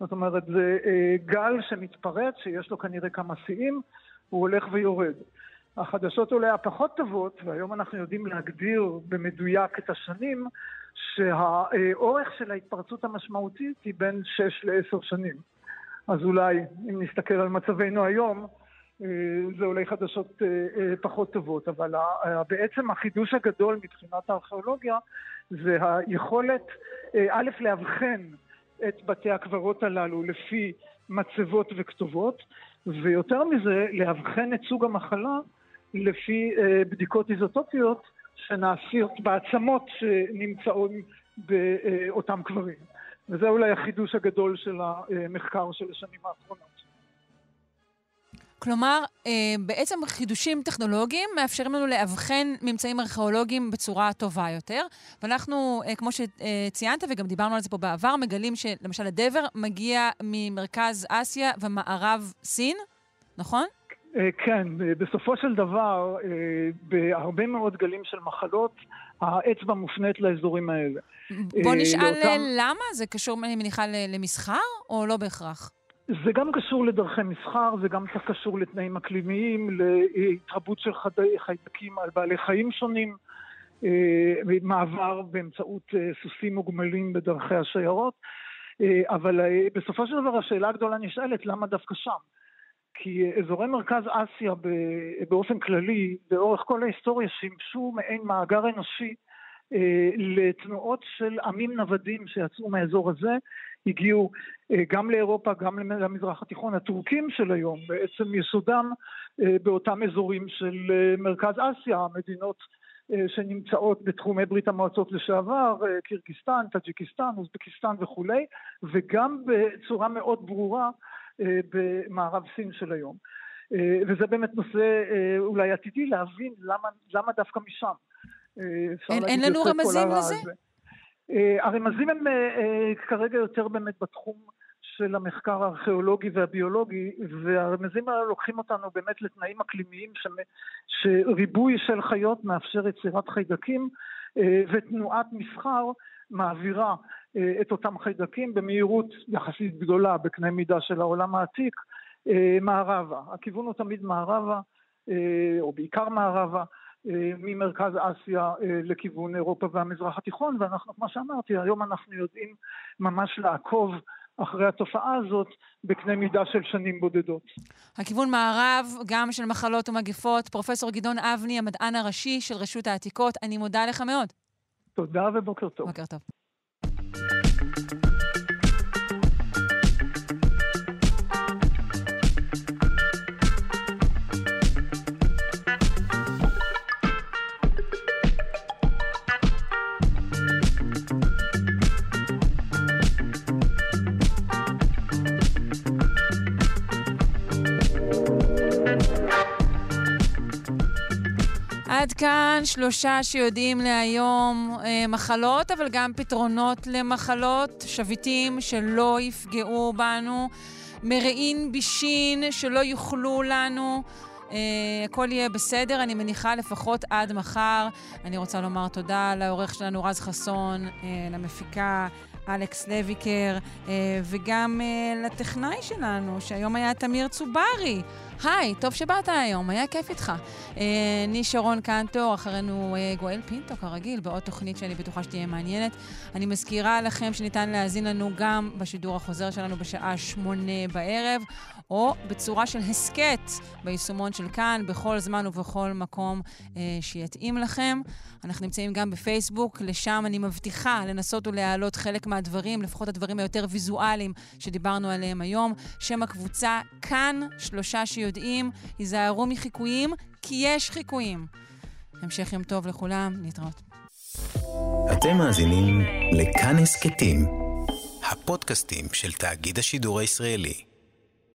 זאת אומרת, זה אה, גל שמתפרץ, שיש לו כנראה כמה שיאים, הוא הולך ויורד. החדשות אולי הפחות טובות, והיום אנחנו יודעים להגדיר במדויק את השנים, שהאורך של ההתפרצות המשמעותית היא בין 6 ל-10 שנים. אז אולי, אם נסתכל על מצבנו היום, זה אולי חדשות אה, אה, פחות טובות, אבל בעצם החידוש הגדול מבחינת הארכיאולוגיה זה היכולת, א', לאבחן את בתי הקברות הללו לפי מצבות וכתובות, ויותר מזה, לאבחן את סוג המחלה לפי בדיקות איזוטופיות שנעשות בעצמות שנמצאות באותם קברים. וזה אולי החידוש הגדול של המחקר של השנים האחרונות. כלומר, אה, בעצם חידושים טכנולוגיים מאפשרים לנו לאבחן ממצאים ארכיאולוגיים בצורה טובה יותר. ואנחנו, אה, כמו שציינת, וגם דיברנו על זה פה בעבר, מגלים שלמשל הדבר מגיע ממרכז אסיה ומערב סין, נכון? אה, כן, בסופו של דבר, בהרבה מאוד גלים של מחלות, האצבע מופנית לאזורים האלה. בוא נשאל לאותם... למה? זה קשור, אני מניחה, למסחר, או לא בהכרח? זה גם קשור לדרכי מסחר, זה גם קשור לתנאים אקלימיים, להתרבות של חיידקים על בעלי חיים שונים, אה, מעבר באמצעות אה, סוסים מוגמלים בדרכי השיירות, אה, אבל בסופו של דבר השאלה הגדולה נשאלת, למה דווקא שם? כי אזורי מרכז אסיה באופן כללי, לאורך כל ההיסטוריה, שימשו מעין מאגר אנושי לתנועות של עמים נוודים שיצאו מהאזור הזה, הגיעו אה, גם לאירופה, גם למזרח התיכון. הטורקים של היום בעצם יסודם אה, באותם אזורים של אה, מרכז אסיה, המדינות שנמצאות בתחומי ברית המועצות לשעבר, קירגיסטן, טאג'יקיסטן, אוזבקיסטן וכולי, וגם בצורה מאוד ברורה במערב סין של היום. וזה באמת נושא אולי עתידי להבין למה, למה דווקא משם. אין, אין לנו רמזים לזה? אה, הרמזים הם אה, אה, כרגע יותר באמת בתחום של המחקר הארכיאולוגי והביולוגי, והרמזים האלה לוקחים אותנו באמת לתנאים אקלימיים שריבוי של חיות מאפשר יצירת חיידקים ותנועת מסחר מעבירה את אותם חיידקים במהירות יחסית גדולה בקנה מידה של העולם העתיק מערבה. הכיוון הוא תמיד מערבה, או בעיקר מערבה, אה, ממרכז אסיה אה, לכיוון אירופה והמזרח התיכון, ואנחנו, כמו שאמרתי, היום אנחנו יודעים ממש לעקוב אחרי התופעה הזאת בקנה מידה של שנים בודדות. הכיוון מערב, גם של מחלות ומגפות. פרופסור גדעון אבני, המדען הראשי של רשות העתיקות, אני מודה לך מאוד. תודה ובוקר טוב. בוקר טוב. עד כאן שלושה שיודעים להיום אה, מחלות, אבל גם פתרונות למחלות, שביטים שלא יפגעו בנו, מרעין בישין שלא יוכלו לנו. Uh, הכל יהיה בסדר, אני מניחה לפחות עד מחר. אני רוצה לומר תודה לעורך שלנו רז חסון, uh, למפיקה אלכס לויקר, uh, וגם uh, לטכנאי שלנו, שהיום היה תמיר צוברי. היי, טוב שבאת היום, היה כיף איתך. אה, אני שרון קנטור, אחרינו אה, גואל פינטו, כרגיל, בעוד תוכנית שאני בטוחה שתהיה מעניינת. אני מזכירה לכם שניתן להאזין לנו גם בשידור החוזר שלנו בשעה שמונה בערב, או בצורה של הסכת ביישומון של כאן, בכל זמן ובכל מקום אה, שיתאים לכם. אנחנו נמצאים גם בפייסבוק, לשם אני מבטיחה לנסות ולהעלות חלק מהדברים, לפחות הדברים היותר ויזואליים שדיברנו עליהם היום. שם הקבוצה, כאן שלושה. שיודעים, היזהרו מחיקויים, כי יש חיקויים. המשך יום טוב לכולם, להתראות. אתם מאזינים לכאן הסכתים, הפודקאסטים של תאגיד השידור הישראלי.